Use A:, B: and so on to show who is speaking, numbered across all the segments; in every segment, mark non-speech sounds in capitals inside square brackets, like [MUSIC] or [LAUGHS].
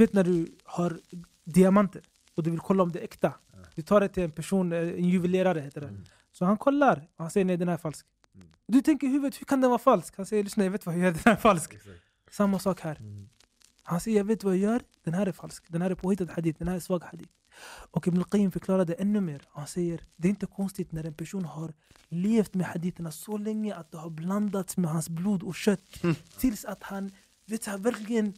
A: vet när du har diamanter och du vill kolla om det är äkta. Du tar det till en person, eh, en juvelerare heter det.
B: Mm.
A: Så han kollar och han säger nej den här är falsk.
B: Mm.
A: Du tänker i huvudet, hur kan den vara falsk? Han säger lyssna jag vet vad jag gör, den här är falsk.
B: Exakt.
A: Samma sak här.
B: Mm.
A: Han säger jag vet vad jag gör, den här är falsk. Den här är påhittad hadith, den här är svag hadith. Och Ibn förklarar det ännu mer. Han säger det är inte konstigt när en person har levt med haditherna så länge att det har blandats med hans blod och kött. Tills att han, vet verkligen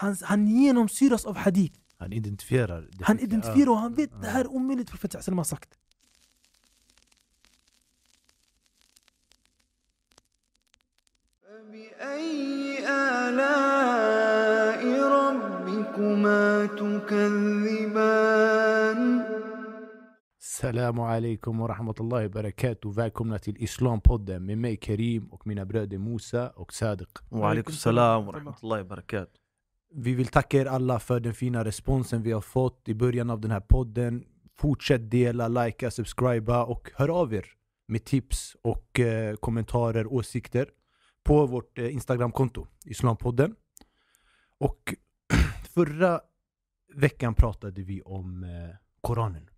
A: هنينهم سيرس اوف حديث هنيدنتفير
B: هنيدنتفير
A: وهنبيت هر أمي اللي تفرفت عسل ما سكت
C: فبأي آلاء ربكما تكذبان؟
B: السلام عليكم ورحمة الله وبركاته. Välkomna till Islampodden med mig Karim och mina bröder Musa och
D: وعليكم السلام ورحمة الله وبركاته.
B: Vi vill tacka er alla för den fina responsen vi har fått i början av den här podden. Fortsätt dela, likea, subscriba och hör av er med tips och eh, kommentarer, åsikter på vårt eh, Instagramkonto, Islampodden. Och [CLEARS THROAT] förra veckan pratade vi om eh, Koranen.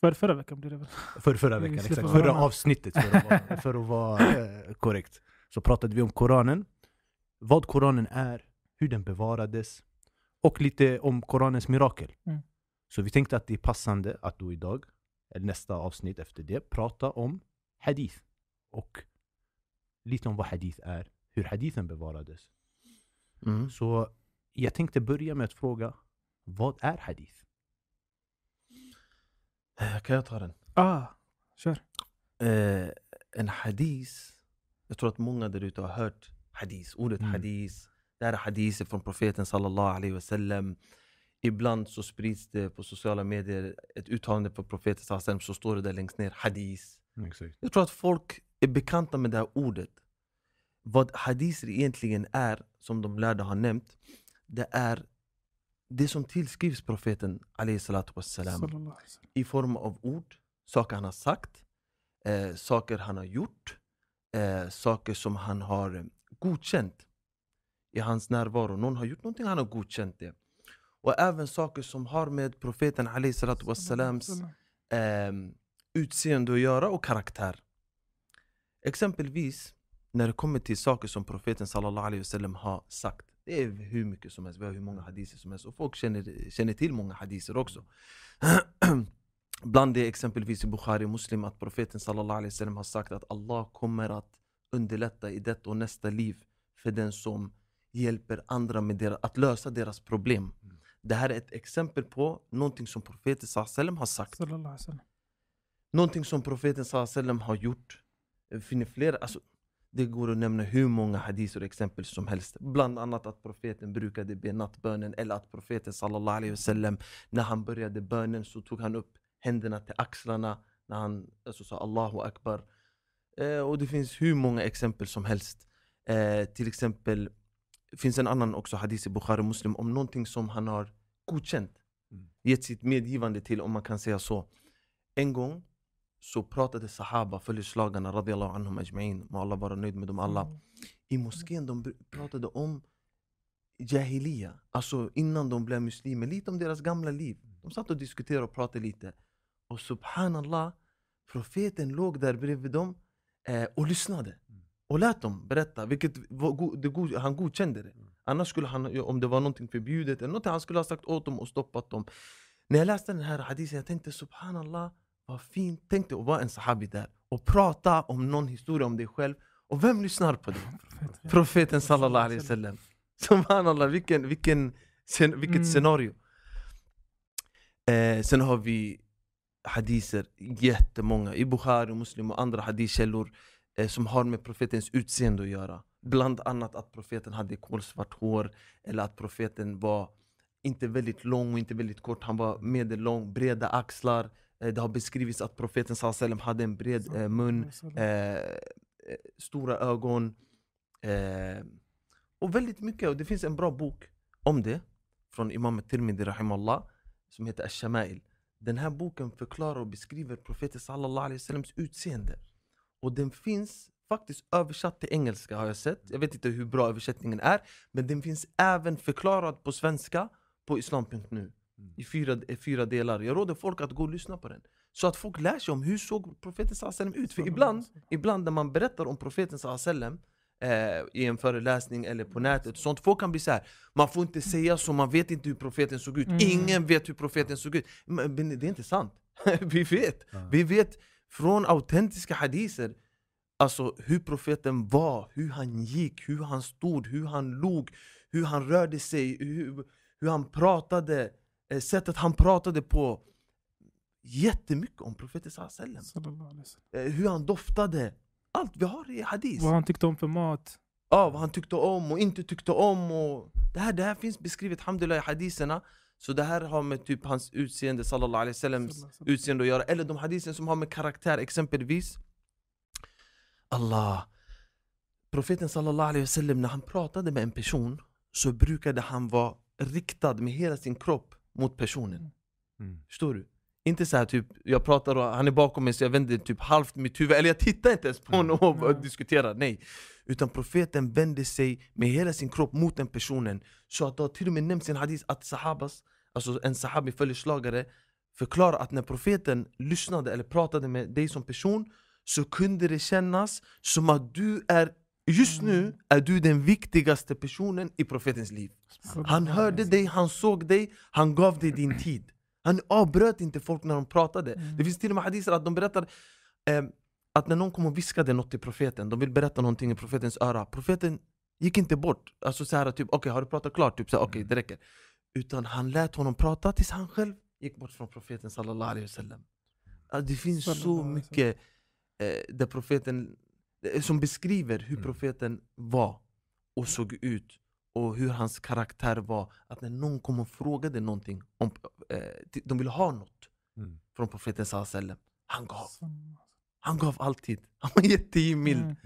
A: För förra veckan blev det väl?
B: För, förra [LAUGHS] veckan, exakt. Förra avsnittet för att vara, [LAUGHS] för att vara eh, korrekt. Så pratade vi om Koranen, vad Koranen är, hur den bevarades och lite om Koranens mirakel.
A: Mm.
B: Så vi tänkte att det är passande att då idag, eller nästa avsnitt efter det, prata om hadith. Och lite om vad hadith är, hur hadithen bevarades.
D: mm.
B: Så jag tänkte börja med att fråga, vad är hadith?
D: Eh, Kan jag ta den?
A: Ah, kör.
D: Eh, en hadis, jag tror att många där ute har hört hadis, ordet
B: Mm.
D: hadis. Det här är hadiser från profeten sallallahu alaihi wasallam. Ibland så sprids det på sociala medier ett uttalande från profeten sallallahu alaihi wasallam så står det där längst ner hadis.
B: Exakt.
D: Jag tror att folk är bekanta med det här ordet. Vad hadiser egentligen är, som de lärda har nämnt, det är det som tillskrivs profeten wassalam i form av ord, saker han har sagt, eh, saker han har gjort, eh, saker som han har eh, godkänt i hans närvaro. Någon har gjort någonting, han har godkänt det. Och även saker som har med profeten wassalams eh, utseende att göra och karaktär. Exempelvis när det kommer till saker som profeten sallallahu wasallam har sagt. Det är hur mycket som helst, vi har hur många hadiser som helst och folk känner, känner till många hadiser också. [CLEARS THROAT] Bland det exempelvis i Bukhari Muslim att profeten sallallahu alaihi wasallam har sagt att Allah kommer att underlätta i detta och nästa liv för den som hjälper andra med deras, att lösa deras problem.
B: Mm.
D: Det här är ett exempel på någonting som profeten wasallam har sagt. Någonting som profeten wasallam har gjort. Det finns flera, alltså, det går att nämna hur många hadiser och exempel som helst. Bland annat att profeten brukade be nattbönen eller att profeten sallallahu alaihi wasallam när han började bönen så tog han upp händerna till axlarna när han alltså, sa Allahu akbar. Eh, och det finns hur många exempel som helst. Eh, till exempel finns en annan också hadis i Bukhari Muslim om någonting som han har godkänt.
B: Mm.
D: Gett sitt medgivande till om man kan säga så. En gång så pratade sahaba, följeslagarna radiallahu anhum ajma'in, må Allah vara nöjd med dem alla.
A: Mm.
D: I moskén de pratade om jahiliya, alltså innan de blev muslimer, lite om deras gamla liv. De satt och diskuterade och pratade lite. Och subhanallah, profeten låg där bredvid dem eh, och lyssnade. Och lät dem berätta, vilket go- han godkände det. Annars skulle han, om det var någonting förbjudet eller någonting, han skulle ha sagt åt dem och stoppat dem. När jag läste den här hadisen, jag tänkte subhanallah, vad fint. Tänk dig att vara en sahabi där och prata om någon historia om dig själv. Och vem lyssnar på dig?
A: Profet.
D: Profeten sallallahu alaihi wasallam. Subhanallah, vilken, vilken, scen- vilket
A: Mm.
D: scenario. Eh, sen har vi hadiser, jättemånga, i Bukhari, Muslim och andra hadiskällor som har med profetens utseende att göra. Bland annat att profeten hade kolsvart hår, eller att profeten var inte väldigt lång och inte väldigt kort, han var medellång, breda axlar. Eh, det har beskrivits att profeten wasallam hade en bred eh, mun, eh, eh, stora ögon. Eh, och väldigt mycket, och det finns en bra bok om det från Imam Tirmidhi rahimallah som heter Ash-Shama'il. Den här boken förklarar och beskriver profeten sallallahu alaihi wasallams utseende. Och den finns faktiskt översatt till engelska har jag sett. Jag vet inte hur bra översättningen är, men den finns även förklarad på svenska på islam.nu i fyra, i fyra delar. Jag råder folk att gå och lyssna på den. Så att folk lär sig om hur såg profeten sallam ut. För ibland, ibland när man berättar om profeten sallam eh, i en föreläsning eller på nätet, sånt, folk kan bli så här. man får inte säga så, man vet inte hur profeten såg ut.
A: Mm.
D: Ingen vet hur profeten såg ut. Men det är inte sant. [LAUGHS] Vi vet. Vi vet från autentiska hadiser Alltså hur profeten var, hur han gick, hur han stod, hur han log, hur han rörde sig, hur, hur han pratade, eh, sättet han pratade på. Jättemycket om profeten.
A: Sallallahu alaihi wasallam.
D: Eh, Hur han doftade. Allt vi har i hadis.
A: Vad han tyckte om för mat.
D: Ja, vad han tyckte om och inte tyckte om. Och det, här, det här finns beskrivet alhamdulillah, i hadiserna. Så det här har med typ hans utseende, sallallahu alaihi wasallam,
A: Sallallahu alaihi wasallam.
D: utseende att göra. Eller de hadisen som har med karaktär, exempelvis Allah. Profeten sallallahu alaihi wasallam, när han pratade med en person så brukade han vara riktad med hela sin kropp mot personen.
B: Mm.
D: Förstår du? Inte så här typ, jag pratar och han är bakom mig så jag vänder typ halvt mitt huvud, eller jag tittar inte ens på honom och
A: Nej.
D: diskuterar, nej. Utan profeten vände sig med hela sin kropp mot den personen. Så att det har till och med nämnts i en hadis att sahabas, alltså en sahabi följeslagare, förklarar att när profeten lyssnade eller pratade med dig som person så kunde det kännas som att du är, just nu är du den viktigaste personen i profetens liv. Han hörde dig, han såg dig, han gav dig din tid. Han avbröt inte folk när de pratade.
A: Mm.
D: Det finns till och med hadiser att de berättar eh, att när någon kom och viskade något till profeten, de vill berätta någonting i profetens öra, profeten gick inte bort. Alltså så här, typ okej har du pratat klart? Typ så här, okej det räcker. Utan han lät honom prata tills han själv gick bort från profeten sallallahu alaihi wasallam. Ja, Det finns så mycket eh, där profeten, eh, som beskriver hur
B: Mm.
D: profeten var och såg ut och hur hans karaktär var. Att när någon kom och frågade någonting, om, eh, de ville ha något
B: Mm.
D: från profeten wasallam, han gav.
A: Sallallahu
D: Han gav alltid. [LAUGHS] Han var jättegivmild.
A: Mm.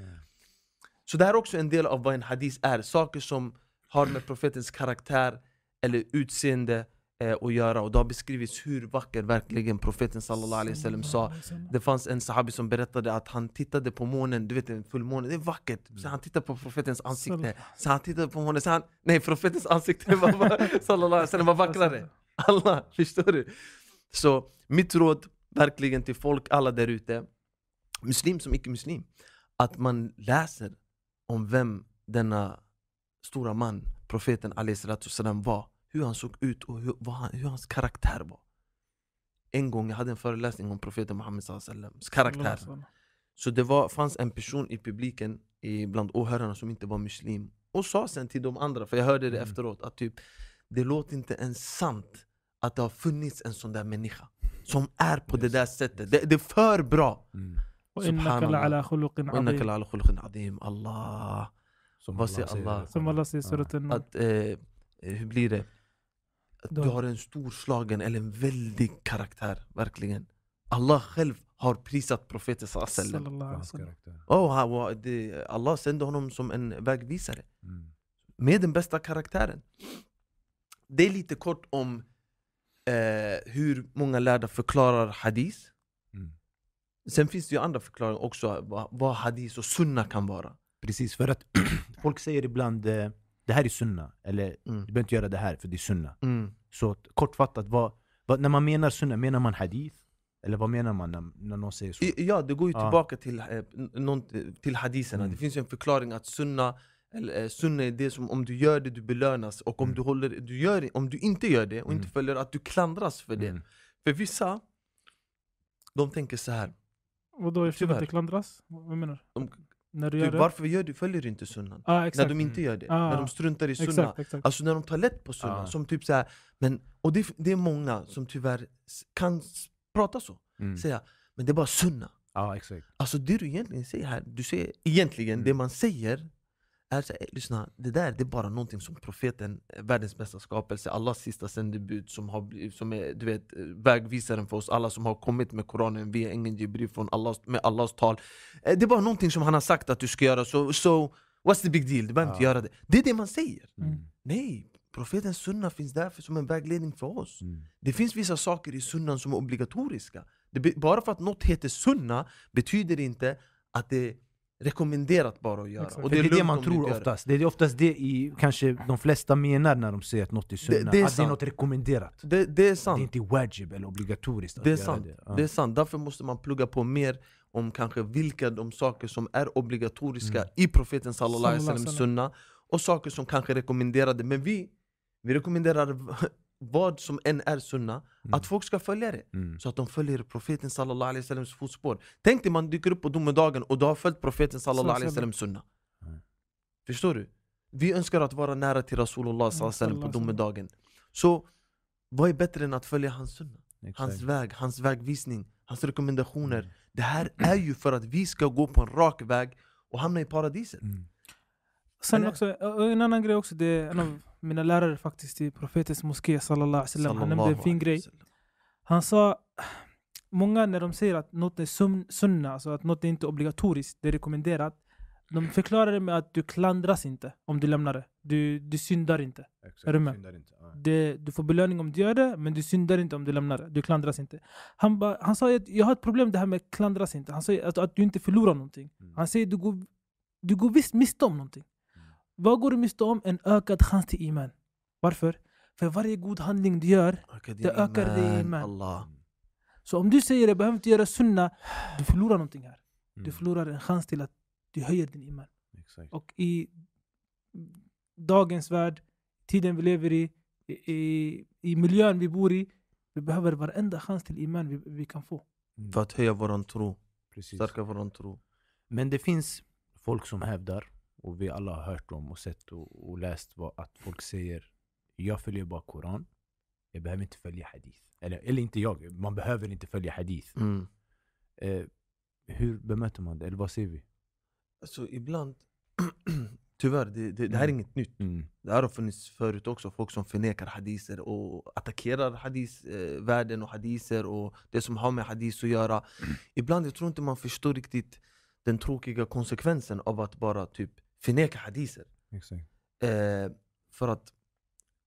D: Så det här är också en del av vad en hadis är. Saker som har med profetens karaktär eller utseende eh, att göra. Och det har beskrivits hur vacker verkligen profeten sallallahu alaihi wasallam sa. Det fanns en sahabi som berättade att han tittade på månen, du vet en fullmåne, det är vackert. Så han tittade på profetens ansikte, så han tittade på månen, så han, nej profetens ansikte var, [LAUGHS] sallallahu alaihi wasallam var vackrare. Allah, förstår du? Så mitt råd verkligen till folk, alla där ute, muslim som icke-muslim, att man läser om vem denna stora man, profeten alaihissalam var, hur han såg ut och hur, han, hur hans karaktär var. En gång jag hade en föreläsning om profeten Muhammeds karaktär. Så det var, fanns en person i publiken, i, bland åhörarna, som inte var muslim. Och sa sen till de andra, för jag hörde det
B: mm.
D: efteråt, att typ det låter inte ens sant att det har funnits en sån där människa som är på
B: yes.
D: det där sättet. Det, det är för bra.
B: Mm.
D: Allah.
B: Som
D: Allah?
A: Som Allah säger
D: Att, eh, eh, hur blir det? Du har en storslagen eller en väldig karaktär, verkligen. Allah själv har prisat profeten sallallahu oh, Allah sände honom som en vägvisare.
B: Mm.
D: med den bästa karaktären. Det är lite kort om eh, hur många lärda förklarar hadis.
B: Mm.
D: Sen finns det ju andra förklaringar också, vad, vad hadis och sunna kan vara.
B: Precis, för att [CLEARS THROAT] folk säger ibland eh, det här är sunna, eller
D: Mm.
B: du behöver inte göra det här för det är sunna.
D: Mm.
B: Så att, kortfattat, vad, vad, när man menar sunna, menar man hadith? Eller vad menar man när, när någon säger så?
D: Ja, det går ju tillbaka till, eh, någon, till hadiserna.
B: Mm.
D: Det finns ju en förklaring att sunna, eller, eh, sunna är det som om du gör det du belönas och om,
B: Mm.
D: du, håller, du gör om du inte gör det och inte
B: Mm.
D: följer att du klandras för det.
B: Mm.
D: För vissa, de tänker så här.
A: Vadå, jag
D: Tyvärr.
A: inte klandras? Vad menar du? När du
D: du,
A: gör det?
D: varför gör du, följer du inte sunnan?
A: Ah,
D: När de inte gör det,
A: Ah.
D: när de struntar i sunna.
A: Exakt, exakt.
D: Alltså när de tar lätt på sunna, som typ så här, men, och det, det är många som tyvärr kan prata så,
B: Mm.
D: säga men det är bara sunna.
B: Ja, exakt.
D: Alltså det du egentligen säger här, du säger egentligen
B: Mm.
D: det man säger är så här, "Eh, lyssna, det där det är bara någonting som profeten, eh, världens bästa skapelse, Allahs sista sändebud som, har, som är du vet, eh, vägvisaren för oss alla som har kommit med Koranen via ängeln Jibril från Allahs, med Allahs tal. Det är bara någonting som han har sagt att du ska göra, så so, what's the big deal? Du behöver inte
B: Ja.
D: göra det. Det är det man säger.
B: Mm.
D: Nej, profetens sunna finns därför som en vägledning för oss.
B: Mm.
D: Det finns vissa saker i sunnan som är obligatoriska. Det bara för att något heter sunna betyder det inte att det rekommenderat bara att göra.
A: Exakt.
B: Och det är det
D: lugnt
B: man tror
D: det.
B: oftast. Det är oftast det i, kanske de flesta menar när de säger att något är sunna.
D: det är
B: att det är
D: sant.
B: något rekommenderat.
D: Det, det är
B: Det är
D: sant.
B: inte wajib eller obligatoriskt att
D: Det är
B: göra
D: sant.
B: det. Ja.
D: Det är sant. Därför måste man plugga på mer om kanske vilka de saker som är obligatoriska
B: Mm.
D: i profeten sallallahu alaihi wasallam sunna och saker som kanske är rekommenderade. Men vi, vi rekommenderar vad som än är sunna,
B: Mm.
D: att folk ska följa det.
B: Mm.
D: Så att de följer profeten sallallahu alaihi wasallams fotspår. Tänk dig man dyker upp på domedagen och du har följt profeten sallallahu alaihi wasallams sunna.
B: Mm.
D: Förstår du? Vi önskar att vara nära till Rasulullah sallallahu alaihi wasallam på domedagen. Så vad är bättre än att följa hans sunna?
B: Exakt.
D: Hans väg, hans vägvisning, hans rekommendationer.
B: Mm.
D: Det här är ju för att vi ska gå på en rak väg och hamna i paradiset.
A: Sen
D: Eller?
A: också, en annan grej också, det är en av mina lärare faktiskt i profetens moské sallallahu alaihi wasallam. Han nämnde en fin grej. Han sa, många när de säger att något är sun- sunna, alltså att något är inte obligatoriskt, det är rekommenderat. De förklarar det med att du klandras inte om du lämnar det. Du, du syndar inte.
B: Exakt.
A: Är du med?
B: Inte. Ja.
A: Det, du får belöning om du gör det, men du syndar inte om du lämnar det. Du klandras inte. Han, ba, han sa att jag har ett problem det här med klandras inte. Han säger att, att du inte förlorar någonting.
B: Mm.
A: Han säger att du går, du går visst miste om någonting. Vad går du miste om? En ökad chans till iman. Varför? För varje god handling du gör,
D: Ökar
A: Det ökar din iman.
D: Allah.
A: Så om du säger jag behöver inte göra sunna, du förlorar någonting här. Du
B: Mm.
A: förlorar en chans till att du höjer din iman.
B: Exakt.
A: Och i dagens värld, tiden vi lever i, i, i, i miljön vi bor i, vi behöver varenda chans till iman vi, vi kan få.
B: Mm.
D: För att höja våran tro,
B: Precis.
D: stärka våran tro.
B: Men det finns folk som hävdar, och vi alla har hört om och sett och, och läst vad, att folk säger jag följer bara Koran, jag behöver inte följa hadith. Eller, eller inte jag, man behöver inte följa hadith.
D: Mm.
B: Eh, hur bemöter man det? Eller vad säger vi?
D: Alltså ibland, [CLEARS THROAT] tyvärr, det, det, det här är
B: Mm.
D: inget nytt.
B: Mm.
D: Det här har funnits förut också, folk som förnekar hadiser och attackerar hadisvärlden och hadiser och det som har med hadis att göra. Ibland jag tror inte man förstår riktigt den tråkiga konsekvensen av att bara typ förneka hadiser.
B: Exakt.
D: Eh, för att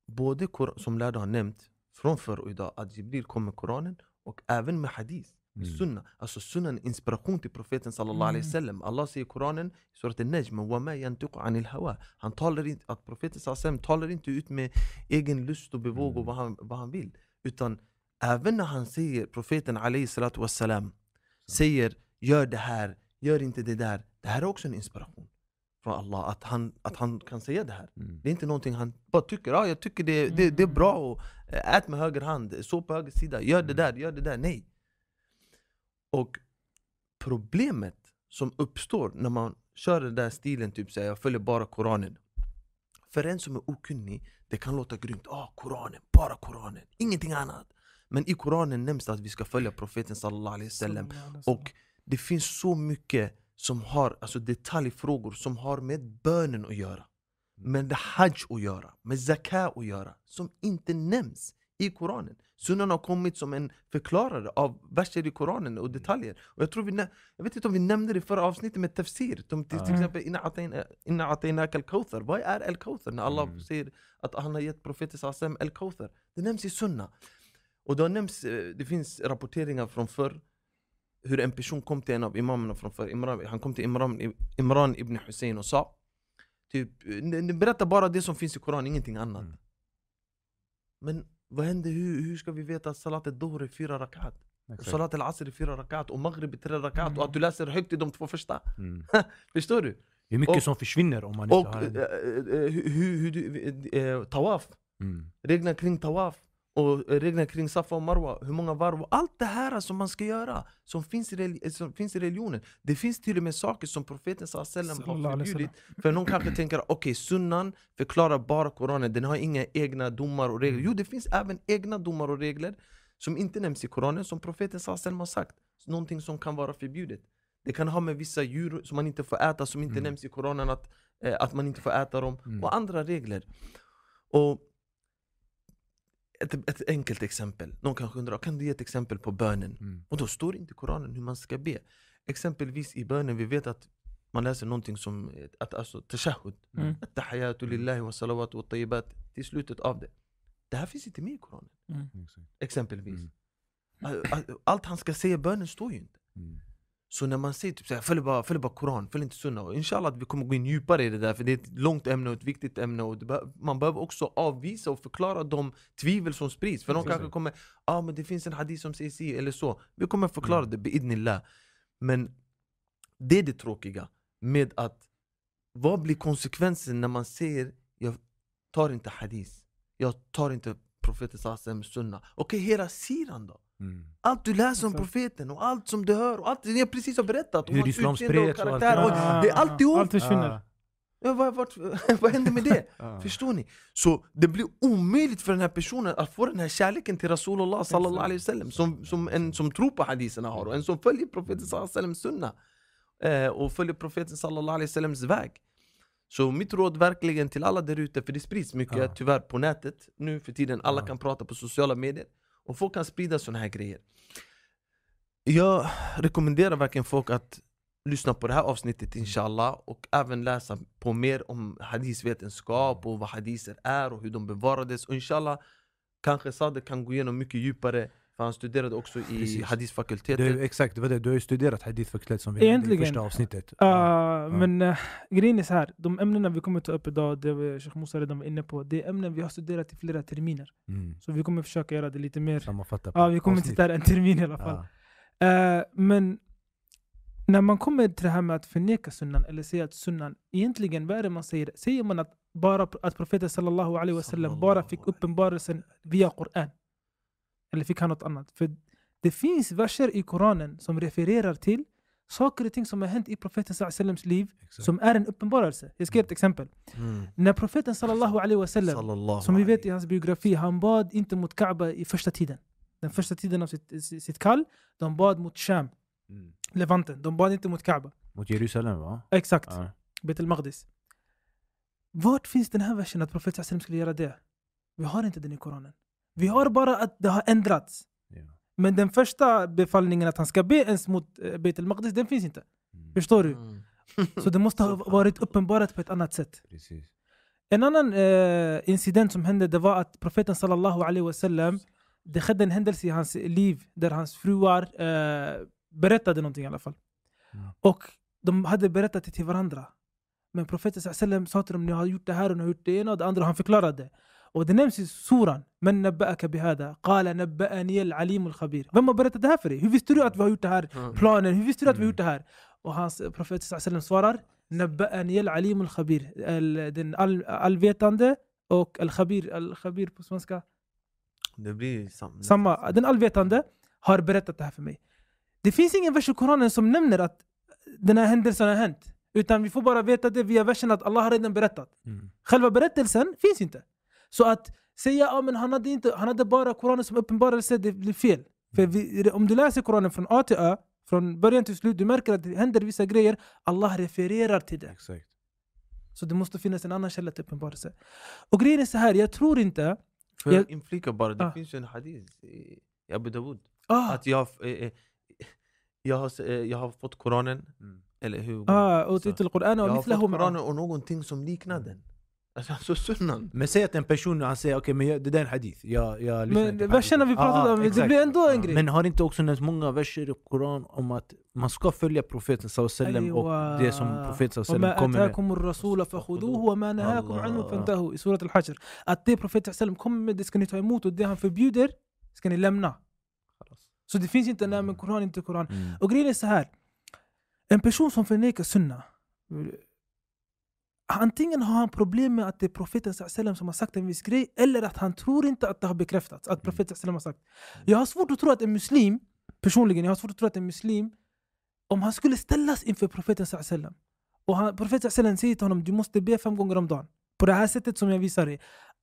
D: både, Kor- som lärde har nämnt, från förr och idag, att Jibril kom med Koranen och även med hadith. med
B: Mm.
D: Sunna. Alltså sunna är en inspiration till profeten sallallahu alaihi
A: Mm.
D: wasallam. Allah säger i Koranen, i surat al-Najm, وَمَا يَنْتِقُ عَنِ الْهَوَى Han talar inte, att profeten sallallahu alaihi wasallam talar inte ut med egen lust och bevåg och
B: Mm.
D: vad han, vad han vill. Utan även när han säger, profeten alaihi salatu wassalam, säger gör det här, gör inte det där. Det här är också en inspiration från Allah, att han, att han kan säga det här.
B: Mm.
D: Det är inte någonting han bara tycker, ah, jag tycker det, det, det är bra, och, eh, ät med höger hand, så på höger sida, gör det där, gör det där. Nej. Och problemet som uppstår när man kör den där stilen, typ säger jag följer bara Koranen. För en som är okunnig, det kan låta grymt. Ah, Koranen, bara Koranen, ingenting annat. Men i Koranen nämns det att vi ska följa profeten. Sallallahu alaihi wasallam. Och det finns så mycket som har, alltså detaljfrågor som har med bönen att göra. Med hajj att göra, med zakat att göra, som inte nämns i Koranen. Sunnan har kommit som en förklarare av verser i Koranen och detaljer. Och jag tror vi, jag vet inte om vi nämnde det i förra avsnittet med tafsir. De, till, till exempel Inna atayna- Inna atainaka al-Kauthar. Vad är al-Kauthar? När Allah
B: Mm.
D: säger att han har gett profeten wasallam al-Kauthar. Det nämns i sunna. Och då nämns, eh, det finns rapporteringar från förr hur en person kom till en av imamerna från förr, Imran, han kom till Imran, Imran ibn Hussein och sa typ, "Ni- ni berättar bara det som finns i Koranen, ingenting annat.
B: Mm.
D: Men vad händer, hur, hur ska vi veta att salat al-Dhuhr är fyra rakat? Och
B: Exakt.
D: salat al-Asr är fyra rakat och Maghrib är tre rakat och
A: Mm.
D: att du läser högt i de två första?
B: Mm. [LAUGHS]
D: Förstår du?
B: Det är mycket
D: Och-
B: som försvinner om man inte
D: Och
B: har
D: eh,
B: en...
D: eh, hur, hur, hur du, eh, tawaf,
B: Mm.
D: reglerna kring tawaf och reglerna kring Safa och Marwa, hur många varv allt det här som man ska göra som finns i, reli- som finns i religionen. Det finns till och med saker som profeten Sallallahu har förbjudit. För någon kanske tänker okej, sunnan förklarar bara Koranen, den har inga egna domar och regler. Jo, det finns även egna domar och regler som inte nämns i Koranen, som profeten wasallam har sagt. Någonting som kan vara förbjudet. Det kan ha med vissa djur som man inte får äta, som inte
B: Mm.
D: nämns i Koranen, att, eh, att man inte får äta dem.
B: Mm.
D: Och andra regler. Och ett, ett enkelt exempel. Någon kanske undrar, kan du ge ett exempel på bönen?
B: Mm.
D: Och då står det inte i Koranen hur man ska be. Exempelvis i bönen, vi vet att man läser någonting som att, alltså, tashahud.
A: Mm.
D: Attahayatu lillahi wa salawatu wa tayyibat till slutet av det. Det här finns inte med i Koranen. Exempelvis.
B: Mm.
D: All- all- Allt han ska säga i bönen står ju inte.
B: Mm.
D: Så när man säger typ såhär, följ bara, följ bara Koran, följ inte Sunna och inshallah att vi kommer gå in djupare i det där för det är ett långt ämne och ett viktigt ämne och be- man behöver också avvisa och förklara de tvivel som sprids För
B: Exakt.
D: kanske kommer, ja ah, men det finns en hadith som säger si eller så Vi kommer förklara det biidnillah Men det är det tråkiga med att vad blir konsekvensen när man säger jag tar inte hadith, jag tar inte profeten sallallahu sunna Okej, hela siran då?
B: Mm.
D: Allt du läser om profeten och allt som du hör och allt det jag precis har berättat om
B: Hur islam spreds och allt
D: karaktär
B: det
D: och
B: där.
D: det är alltihop!
A: Allt försvinner.
B: Ah,
D: Ja, vad, vart, [LAUGHS] vad hände med det?
B: ah.
D: Förstår ni? Så det blir omöjligt för den här personen att få den här kärleken till Rasulullah sallallahu alaihi wasallam som, som en som tror på haditherna har och en som följer profeten sallallahu alaihi wasallam sunna eh, och följer profeten sallallahu alaihi wasallams väg. Så mitt råd verkligen till alla där ute, för det sprids mycket
B: Ja.
D: tyvärr på nätet nu för tiden, alla
B: Ja.
D: kan prata på sociala medier och folk kan sprida sådana här grejer. Jag rekommenderar verkligen folk att lyssna på det här avsnittet inshallah och även läsa på mer om hadisvetenskap och vad hadiser är och hur de bevarades och inshallah kanske Sade kan gå igenom mycket djupare för han studerade också i
B: Precis. Du,
D: hadisfakulteten
B: exakt, det var det. du har ju studerat hadithfakultet som vi nämnde i första avsnittet.
A: Ah, Men uh, grejen är så här, de ämnena vi kommer ta upp idag, det var Sheikh Musa redan var inne på, det är ämnen vi har studerat i flera terminer.
B: Mm.
A: Så vi kommer försöka göra det lite mer,
B: Sammanfatta på
A: ja vi kommer
B: avsnitt.
A: sitta här en termin i alla fall.
B: Ah.
A: Eh, men när man kommer till det här med att förneka sunnan eller säga att sunnan, egentligen vad är det man säger? Säger man att, bara, att profeten sallallahu alaihi wasallam bara fick uppenbarelsen via Koran? Eller fick han något annat? För det finns verser i Koranen som refererar till saker och ting som har hänt i profeten sallallahu liv
B: Exakt.
A: som är en uppenbarelse. Jag ska ge ett exempel.
D: Mm.
A: När profeten sallallahu alaihi wasallam
D: Sallallahu
A: som vi vet i hans biografi, han bad inte mot Kaaba i första tiden. Den första tiden av sitt, sitt kall, de bad mot Sham,
B: Mm.
A: Levanten. De bad inte mot Kaaba.
B: Mot Jerusalem va?
A: Exakt,
B: Ja.
A: Bet al-Maqdis. Vart finns den här versen att profeten sallam skulle göra det? Vi har inte den i Koranen. Vi har bara att det har ändrats.
B: Ja.
A: Men den första befallningen att han ska be ens mot eh, Bet al-Maqdis, den finns inte.
B: Mm.
A: Förstår du?
D: Mm.
A: Så det måste [LAUGHS] ha varit uppenbarat på ett annat sätt.
B: Precis.
A: En annan eh, incident som hände det var att profeten sallallahu alaihi wasallam det skedde en händelse i hans liv där hans fruar eh, berättade någonting i alla fall.
B: Mm.
A: Och de hade berättat det till varandra. Men profeten sallallahu alaihi wasallam sa till dem ni har gjort det här och ni har gjort det ena och det andra och han förklarade. Nämns i suran. Men nabba'aka bihada? Qala nabba'ani al-alim al-khabir. Vem har berättat det här för dig? Hur visste du att vi har gjort det här? Planen, hur visste du att vi har gjort det här? Och hans profet svarar Nabba'ani al-alim al-khabir. Al- Den all, allvetande och al-khabir, al-khabir på svenska.
D: Det blir sam-
A: Samma, den allvetande har berättat det här för mig. Det finns ingen vers i Koranen som nämner att den här händelsen har hänt. Utan vi får bara veta det via versen att Allah har redan berättat.
B: Mm.
A: Själva berättelsen finns inte. Så att säga att ja, han, hade han hade bara Koranen som uppenbarelse, det blir fel. För vi, om du läser Koranen från A till Ö, från början till slut, du märker att det händer vissa grejer. Allah refererar till det.
B: Exakt.
A: Så det måste finnas en annan källa till uppenbarelse. Och grejen är så här, jag tror inte...
D: Får jag, inflika bara? Det
A: ah.
D: finns ju en hadith i Abu Dawud.
A: Ah.
D: Att jag, eh, eh, jag, har, eh, jag har fått Koranen,
B: mm.
D: eller hur?
A: Ah,
D: och
A: till och
D: Jag har fått Koranen och någonting som liknar mm. den. Alltså sunnan.
B: Men säg att en person han säger okej okay, det där är en hadith, jag, jag
A: Men verserna vi pratade
B: ah,
A: om,
B: exakt.
A: det blir ändå en
D: ah.
A: grej.
B: Men har inte också nämnts många verser i Koran om att man ska följa profeten sallam och det som profeten sallam kommer med?
A: i surat al-Hajr. Att det profeten sallam kommer med, det ska ni ta emot och det han förbjuder ska ni lämna. Så det finns inte, nej men Koran inte Koran.
B: Mm.
A: Och grejen är så här. en person som förnekar sunna Antingen har han problem med att det är profeten sallam som har sagt en viss grej eller att han tror inte att det har bekräftats. Att profeten sallam har sagt. Jag har svårt att tro att en muslim, personligen, jag har svårt att tro att en muslim, om han skulle ställas inför profeten sallam och han, profeten sallam säger till honom du måste be fem gånger om dagen. På det här sättet som jag visar dig.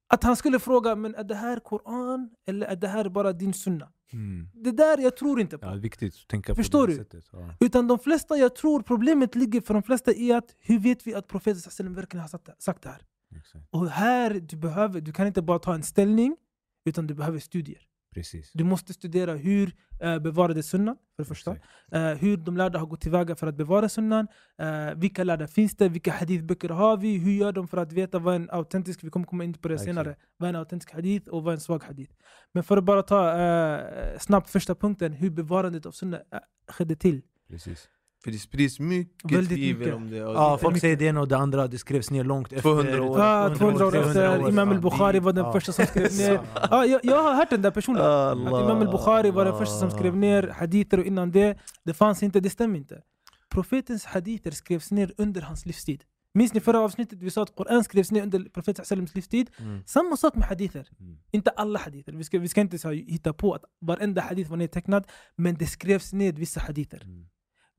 A: Att han skulle fråga, men är det här Koran eller är det här bara din sunna?
B: Mm.
A: Det där jag tror inte på.
B: Ja, det är viktigt att tänka
A: Förstår
B: på det
A: du?
B: sättet. Ja.
A: Utan de flesta, jag tror problemet ligger för de flesta i att hur vet vi att profeten verkligen har sagt det här?
B: Exakt.
A: Och här, du, behöver, du kan inte bara ta en ställning, utan du behöver studier.
B: Precis.
A: Du måste studera hur uh, bevarade sunnan, för det första. Eh, hur de lärda har gått tillväga för att bevara sunnan. Uh, vilka lärda finns det? Vilka hadithböcker har vi? Hur gör de för att veta vad en autentisk, vi kommer komma in på det
B: Exakt.
A: senare, vad en autentisk hadith och vad en svag hadith. Men för att bara ta eh, snabbt första punkten, hur bevarandet av sunna eh, skedde till.
B: Precis.
D: För det sprids mycket
A: Väldigt
D: tvivel
A: mycket.
D: om det. och
B: Ja,
D: det-
B: folk säger det ena och det andra, det skrevs ner långt efter.
D: 200 år.
A: Ja, 200 år
B: 300
A: efter. Imam al-Bukhari var den
B: ja.
A: första som skrev ner.
B: Ja,
A: jag, jag har hört den där personen. Att
D: Allah,
A: Imam al-Bukhari var den första som skrev ner haditer och innan det, det fanns inte, det stämmer inte. Profetens haditer skrevs ner under hans livstid. Minns ni förra avsnittet vi sa att Koran skrevs ner under profeten Salems livstid?
B: Mm.
A: Samma sak med haditer.
B: Mm.
A: Inte alla haditer. Vi ska, vi ska inte så, hitta på att varenda hadith var nedtecknad. Men det skrevs ned vissa haditer.
B: Mm.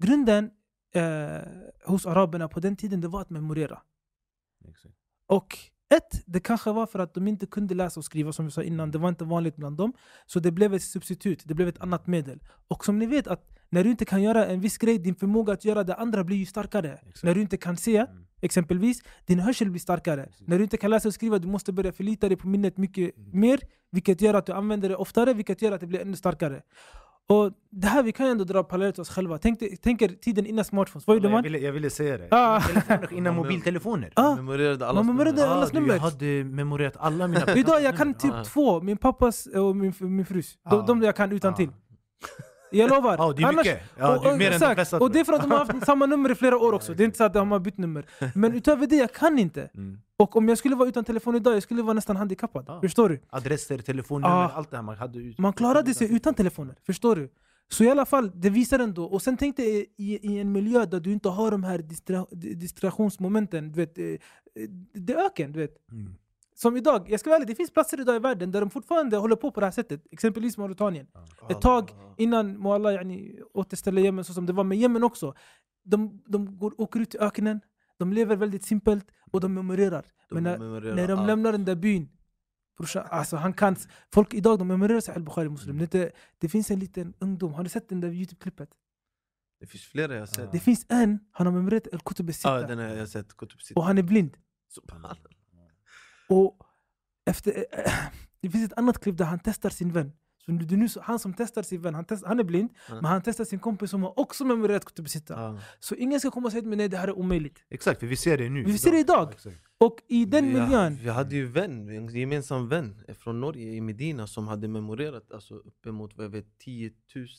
A: Grunden eh, hos araberna på den tiden det var att memorera.
B: Exakt.
A: Och ett, det kanske var för att de inte kunde läsa och skriva som vi sa innan. Det var inte vanligt bland dem. Så det blev ett substitut, det blev ett annat medel. Och som ni vet att när du inte kan göra en viss grej, din förmåga att göra det andra blir ju starkare.
B: Exakt.
A: När du inte kan se,
B: Mm.
A: exempelvis, din hörsel blir starkare.
B: Precis.
A: När du inte kan läsa och skriva, du måste börja förlita dig på minnet mycket
B: Mm.
A: mer. Vilket gör att du använder det oftare, vilket gör att det blir ännu starkare. Och det här, vi kan ju ändå dra paralleller till oss själva. Tänk, tänk er tiden innan smartphones. Vad gjorde
B: Jag
A: man?
B: ville, jag ville säga det.
A: Ah.
B: Telefoner innan [LAUGHS] mobiltelefoner.
A: Ah.
D: memorerade
A: Man
D: allas
A: memorerade
D: nummer.
A: allas
B: du,
A: nummer.
B: Jag hade memorerat alla mina [LAUGHS]
A: Idag jag kan typ
D: Ja.
A: två, min pappas och min, min frus.
B: Ja.
A: De, de jag kan utan till.
B: Ja.
A: Jag lovar.
B: Ja, [LAUGHS] det är mycket. Ja,
A: och,
B: det är de
A: exakt. och det är för att de har haft samma nummer i flera år också. Det är inte så att de har bytt nummer. Men utöver det, jag kan inte.
B: Mm.
A: Och om jag skulle vara utan telefon idag, jag skulle vara nästan handikappad.
B: Ja.
A: Förstår du?
B: Adresser, telefonnummer,
A: Ah.
B: allt det här man hade ut.
A: Man klarade sig utan telefoner. Förstår du? Så i alla fall, det visar ändå. Och sen tänk dig i, i en miljö där du inte har de här distra, distraktionsmomenten. Du vet, eh, det är öken, du vet.
B: Mm.
A: Som idag, jag ska vara ärlig, det finns platser idag i världen där de fortfarande håller på på det här sättet. Exempelvis Mauritanien. Ett tag innan må Allah yani, återställa Jemen så som det var med Jemen också. De, de går, åker ut i öknen, de lever väldigt simpelt och de memorerar.
D: De
A: Men när,
D: memorerar
A: när de
D: allt.
A: lämnar den där byn, brorsan, alltså han kan... Folk idag de memorerar Sahih Bukhari Muslim.
B: Mm.
A: Det, det finns en liten ungdom, har ni sett den där Youtube-klippet?
D: Det finns flera jag har sett.
B: Ja.
A: Det finns en, han har memorerat Al-Kutub
D: Ja,
A: Sitta
D: den har jag sett. Kutub
A: och han är blind. Och efter, [CLEARS THROAT] det finns ett annat klipp där han testar sin vän. Så du, du nu, han som testar sin vän, han, test, han är blind,
D: Ja.
A: men han testar sin kompis som har också memorerat Kutub Sitta.
D: Ja.
A: Så ingen ska komma och säga till mig nej det här är omöjligt.
B: Exakt, för vi ser det nu.
A: Vi ser det idag.
B: Exakt.
A: Och i den
D: Vi-
A: miljön,
D: Vi hade ju vän, en gemensam vän från Norge i Medina som hade memorerat alltså, uppemot vad jag vet, 10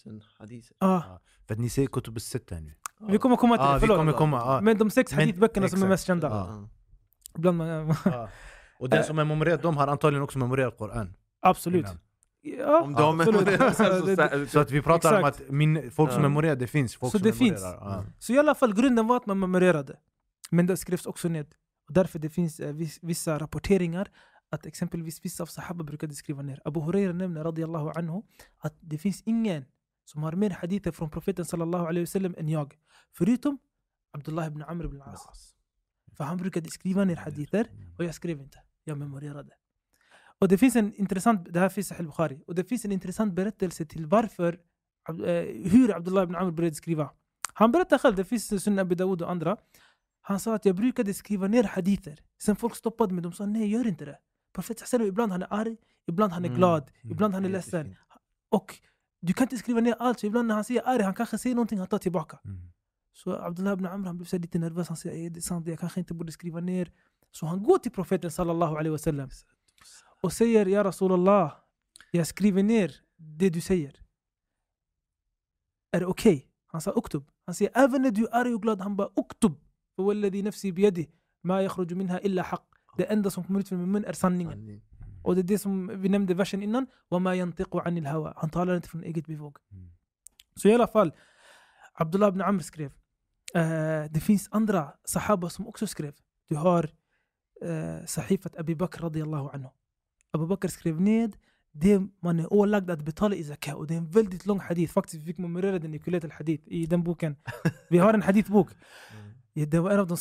D: 000 hadiser.
A: ah,
B: För att ni ser Kutub nu.
A: vi kommer komma till
B: Ja,
A: det,
B: vi
A: förlåt.
B: kommer komma. Ja.
A: Men de sex hadithböckerna som är mest kända.
B: Ja.
A: Bland,
B: Ja. Och den som har memorerat dem har antagligen också memorerat Koran.
A: absolut.
B: innan.
A: Ja,
D: Om de
A: absolut. [LAUGHS]
D: memorerat
A: Så
D: så,
B: att vi pratar
A: Exakt.
B: om att min, folk som memorerar, det finns folk
A: Så
B: som
A: det finns.
B: memorerar. Ja.
A: Så i alla fall, grunden var att man memorerade. Men det skrevs också ned. Och därför det finns eh, viss, vissa rapporteringar att exempelvis vissa av sahaba brukade skriva ner. Abu Huraira nämner radiallahu anhu att det finns ingen som har mer hadither från profeten sallallahu alaihi wasallam än jag. Förutom Abdullah ibn Amr ibn al-As. För han brukade skriva ner hadither och jag skrev inte. Jag memorerade. Och det finns en intressant, det här finns i Bukhari, och det finns en intressant berättelse till varför, eh, hur Abdullah ibn Amr började skriva. Han berättar själv, det finns i Sunnah Abu Dawud och andra. Han sa att jag brukade skriva ner hadither. Sen folk stoppade mig, de sa nej gör inte det. Profeten sallam ibland han är arg, ibland han är
D: Mm,
A: glad,
B: mm,
A: ibland han är ledsen. Och du kan inte skriva ner allt, så ibland när han säger arg, han kanske säger någonting han tar tillbaka.
B: Mm.
A: Så Abdullah ibn Amr han blev så lite nervös, han säger "Eh, det är sant, jag kanske inte borde skriva ner. Så han går till profeten sallallahu alaihi wasallam och säger Ja Rasulallah, jag skriver ner det du säger. Är det okej? Han sa uktub. Han säger även när du är arg och glad, han bara uktub. والذي نفسي بيده ما يخرج منها إلا حق. Det enda som kommer ut från min mun är sanningen.
D: Sanning.
A: Och det är det som vi nämnde versen innan. وما ينطق عن الهوى. Han talar inte från eget bevåg.
B: Mm.
A: Så i alla fall, Abdullah ibn Amr skrev. Eh, det finns andra sahaba som också skrev. Du har eh, Sahifat Abu Bakr radiallahu anhu. Abu Bakr skrev ned det man är ålagd att betala i zakat. Och det är en väldigt lång hadith. Faktiskt vi fick memorera den i Kulet al-Hadith i den boken. Vi har en hadithbok. Ja, Det var en av de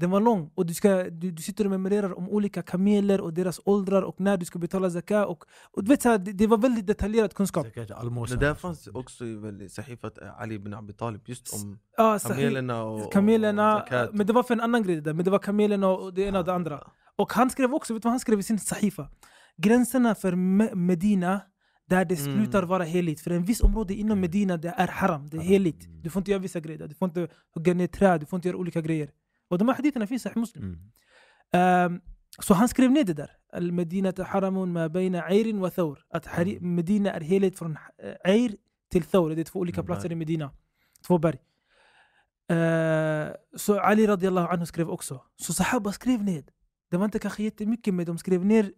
A: den var lång och du, ska, du, du sitter och memorerar om olika kameler och deras åldrar och när du ska betala zakat. Och, och du vet, så här, det, det var väldigt detaljerad kunskap.
D: Det där fanns också i Sahifat Ali ibn Abi Talib, just om
A: Ja,
D: kamelerna och
A: kamelerna,
D: och zakat.
A: men det var för en annan grej där. Men det var kamelerna och det ena och det andra. Och han skrev också, vet du vad han skrev i sin sahifa? Gränserna för Me- Medina, där det
D: Mm.
A: slutar vara heligt. För en viss område inom Medina, det är haram, det är heligt. Du får inte göra vissa grejer. Du får inte hugga ner träd, du får inte göra olika grejer. Och de här haditherna finns i Sahih Muslim.
B: Mm.
A: Ehm, Så han skrev ner det där. Al-Medina haramun ma baina Eirin wa Thawr. Att Hari-
B: Mm.
A: Medina är heligt från eh, Eir till Thawr. Det är två olika
B: Mm.
A: platser i Medina. Två berg. Eh, så Ali radiallahu anhu skrev också. Så sahaba skrev ner. Det var inte kanske jättemycket men de skrev ner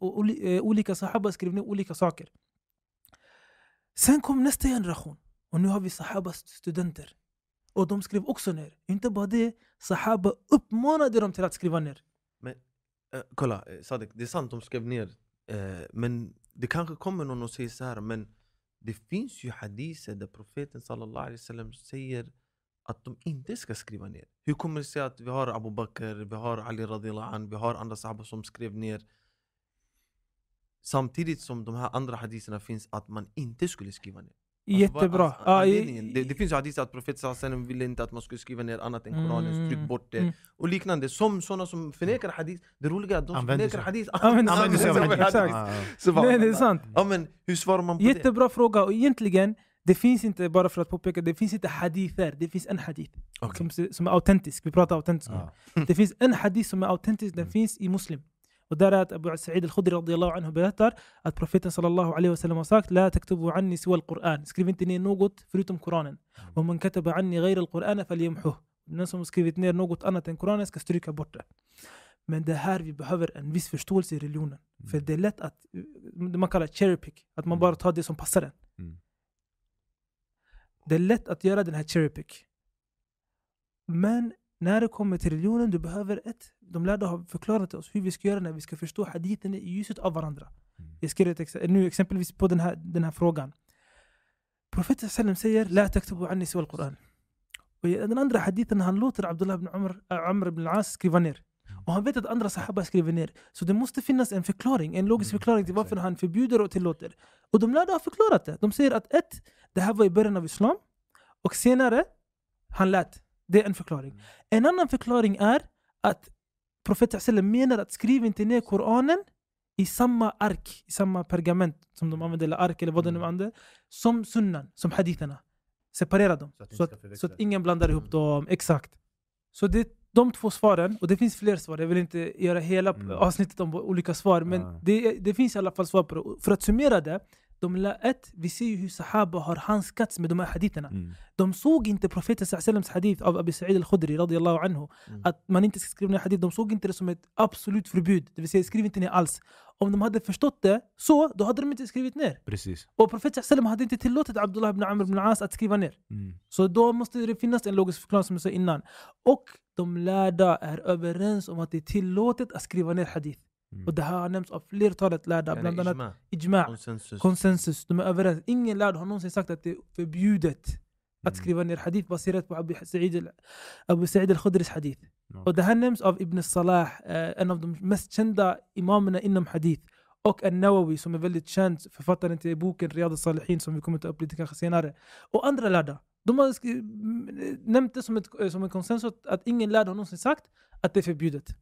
A: och de skrev också ner. Inte bara det, sahaba uppmanade dem till att skriva ner.
D: Eh, kolla, eh, Sadek, det är sant de skrev ner eh, Men det kanske kommer någon och säger så här men Det finns ju hadiser där profeten sallallahu alaihi wasallam säger att de inte ska skriva ner Hur kommer det sig att vi har Abu Bakr, vi har Ali radiallahu an, vi har andra sahaba som skrev ner Samtidigt som de här andra hadiserna finns att man inte skulle skriva ner
A: Jättebra.
D: alltså,
A: Ja, i-
D: anledningen- det, det finns ju hadiser att profeten ville inte att man skulle skriva ner annat än Koranen,
A: Mm,
D: stryk bort det
A: mm.
D: och liknande som sådana som förnekar hadis Det roliga är att de som förnekar hadis
A: Använder sig
B: Använder sig av hadith.
A: exakt.
D: Bara-
A: Nej, det är sant.
D: Ja men hur svarar man på det?
A: Jättebra fråga. Och egentligen, det finns inte, bara för att påpeka, det finns inte hadither. Det finns en hadith
D: Okej.
A: som, som är autentisk. Vi pratar autentisk.
B: Ja.
A: Det finns en hadith som är autentisk, den
B: Mm.
A: finns i Muslim. Och där är att Abu Sa'id al-Khudri radiyallahu anhu berättar att profeten sallallahu alaihi wasallam har sagt La taktubu anni siwa al-Qur'an. Skriv inte ner något förutom Koranen.
B: Mm.
A: Och man kataba anni ghayr al-Qur'an falyamhuh. Den som har skrivit ner något annat än Koranen ska stryka bort det. Men det här vi behöver en viss förståelse i religionen. För det är lätt att, det man kallar cherry pick, att man
B: Mm.
A: bara tar det som passar en.
B: Mm.
A: Det är lätt att göra den här cherry pick. Men när det kommer till religionen, du behöver ett. De lärde har förklarat oss hur vi ska göra när vi ska förstå hadithen i ljuset av varandra.
B: Mm.
A: Jag ge ett ex- nu exempelvis på den här, den här frågan. Profeten sallam säger La taktubu anni siwa al-Quran. Och i den andra hadithen han låter Abdullah ibn Amr, äh, Amr ibn al-As skriva ner. Och han vet att andra sahaba skriver ner. Så det måste finnas en förklaring, en logisk
B: Mm,
A: förklaring till varför han förbjuder och tillåter. Och de lärde har förklarat det. De säger att ett, det här var i början av islam. Och senare, han lät. Det är en förklaring.
B: Mm.
A: En annan förklaring är att profeten sallam menar att skriv inte ner Koranen i samma ark, i samma pergament som de använder, eller ark eller vad de nu
B: Mm.
A: använder, som sunnan, som haditherna. Separera dem.
B: Så att
A: Så att, så att ingen blandar ihop
D: Mm.
A: dem. Exakt. Så det de två svaren, och det finns fler svar. Jag vill inte göra hela
B: Mm.
A: avsnittet om olika svar, men
B: Ja.
A: det, det finns i alla fall svar på det. För att summera det, de ett, vi ser ju hur sahaba har handskats med de här haditherna.
B: Mm.
A: De såg inte profeten sallallahu hadith av Abu Sa'id al-Khudri radiyallahu anhu
D: Mm.
A: att man inte ska skriva ner hadith. De såg inte det som ett absolut förbud. Det vill säga skriv inte ner alls. Om de hade förstått det så, då hade de inte skrivit ner.
B: Precis.
A: Och profeten hade inte tillåtit Abdullah ibn Amr ibn al-As att skriva ner.
B: Mm.
A: Så då måste det finnas en logisk förklaring som jag sa innan. Och de lärda är överens om att det är tillåtet att skriva ner hadith.
B: Mm.
A: Och det här har nämnts av flertalet lärda, bland annat
D: ijma,
A: ijma,
D: konsensus.
A: konsensus. De är överens. Ingen lärd har någonsin sagt att det är förbjudet att
B: Mm.
A: skriva ner hadith baserat på Abu Sa'id al- al-Khudris hadith.
B: Ja.
A: Och det här nämns av Ibn Salah, eh, en av de mest kända imamerna inom hadith. Och An-Nawawi som är väldigt känd, författaren till boken Riyad al-Salihin som vi kommer ta upp lite kanske senare. Och andra lärda. De har nämnt det som, ett, eh, som en konsensus att ingen lärd har någonsin sagt att det är förbjudet.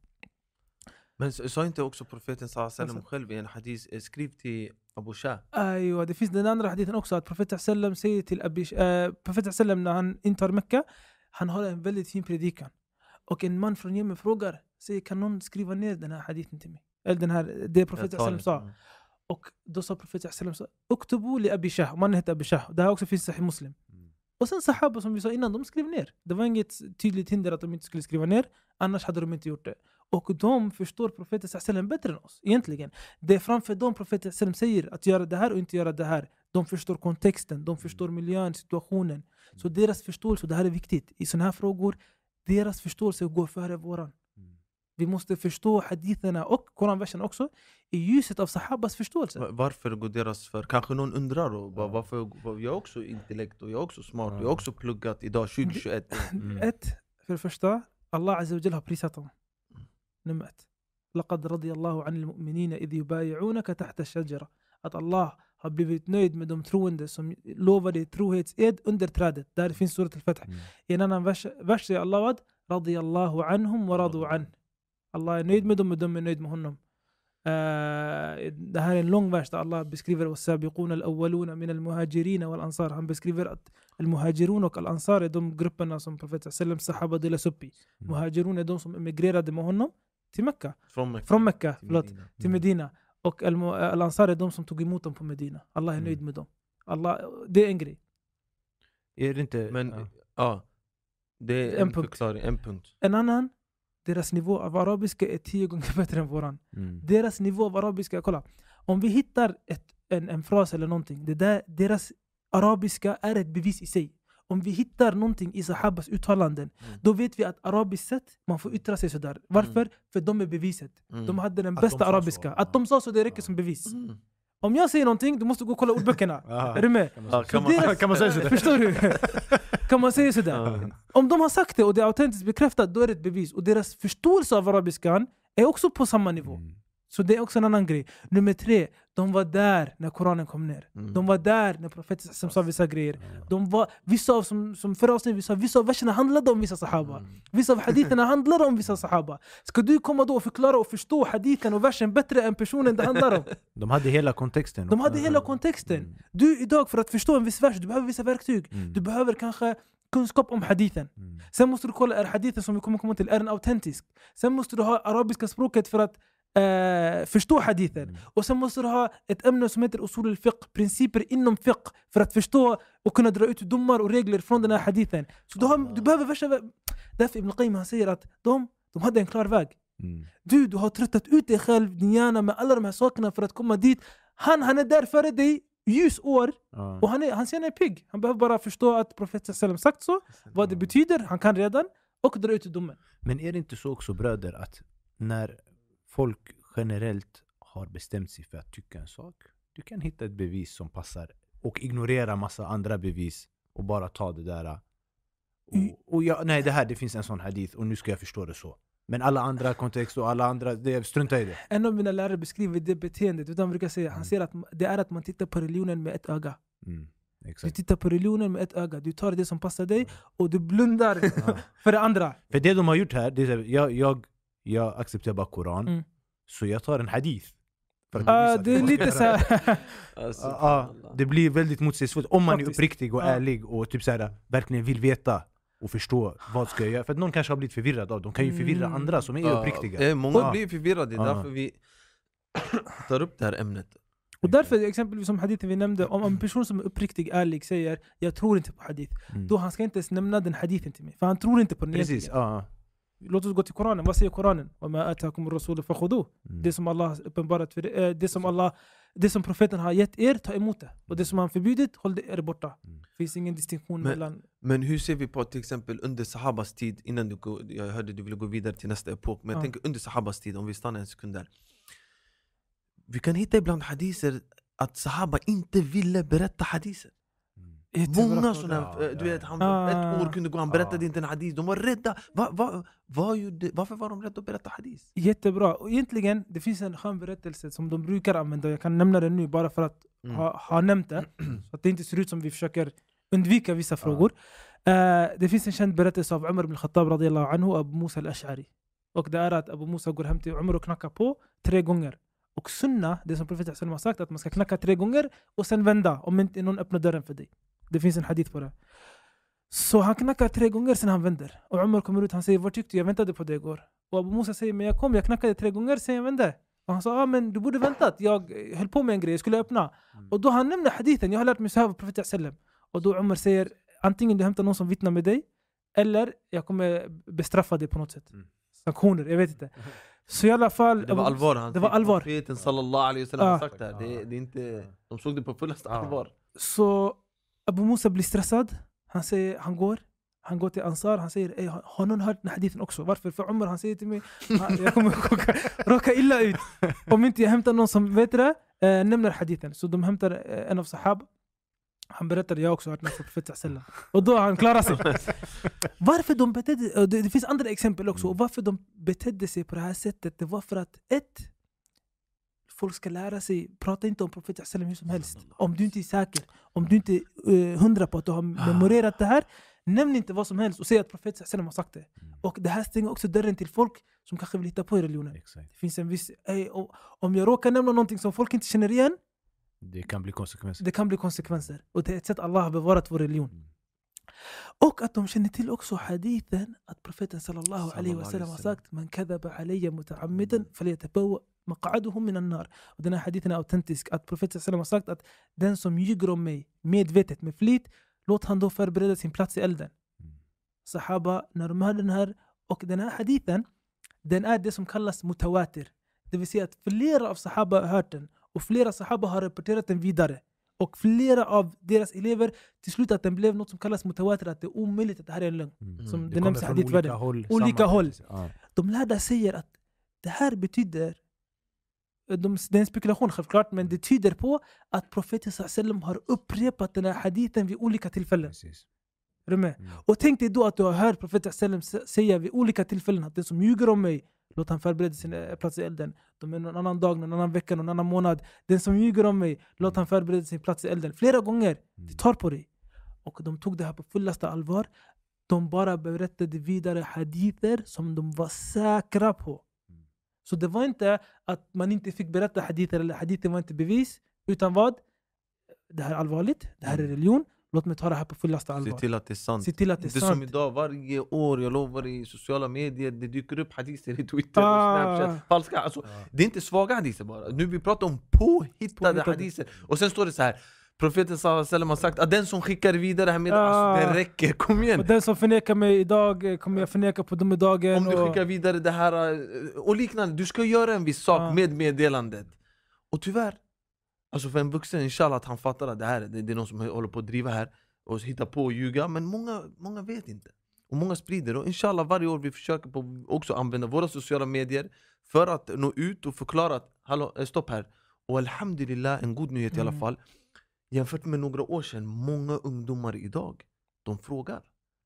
D: Men s- sa inte också profeten sallallahu alaihi wasallam
A: Alltså.
D: själv i en hadith, eh, skriv till Abu Shah
A: Aywa, det finns den andra hadithen också att profeten sallam säger till Abi, äh, profeten sallam när han intar Mecka, han har en väldigt fin predikan. Och en man från Jemen frågar, säger kan någon skriva ner den här hadithen till mig? Eller den här, det profeten sallam
D: talet.
A: sa.
D: Mm.
A: Och då sa profeten sallam så, Uktubu li Abi Shah, mannen heter Abi Shah. Det här också finns i Sahih Muslim.
B: Mm.
A: Och sen sahaba som vi sa innan, de skrev ner. Det var inget tydligt hinder att de inte skulle skriva ner, annars hade de inte gjort det. Och de förstår profeten sallam bättre än oss, egentligen. Det är framför dem profeten sallam säger att göra det här och inte göra det här. De förstår kontexten, de förstår miljön, situationen. Så deras förståelse, och det här är viktigt, i sådana här frågor, deras förståelse går före våran.
B: Mm.
A: Vi måste förstå haditherna och koranversen också i ljuset av sahabas förståelse.
D: Va- Varför går deras för? Kanske någon undrar och bara,
B: Ja.
D: varför jag är också intellekt och jag är också smart och
B: Ja.
D: jag har också pluggat idag 2021 [LAUGHS]
B: Mm.
A: Ett, för det första, Allah Azza wa Jalla har prisat dem. Nummer ett. لقد رضي الله عن المؤمنين إذ يبايعونك تحت الشجرة. Att Allah har blivit nöjd med de troende som lovade trohetsed under trädet. Där finns surat al-Fath.
B: Mm.
A: I en annan vers, vers säger Allah vad? رضي الله عنهم ورضوا عنه. Allah är nöjd med dem och de är nöjd med honom. Eh, det här är en lång vers där Allah beskriver والسابقون الأولون من المهاجرين والأنصار. Han beskriver att al-muhajirun och al-ansar är de grupperna som profeten sallam sahaba delas upp i.
B: Mm.
A: Muhajirun är de som emigrerade med honom till Mecka.
D: Från Mecka
A: Från Mecka,
D: till
A: förlåt,
D: Medina.
A: till Medina. Och Al- Al-Ansar är de som tog emot dem på Medina. Allah är
B: Mm.
A: nöjd med dem. Allah, det är en grej.
B: Är det inte...
D: Men
B: ja.
D: ja, det är
A: En
D: en,
A: punkt.
D: förklaring, en punkt.
A: En annan, deras nivå av arabiska är tio gånger [LAUGHS] bättre än våran.
B: Mm.
A: Deras nivå av arabiska, kolla. Om vi hittar ett, en, en fras eller någonting, det där, deras arabiska är ett bevis i sig. Om vi hittar någonting i sahabas uttalanden,
D: Mm.
A: då vet vi att arabiskt sett, man får yttra sig sådär. Varför? För de är beviset.
D: Mm.
A: De hade den
B: Att
A: bästa
B: de så,
A: arabiska.
B: ja.
A: Att de sa så, det räcker som bevis. Om jag säger någonting, du måste gå och kolla ordböckerna. [LAUGHS] Är du med?
D: Ja, kan man,
A: deras-
B: kan man säga sådär?
A: Förstår du? [LAUGHS] kan man säga sådär? Om de har sagt det och det är autentiskt bekräftat, då är det ett bevis. Och deras förståelse av arabiskan är också på samma nivå.
B: Mm.
A: Så det är också en annan grej. Nummer tre, de var där när Koranen kom ner.
D: Mm.
A: De var där när profeten som sa vissa grejer. De var, vissa av, som, som förra avsnittet vi sa, vissa av verserna handlade om vissa sahaba.
D: Mm.
A: Vissa av haditherna handlade om vissa sahaba. Ska du komma då och förklara och förstå hadithen och versen bättre än personen det handlar om? [LAUGHS]
B: De hade hela kontexten.
A: De hade hela kontexten.
B: Mm.
A: Du idag för att förstå en viss vers, du behöver vissa verktyg.
B: Mm.
A: Du behöver kanske kunskap om hadithen. Sen måste du kolla, är hadithen som vi kommer komma till, är den autentisk? Sen måste du ha arabiska språket för att förstå hadithen. Och sen måste du ha ett ämne som heter usul al-fiqh, principer inom fiqh, för att förstå och kunna dra ut domar och regler från den här hadithen. Så du, har, du behöver versa... Därför Ibn Qayyim han säger att de, de hade en klar väg.
B: Mm.
A: Du, du har tröttat ut dig själv, din hjärna med alla de här sakerna för att komma dit. Han, han är där före dig, ljusår,
B: Ja.
A: och han är, hjärna är pigg. Han behöver bara förstå att profeten sagt så, vad det betyder, han kan redan, och dra ut domen.
B: Men är det inte så också bröder att när folk generellt har bestämt sig för att tycka en sak, du kan hitta ett bevis som passar och ignorera massa andra bevis och bara ta det där.
A: Mm.
B: Och, och jag, nej det här, det finns en sån hadith och nu ska jag förstå det så. Men alla andra kontexter och alla andra, det, strunta i det.
A: En av mina lärare beskriver det beteendet, han brukar säga? Han
B: Mm.
A: säger att det är att man tittar på religionen med ett öga.
B: Mm.
A: Du tittar på religionen med ett öga, du tar det som passar dig och du blundar [LAUGHS] för det andra.
B: För det de har gjort här, det är jag, jag, jag accepterar bara Koran,
A: Mm.
B: så jag tar en hadith.
A: Ah,
B: bevisa
A: det är lite så.
D: Alltså,
B: det blir väldigt motsägelsefullt om man är uppriktig och ärlig och typ så här, verkligen vill veta och förstå vad ska jag göra. För att någon kanske har blivit förvirrad av De kan ju förvirra
A: Mm.
B: andra som är uppriktiga.
D: eh, många blir förvirrade, det är därför vi tar upp det här ämnet.
A: Och därför exempelvis som hadithen vi nämnde, om en person som är uppriktig, ärlig säger jag tror inte på hadith.
B: Mm.
A: Då han ska inte ens nämna den hadithen till mig, för han tror inte på den
B: Precis,
A: egentligen. Låt oss gå till Koranen. Vad säger Koranen? Det som Allah uppenbarat för uh, det, det som Allah det som profeten har gett er, ta emot det. Och det som han förbjudit, håll det er borta. Det finns ingen distinktion
D: men,
A: mellan...
D: Men hur ser vi på till exempel under Sahabas tid, innan du jag hörde du ville gå vidare till nästa epok, men jag tänker under Sahabas tid, om vi stannar en sekund där. Vi kan hitta ibland hadiser att Sahaba inte ville berätta hadiser. Många sådana, eh, du vet, han, ett år kunde gå, han berättade inte en hadis, de var rädda. Va, va, vad gjorde, varför var de rädda att berätta hadis?
A: Jättebra. Och egentligen, det finns en skön berättelse som de brukar använda. Jag kan nämna den nu bara för att
D: Mm.
A: ha, ha nämnt det. [CLEARS THROAT] Så att det inte ser ut som vi försöker undvika vissa frågor. Eh, det finns en känd berättelse av Umar ibn Khattab radiallahu anhu Abu Musa al-Ash'ari. Och det är att Abu Musa går hem till Umar och knackar på tre gånger. Och sunna, det som profeten har sagt, att man ska knacka tre gånger och sen vända om inte någon öppnar dörren för dig. Det finns en hadith på det. Så han knackar tre gånger, sen han vänder. Och Umar kommer ut, han säger vad tyckte du? Jag väntade på dig igår. Och Abu Musa säger men jag kom, jag knackade tre gånger, sen jag vände. Och han sa ah, men du borde väntat, jag eh, höll på med en grej, jag skulle öppna. Och då han nämner hadithen, jag har lärt mig så här av profeten sallam. Och då Umar säger antingen du hämtar någon som vittnar med dig, eller jag kommer bestraffa dig på något sätt.
B: Mm.
A: Sanktioner, jag vet inte. [LAUGHS] Så i alla fall...
D: Det var allvar, han
A: Det var allvar.
D: Profeten sallallahu alaihi wasallam
A: Ja.
D: sagt det här. Det, det är inte, de såg det på fullaste allvar.
A: Så Abu Musa blir stressad, han, säger, han går. Han går till Ansar, han säger "Ey, har har någon hört den här hadithen också? Varför? För Umar han säger till mig "Han- jag kommer råka, råka illa ut om inte jag hämtar någon som vet det, eh, nämner hadithen. Så de hämtar eh, en av sahab. Han folk ska lära sig, prata inte om profeten sallam hur som helst. Om du inte är säker, om du inte är uh, hundra på att du har memorerat det här, nämn inte vad som helst och säg att profeten sallam har sagt det. Och det här stänger också dörren till folk som kanske vill hitta på i religionen. Det finns en viss, ey, om- jag råkar nämna någonting som folk inte känner igen,
B: Det kan bli konsekvenser.
A: det kan bli konsekvenser. Och det är ett sätt Allah har bevarat vår religion.
B: Mm.
A: Och att de känner till också hadithen att profeten sallallahu alaihi wasallam har sagt Man kadhaba alayya muta'ammidan falyatabawwa maq'aduhu minan nar. Och den här hadithen är autentisk. Att profeten sallallahu har sagt att den som ljuger om mig medvetet med flit, låt han då förbereda sin plats i elden. Sahaba, när de hörde den här, och den här hadithen, den är det som kallas mutawatir. Det vill säga att flera av sahaba har hört den och flera sahaba har rapporterat den vidare. Och flera av deras elever till slut att den blev något som kallas mutawatir, att det är omöjligt att det här är en lögn.
B: Mm.
A: Som
B: Det
A: det nämns i
B: från olika håll.
A: Olika håll.
B: Ja.
A: De lärda säger att det här betyder de, det är en spekulation självklart, men det tyder på att profeten sallam har upprepat den här hadithen vid olika tillfällen.
B: Precis.
A: Är du med?
B: Mm.
A: Och tänk dig då att du har hört profeten sallam säga vid olika tillfällen att den som ljuger om mig, låt han förbereda sin eh, plats i elden. De är någon annan dag, någon annan vecka, någon annan månad. Den som ljuger om mig, låt han förbereda sin plats i elden. Flera gånger.
B: Mm.
A: Det tar på dig. Och de tog det här på fullaste allvar. De bara berättade vidare hadither som de var säkra på. Så det var inte att man inte fick berätta hadither eller hadither var inte bevis. Utan vad? Det här är allvarligt, det här är
B: Mm.
A: religion. Låt mig ta det här på fullaste
D: Se
A: allvar.
D: till att det är sant.
A: Se till att det är
D: Det är som idag, varje år, jag lovar i sociala medier, det dyker upp hadither i Twitter
A: Ah.
D: och Snapchat. Falska, alltså,
B: Ja.
D: det är inte svaga hadither bara. Nu vi pratar om påhittade
A: Påhittade.
D: hadither. Och sen står det så här. Profeten wasallam har sagt att den som skickar vidare här med alltså,
A: Ah.
D: det räcker, kom igen!
A: Och den som förnekar mig idag eh, kommer jag förneka på domedagen.
D: Om du
A: och-
D: skickar vidare det här eh, och liknande, du ska göra en viss sak
A: Ja.
D: med meddelandet. Och tyvärr, alltså för en vuxen, inshallah att han fattar att det här det, det är någon som håller på att driva här och hitta på och ljuga, men många, många vet inte. Och många sprider, och inshallah varje år vi försöker på också använda våra sociala medier för att nå ut och förklara att hallå, eh, stopp här. Och alhamdulillah, en god nyhet i alla
A: Mm.
D: fall. Jämfört med några år sedan, många ungdomar idag, de frågar.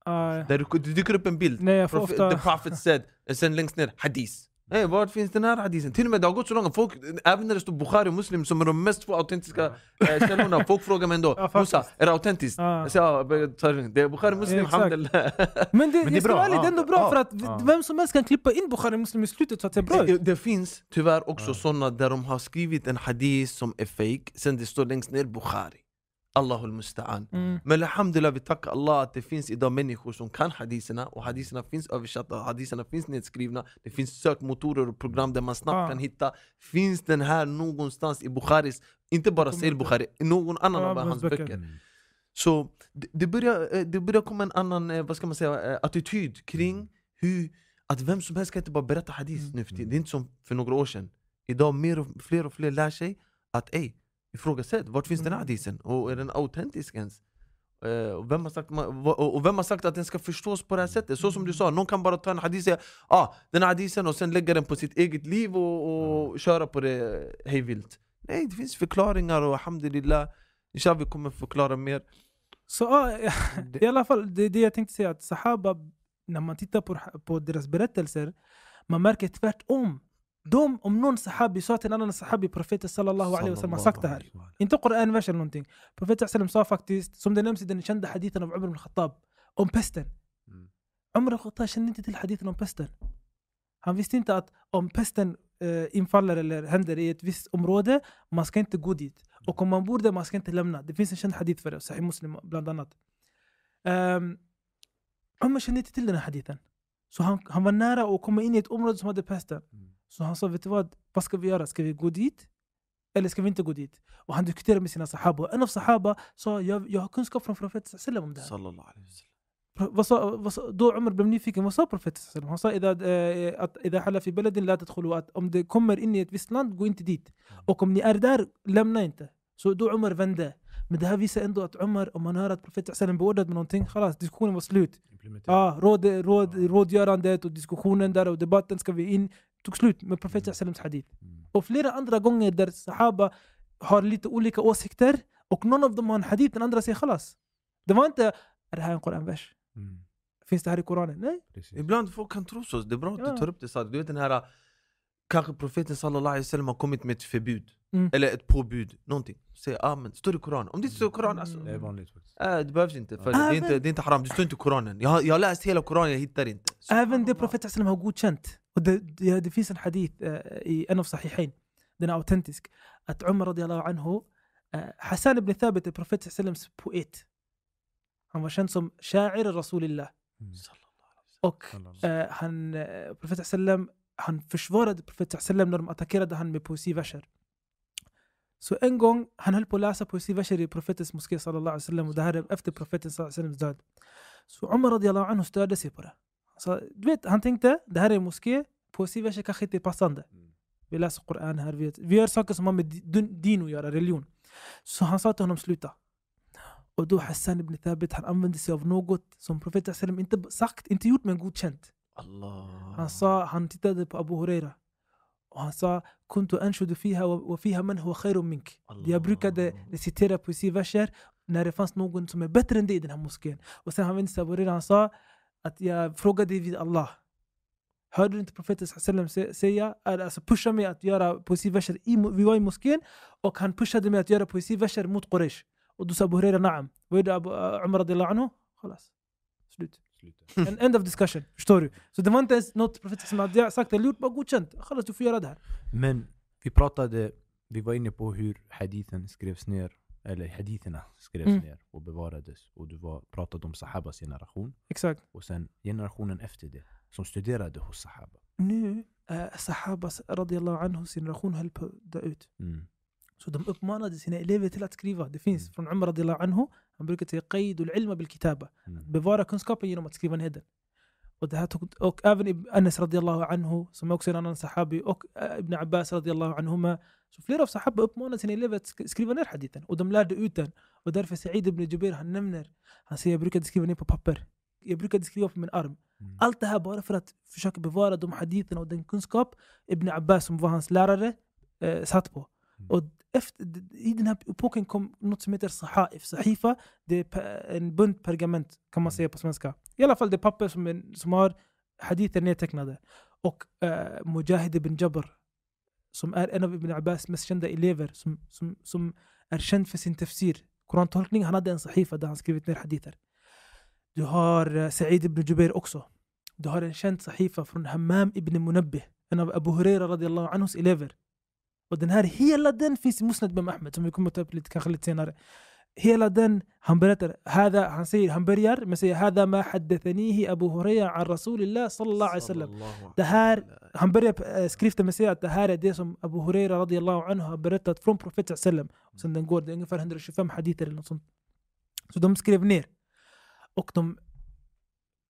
A: Ah,
D: Där det dyker upp en bild,
A: nej, jag får
D: Prof-
A: ofta...
D: The Prophet said, och sen längst ner, hadis. Hey, vart finns den här hadisen? Till och med det har gått så långt, folk, även när det står Bukhari och Muslim som är de mest autentiska eh, källorna, folk frågar mig ändå
A: Ja.
D: Musa, är det autentiskt?
A: Ja.
D: Jag säger ja, det är Bukhari Muslim, alhamdulillah
A: Men det, [LAUGHS]
B: det är bra,
A: vara ärlig, det är ändå
B: ja.
A: bra
B: Ja.
A: för att
B: Ja.
A: vem som helst kan klippa in Bukhari Muslim i slutet så att det är bra
D: det, det finns tyvärr också
B: Ja.
D: sådana där de har skrivit en hadis som är fake, sen det står längst ner Bukhari Allahul musta'an
A: Mm.
D: Men alhamdulillah, vi tackar Allah att det finns idag människor som kan hadiserna och hadiserna finns översatta, hadiserna finns nedskrivna Det finns sökmotorer och program där man snabbt
A: Ah.
D: kan hitta Finns den här någonstans i Bukharis, inte bara Sahih. Bukhari, någon annan
A: Ja,
D: av
A: hans böcker.
D: böcker
B: Mm.
D: Så det, börjar, eh, det börjar komma en annan, eh, vad ska man säga, eh, attityd kring hur att vem som helst kan inte bara berätta hadis
A: Mm.
D: nu för tiden Det är inte som för några år sedan Idag mer och fler och fler lär sig att ej, ifrågasätt, vart finns den här
A: Mm.
D: hadisen? Och är den autentisk ens? Eh, och, vem har sagt, och vem har sagt att den ska förstås på det här sättet? Så som du sa, någon kan bara ta en hadis och säga ah, den här hadisen och sen lägga den på sitt eget liv och, och köra på det hejvilt Nej, det finns förklaringar och alhamdulillah Inshallah vi kommer förklara mer
A: Så ah, i alla fall, det är det jag tänkte säga att Sahaba, när man tittar på, på deras berättelser, man märker tvärtom. De, om någon en annan sahabi, profeten sallallahu alaihi wasallam har sagt det här. Inte Koran-vers eller någonting. Profeten sallam sa faktiskt, som det nämns i den kända hadithen av Umar ibn Khattab, om pesten. Umar ibn Khattab kände inte till hadithen om pesten. Han visste inte att om pesten eh, infaller eller händer i ett visst område, man ska inte gå dit. Och om man bor där, man ska inte lämna. Det finns en känd hadith för det, Sahih Muslim bland annat. Um, Umar kände inte till den här hadithen. Så han, han var nära att komma in i ett område som hade pesten.
B: Mm.
A: Så han sa, vet du vad, vad ska vi göra? Ska vi gå dit? Eller ska vi inte gå dit? Och han diskuterade med sina sahaba. En av sahaba sa, jag, jag har kunskap från profeten sallam om det här.
D: Sallallahu alaihi wasallam
A: Pro- vad sa, vad sa, då Umar blev nyfiken, vad sa profeten sallam? Han sa "Idha, eh, att idha hala fi baladin la tadkhulu", att om det kommer in i ett visst land, gå inte dit. Och om ni är där, lämna inte. Så då Umar vände. Men det här visar ändå att Umar, om man hör att profeten beordrade med någonting, khalas, diskussionen var slut. Ja, råd, råd, rådgörandet och diskussionen där och debatten ska vi in, tog slut med profeten sallams hadith.
B: Mm.
A: Och flera andra gånger där sahaba har lite olika åsikter och någon av dem har en hadith, den andra säger khalas. Det var inte, är det här en koranvers?
B: Mm.
A: Finns det här i koranen? Nej.
B: Precis.
D: Ibland folk kan tro så, det är bra att
A: Ja.
D: du tar upp det Sad. Du vet den här Kanske profeten sallallahu alaihi wasallam har kommit med ett förbud
A: Mm.
D: Eller ett påbud, någonting Säg ah, men står det i Koranen? Om det inte står i Koranen alltså
B: Det är vanligt faktiskt.
D: äh, Det behövs inte, för det, är inte, det är inte haram, det står inte i Koranen Jag har, jag har läst hela Koranen, jag hittar inte
A: Även det profeten sallam har godkänt. Och det, det, det finns en hadith eh, i en av sahihain, den är autentisk. Att Umar radiallahu anhu, eh, Hassan ibn Thabit är profeten sallams poet. Han var känd som Sha'ir Rasulillah.
B: Mm.
A: Och eh, han, eh, profeten sallam, han försvarade profeten sallam när de attackerade han med poesiverser. Så en gång, han höll på att läsa poesiverser i profetens moské sallallahu alaihi wasallam och det här är efter profeten sallallahu alaihi död. Så Umar radiallahu anhu störde sig på det. Så, du vet, han tänkte, det här är en moské, poesiverser kanske inte är passande. Vi läser Koran här, vi, vi gör saker som har med di- din att göra, religion. Så han sa till honom sluta. Och då Hassan ibn Thabit, han använde sig av något som profeten sallam inte sagt, inte gjort men godkänt.
D: Allah.
A: Han sa, han tittade på Abu Huraira han sa kuntu anshudu fiha wa fiha man huwa khairun mink. Jag brukade recitera poesiverser när det fanns någon som är bättre än dig i den här moskén. Och sen han vände sig till han sa att jag frågade vid Allah. Hörde du inte profeten säga, alltså pusha mig att göra poesiverser, i, vi var i moskén och han pushade mig att göra poesiverser mot Quraysh. Och då sa Abu Huraira na'am. Vad gjorde Umar radiallahu anhu? Slut. En end of discussion. Förstår du? Så det var inte ens något profeten som hade sagt eller gjort, bara godkänt. Khalas, du får göra det här.
B: Men vi pratade, vi var inne på hur hadithen skrevs ner, eller haditherna skrevs
A: Mm.
B: ner och bevarades. Och du var, pratade om sahabas generation,
A: Exakt.
B: och sen generationen efter det, som studerade hos sahaba.
A: Nu, eh, Sahabas radiallahu anhus generation höll på att dö ut.
B: Mm.
A: Så de uppmanade sina elever till att skriva. Det finns
B: Mm.
A: från Umar radiallahu anhu, han brukar säga qaid al-ilma bil kitaba.
B: Mm.
A: Bevara kunskapen genom att skriva ner den. Och, det här tog, och även Anas radiallahu anhu, som också är en annan sahabi, och Ibn Abbas radiallahu anhuma. Så flera av sahaba uppmanade sina elever att sk- skriva ner hadithen. Och de lärde ut den. Och därför Sa'id ibn Jubair, han nämner, han säger jag brukade skriva ner på papper. Jag brukade skriva på min arm.
B: Mm.
A: Allt det här bara för att försöka bevara de haditherna och den kunskap Ibn Abbas som var hans lärare eh, satt på.
B: Mm.
A: Och efter, I den här epoken kom något som heter sahaif. Sahifa, det är en bunt pergament kan man säga på svenska. I alla fall det papper som, är, som har hadither nedtecknade. Och eh, Mujahid ibn Jabr, som är en av Ibn Abbas mest kända elever, som, som, som är känd för sin tafsir, Korantolkning, han hade en sahifa där han skrivit ner hadither. Du har eh, Sa'id ibn Jubair också. Du har en känd sahifa från Hammam ibn Munabbih, en av Abu Huraira radiallahu anhus elever. Och den här, hela den finns i Musnad Imam Ahmed, som vi kommer ta upp lite, kanske lite senare. Hela den, han berättar, hada, han, säger, han börjar med att säga Hada ma haddathanihi Abu Hurayra an Rasulillah sallallahu alaihi
D: wasallam.
A: Det här, han börjar eh, skriften med att säga att det här är det som Abu Hurayra radiallahu anhu har berättat från profeten sallam. Sen den går, det är ungefär 125 haditer eller något sånt. Så de skrev ner. Och de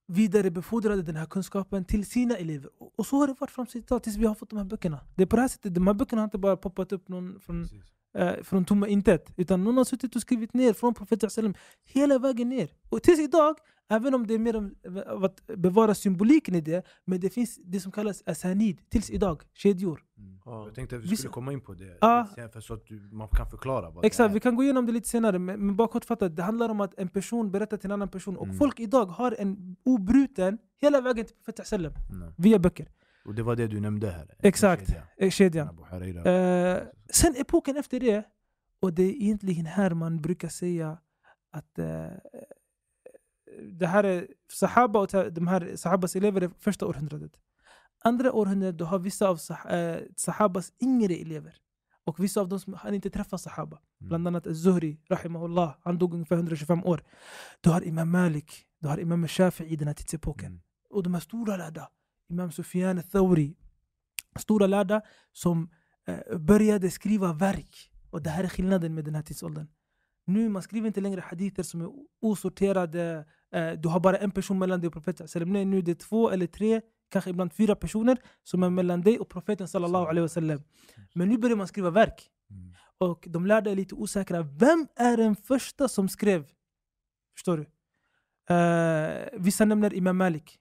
A: vidarebefordrade den här kunskapen till sina elever. Och- så har det varit fram till idag, tills vi har fått de här böckerna. Det är på det här sättet, de här böckerna har inte bara poppat upp någon från,
B: Precis
A: eh, från tomma intet. Utan någon har suttit och skrivit ner från profeten hela vägen ner. Och tills idag, även om det är mer om av att bevara symboliken i det, men det finns det som kallas asanid, tills idag, kedjor.
B: Mm.
D: Ja.
B: Jag tänkte att vi skulle komma in på det, sen, för så att du, man kan förklara vad
A: Exakt,
B: det
A: vi kan gå igenom det lite senare, men, men bara kortfattat, det handlar om att en person berättar till en annan person. Och
B: Mm.
A: folk idag har en obruten, hela vägen till profeten
B: Nej.
A: via böcker.
B: Och det var det du nämnde här.
A: Exakt.
B: Kedja.
A: Eh, Kedjan. Eh, sen epoken efter det, och det är egentligen här man brukar säga att eh, det här är Sahaba och de här Sahabas elever är första århundradet. Andra århundradet då har vissa av sah- eh, Sahabas yngre elever. Och vissa av dem som han inte träffat Sahaba.
B: Mm.
A: Bland annat Zuhri, rahimahullah. Han dog ungefär 125 år. Du har Imam Malik, du har Imam Shafi'i i den här tidsepoken.
B: Mm.
A: Och de här stora lärda, Imam Sufyan al-Thawri, stora lärda som eh, började skriva verk. Och det här är skillnaden med den här tidsåldern. Nu man skriver inte längre hadither som är osorterade, eh, du har bara en person mellan dig och profeten. Nej, nu är det två eller tre, kanske ibland fyra personer som är mellan dig och profeten sallallahu alaihi wasallam. Men nu börjar man skriva verk.
B: Mm.
A: Och de lärda är lite osäkra. Vem är den första som skrev? Förstår du? Eh, vissa nämner Imam Malik.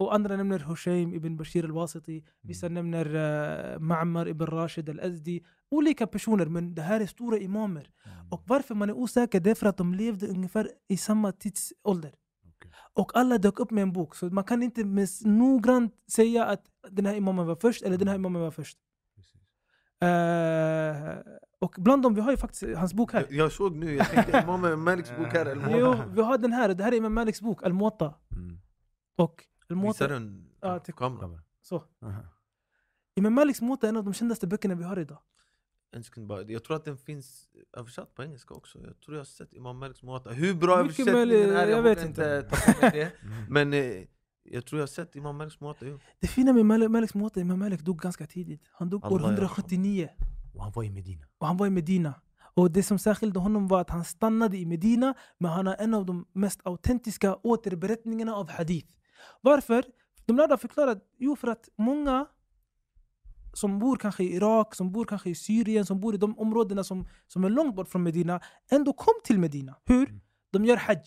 A: Nämner Hushaym ibn Bashir al-Wasiti. Vissa nämner uh, Ma'mar ibn Rashid al-Azdi. Olika personer, men det här är stora imamer. Och varför man är osäker, det är för att de levde ungefär i samma tidsålder. Och alla dök upp med en bok. Så man kan inte med noggrant säga att den här imamen var först eller den här imamen var först. Eh, och bland dem, vi har ju faktiskt hans bok här.
D: Jag, såg nu, jag tänkte Imam Maliks bok här,
A: Jo, vi har den här. Det här är Imam Maliks bok, Al-Muwatta.
B: Mm.
A: Och
D: Visar
A: Al-Muwatta,
D: den
A: Ja, till-
D: kameran?
A: så.
B: Aha.
A: Imam Maliks Muwatta är en av de kändaste böckerna vi har idag.
D: bara, jag tror att den finns översatt på engelska också. Jag tror jag har sett Imam Maliks Muwatta. Hur bra översättningen är, jag,
A: jag vet inte.
D: inte det. Men eh, jag tror jag har sett Imam Maliks. Jo.
A: Det fina med Malik, Maliks Muwatta, Imam Malik dog ganska tidigt. Han dog år
D: Allah
A: 179
B: Och han var i Medina.
A: och han var i Medina. Och det som särskilde honom var att han stannade i Medina, men han har en av de mest autentiska återberättningarna av hadith. Varför? De lärda förklarar jo för att många som bor kanske i Irak, som bor kanske i Syrien, som bor i de områdena som, som är långt bort från Medina, ändå kom till Medina. Hur?
B: Mm.
A: De gör hajj.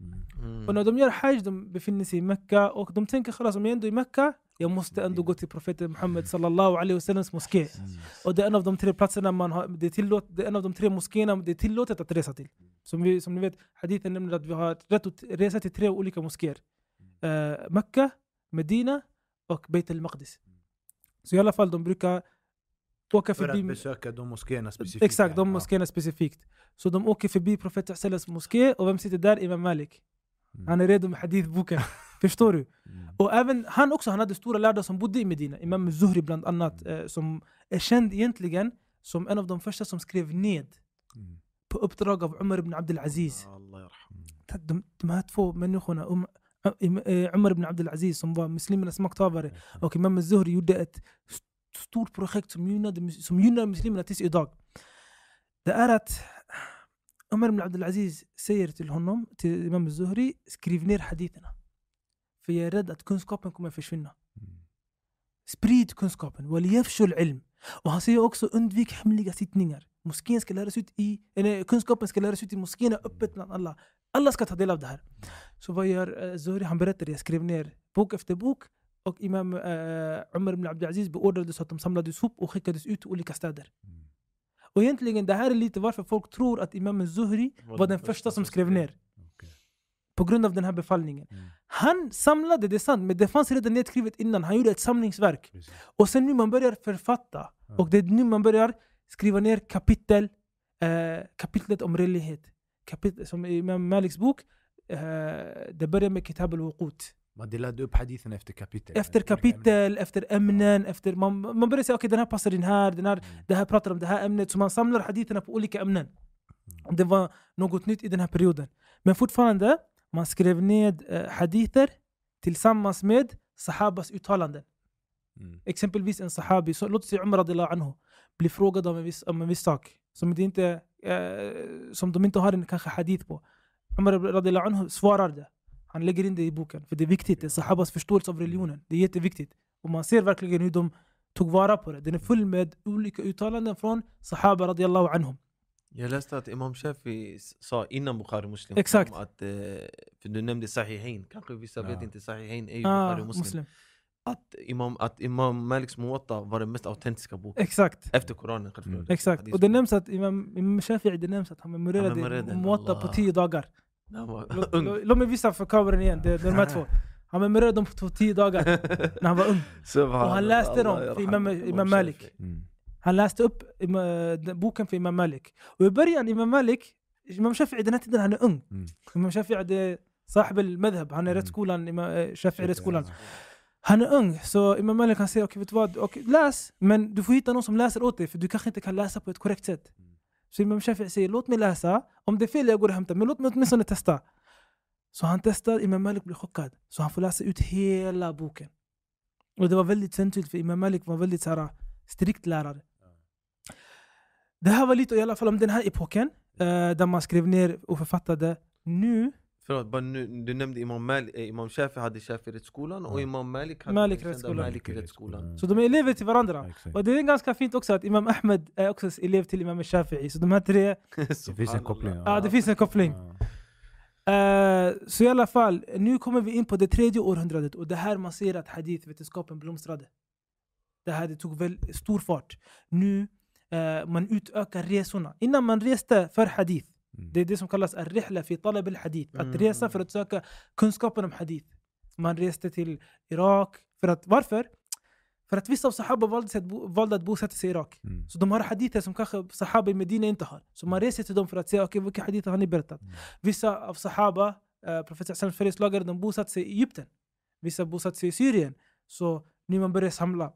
B: Mm.
D: Mm.
A: Och när de gör hajj, de befinner sig i Mecka och de tänker "Khalas, om jag ändå är i Mecka, jag måste ändå gå till profeten Muhammed sallallahu alaihi wasallams moské. Och det är en av de tre platserna man har, det är, tillåt, det är en av de tre moskéerna det är tillåtet att resa till. Som, vi, som ni vet, hadithen nämner att vi har rätt att resa till tre olika moskéer. Uh, Mecka, Medina och Beit al-Maqdis. Så i alla fall, de brukar åka
B: För att
A: förbi...
B: besöka de moskéerna specifikt.
A: Exakt, de
B: Ja.
A: moskéerna specifikt. Så de åker förbi profeten Sallas moské och vem sitter där? Imam Malik.
B: Mm.
A: Han är redo med hadithboken. Förstår du?
B: Mm.
A: Och även han också, han hade stora lärda som bodde i Medina. Imam Zuhri bland annat, eh, som är känd egentligen som en av de första som skrev ned
B: Mm.
A: på uppdrag av Umar ibn Abdul Aziz.
D: Yarham.
A: De, de här två människorna, um, إيه، عمر بن عبد العزيز سمبا مسلم من اسماك تابري أوكي إمام الزهري يدات ستور بروخيكت سميونا سميونا مسلم لا تسئ داك دارت عمر بن عبد العزيز سيرت الهنم إمام الزهري سكريفنير حديثنا. فيا رد ات كونسكوبن كما فيش
B: فينا.
A: سبريد كونسكوبن وليفشو العلم. Och han säger också undvik hemliga sittningar. Moskén ska läras ut i, eller kunskapen ska läras ut i moskéerna öppet bland alla. Alla ska ta del av det här. Så vad gör uh, Zuhri? Han berättar, jag skrev ner bok efter bok och Imam uh, Umar ibn beordrade så att de samlades ihop och skickades ut till olika städer.
B: Mm.
A: Och egentligen, det här är lite varför folk tror att Imam Zuhri var den första som skrev ner. På grund av den här befallningen.
B: Mm.
A: Han samlade, det är sant, men det fanns redan nedskrivet innan. Han gjorde ett samlingsverk.
B: Precis.
A: Och sen nu man börjar författa.
B: Ja.
A: Och det är nu man börjar skriva ner kapitel, eh, kapitlet om renlighet. Kapitel, som i Imam Maliks bok, eh, det börjar med Kitab al-Wuqut.
B: Man delade upp hadithen efter kapitel.
A: Efter kapitel, efter ämnen, efter man, man börjar säga okej den här passar in här, den här,
B: Mm.
A: det här pratar om det här ämnet. Så man samlar haditherna på olika ämnen. Och det var något nytt i den här perioden. Men fortfarande, man skrev ned eh, hadither tillsammans med sahabas uttalanden.
B: Mm.
A: Exempelvis en sahabi, så, låt säga Umar radiallahu anhu, blir frågad om en viss, om en viss sak som, det inte, eh, som de inte har en kanske hadith på. Umar radiallahu anhu svarar det. Han lägger in det i boken, för det är viktigt. Det är sahabas förståelse av religionen. Det är jätteviktigt. Och man ser verkligen hur de tog vara på det. Den är full med olika uttalanden från sahaba radiallahu anhum.
D: Jag läste att Imam Shafi sa innan Bukhari Muslim
A: Exakt.
D: att, eh, för du nämnde Sahihain, kanske vissa
B: Ja.
D: vet inte Sahihain är ju
A: Ah,
D: Bukhari Muslim.
A: muslim.
D: Att, Imam, att Imam Maliks Muwatta var den mest autentiska boken.
A: Exakt.
D: Efter Koranen självklart.
B: Mm.
A: Exakt. Och det nämns att Imam, Imam Shafi'i, det nämns att han memorerade Muwatta på tio dagar. [LAUGHS] Låt, mig visa för kameran igen, det, det är de här två. Han memorerade dem på tio dagar [LAUGHS] när han var ung. Och han läste dem för Imam- Imam Malik.
B: Mm.
A: Han läste upp boken för Imam Malik. Och i början, Imam Malik, Imam Shafi'i den här tiden han är ung.
B: Mm.
A: Imam Shafi'i det är sahib al-madhab, han är
B: Mm.
A: rättsskolan, Imam eh, Shafi'i rättsskolan. Han är ung, så Imam Malik kan säga okej vet du vad, okej, läs, men du får hitta någon som läser åt dig för du kanske inte kan läsa på ett korrekt sätt.
B: Mm.
A: Så Imam Shafi'i säger låt mig läsa, om det är fel jag går och hämtar, men låt mig åtminstone testa. Så han testar, Imam Malik blir chockad. Så han får läsa ut hela boken. Och det var väldigt centralt för Imam Malik var väldigt så här, strikt lärare. Det här var lite i alla fall om den här epoken, eh, där man skrev ner och författade. Nu,
D: Förlåt, bara nu, du nämnde Imam, Malik, eh, Imam Shafi hade Shafi-rättsskolan och. Imam Malik hade
A: Malik.
D: Malik-rättsskolan.
A: så de är elever till varandra.
B: Exakt.
A: Och det är ganska fint också att Imam Ahmed är också elev till Imam Shafi'i. Så de här tre, [LAUGHS]
B: Det finns en koppling.
A: ja det finns en koppling. Eh, så i alla fall, nu kommer vi in på det tredje århundradet och det här man ser att hadithvetenskapen blomstrade. Det här det tog väl stor fart. Nu eh, man utökar resorna. Innan man reste för hadith,
B: Mm.
A: det är det som kallas al-rihla fi talab al-hadith. Att resa för att söka kunskapen om hadith. Man reste till Irak. För att, varför? För att vissa av sahaba valde, att bo, valde att bosätta sig i Irak.
B: Mm.
A: Så de har hadither som kanske sahaba i Medina inte har. Så man reser till dem för att se okay, vilka hadither har ni berättat.
B: Mm.
A: Vissa av sahaba, uh, profeten Salams följeslagare, de bosatte sig i Egypten. Vissa bosatte sig i Syrien. Så nu man börjar samla.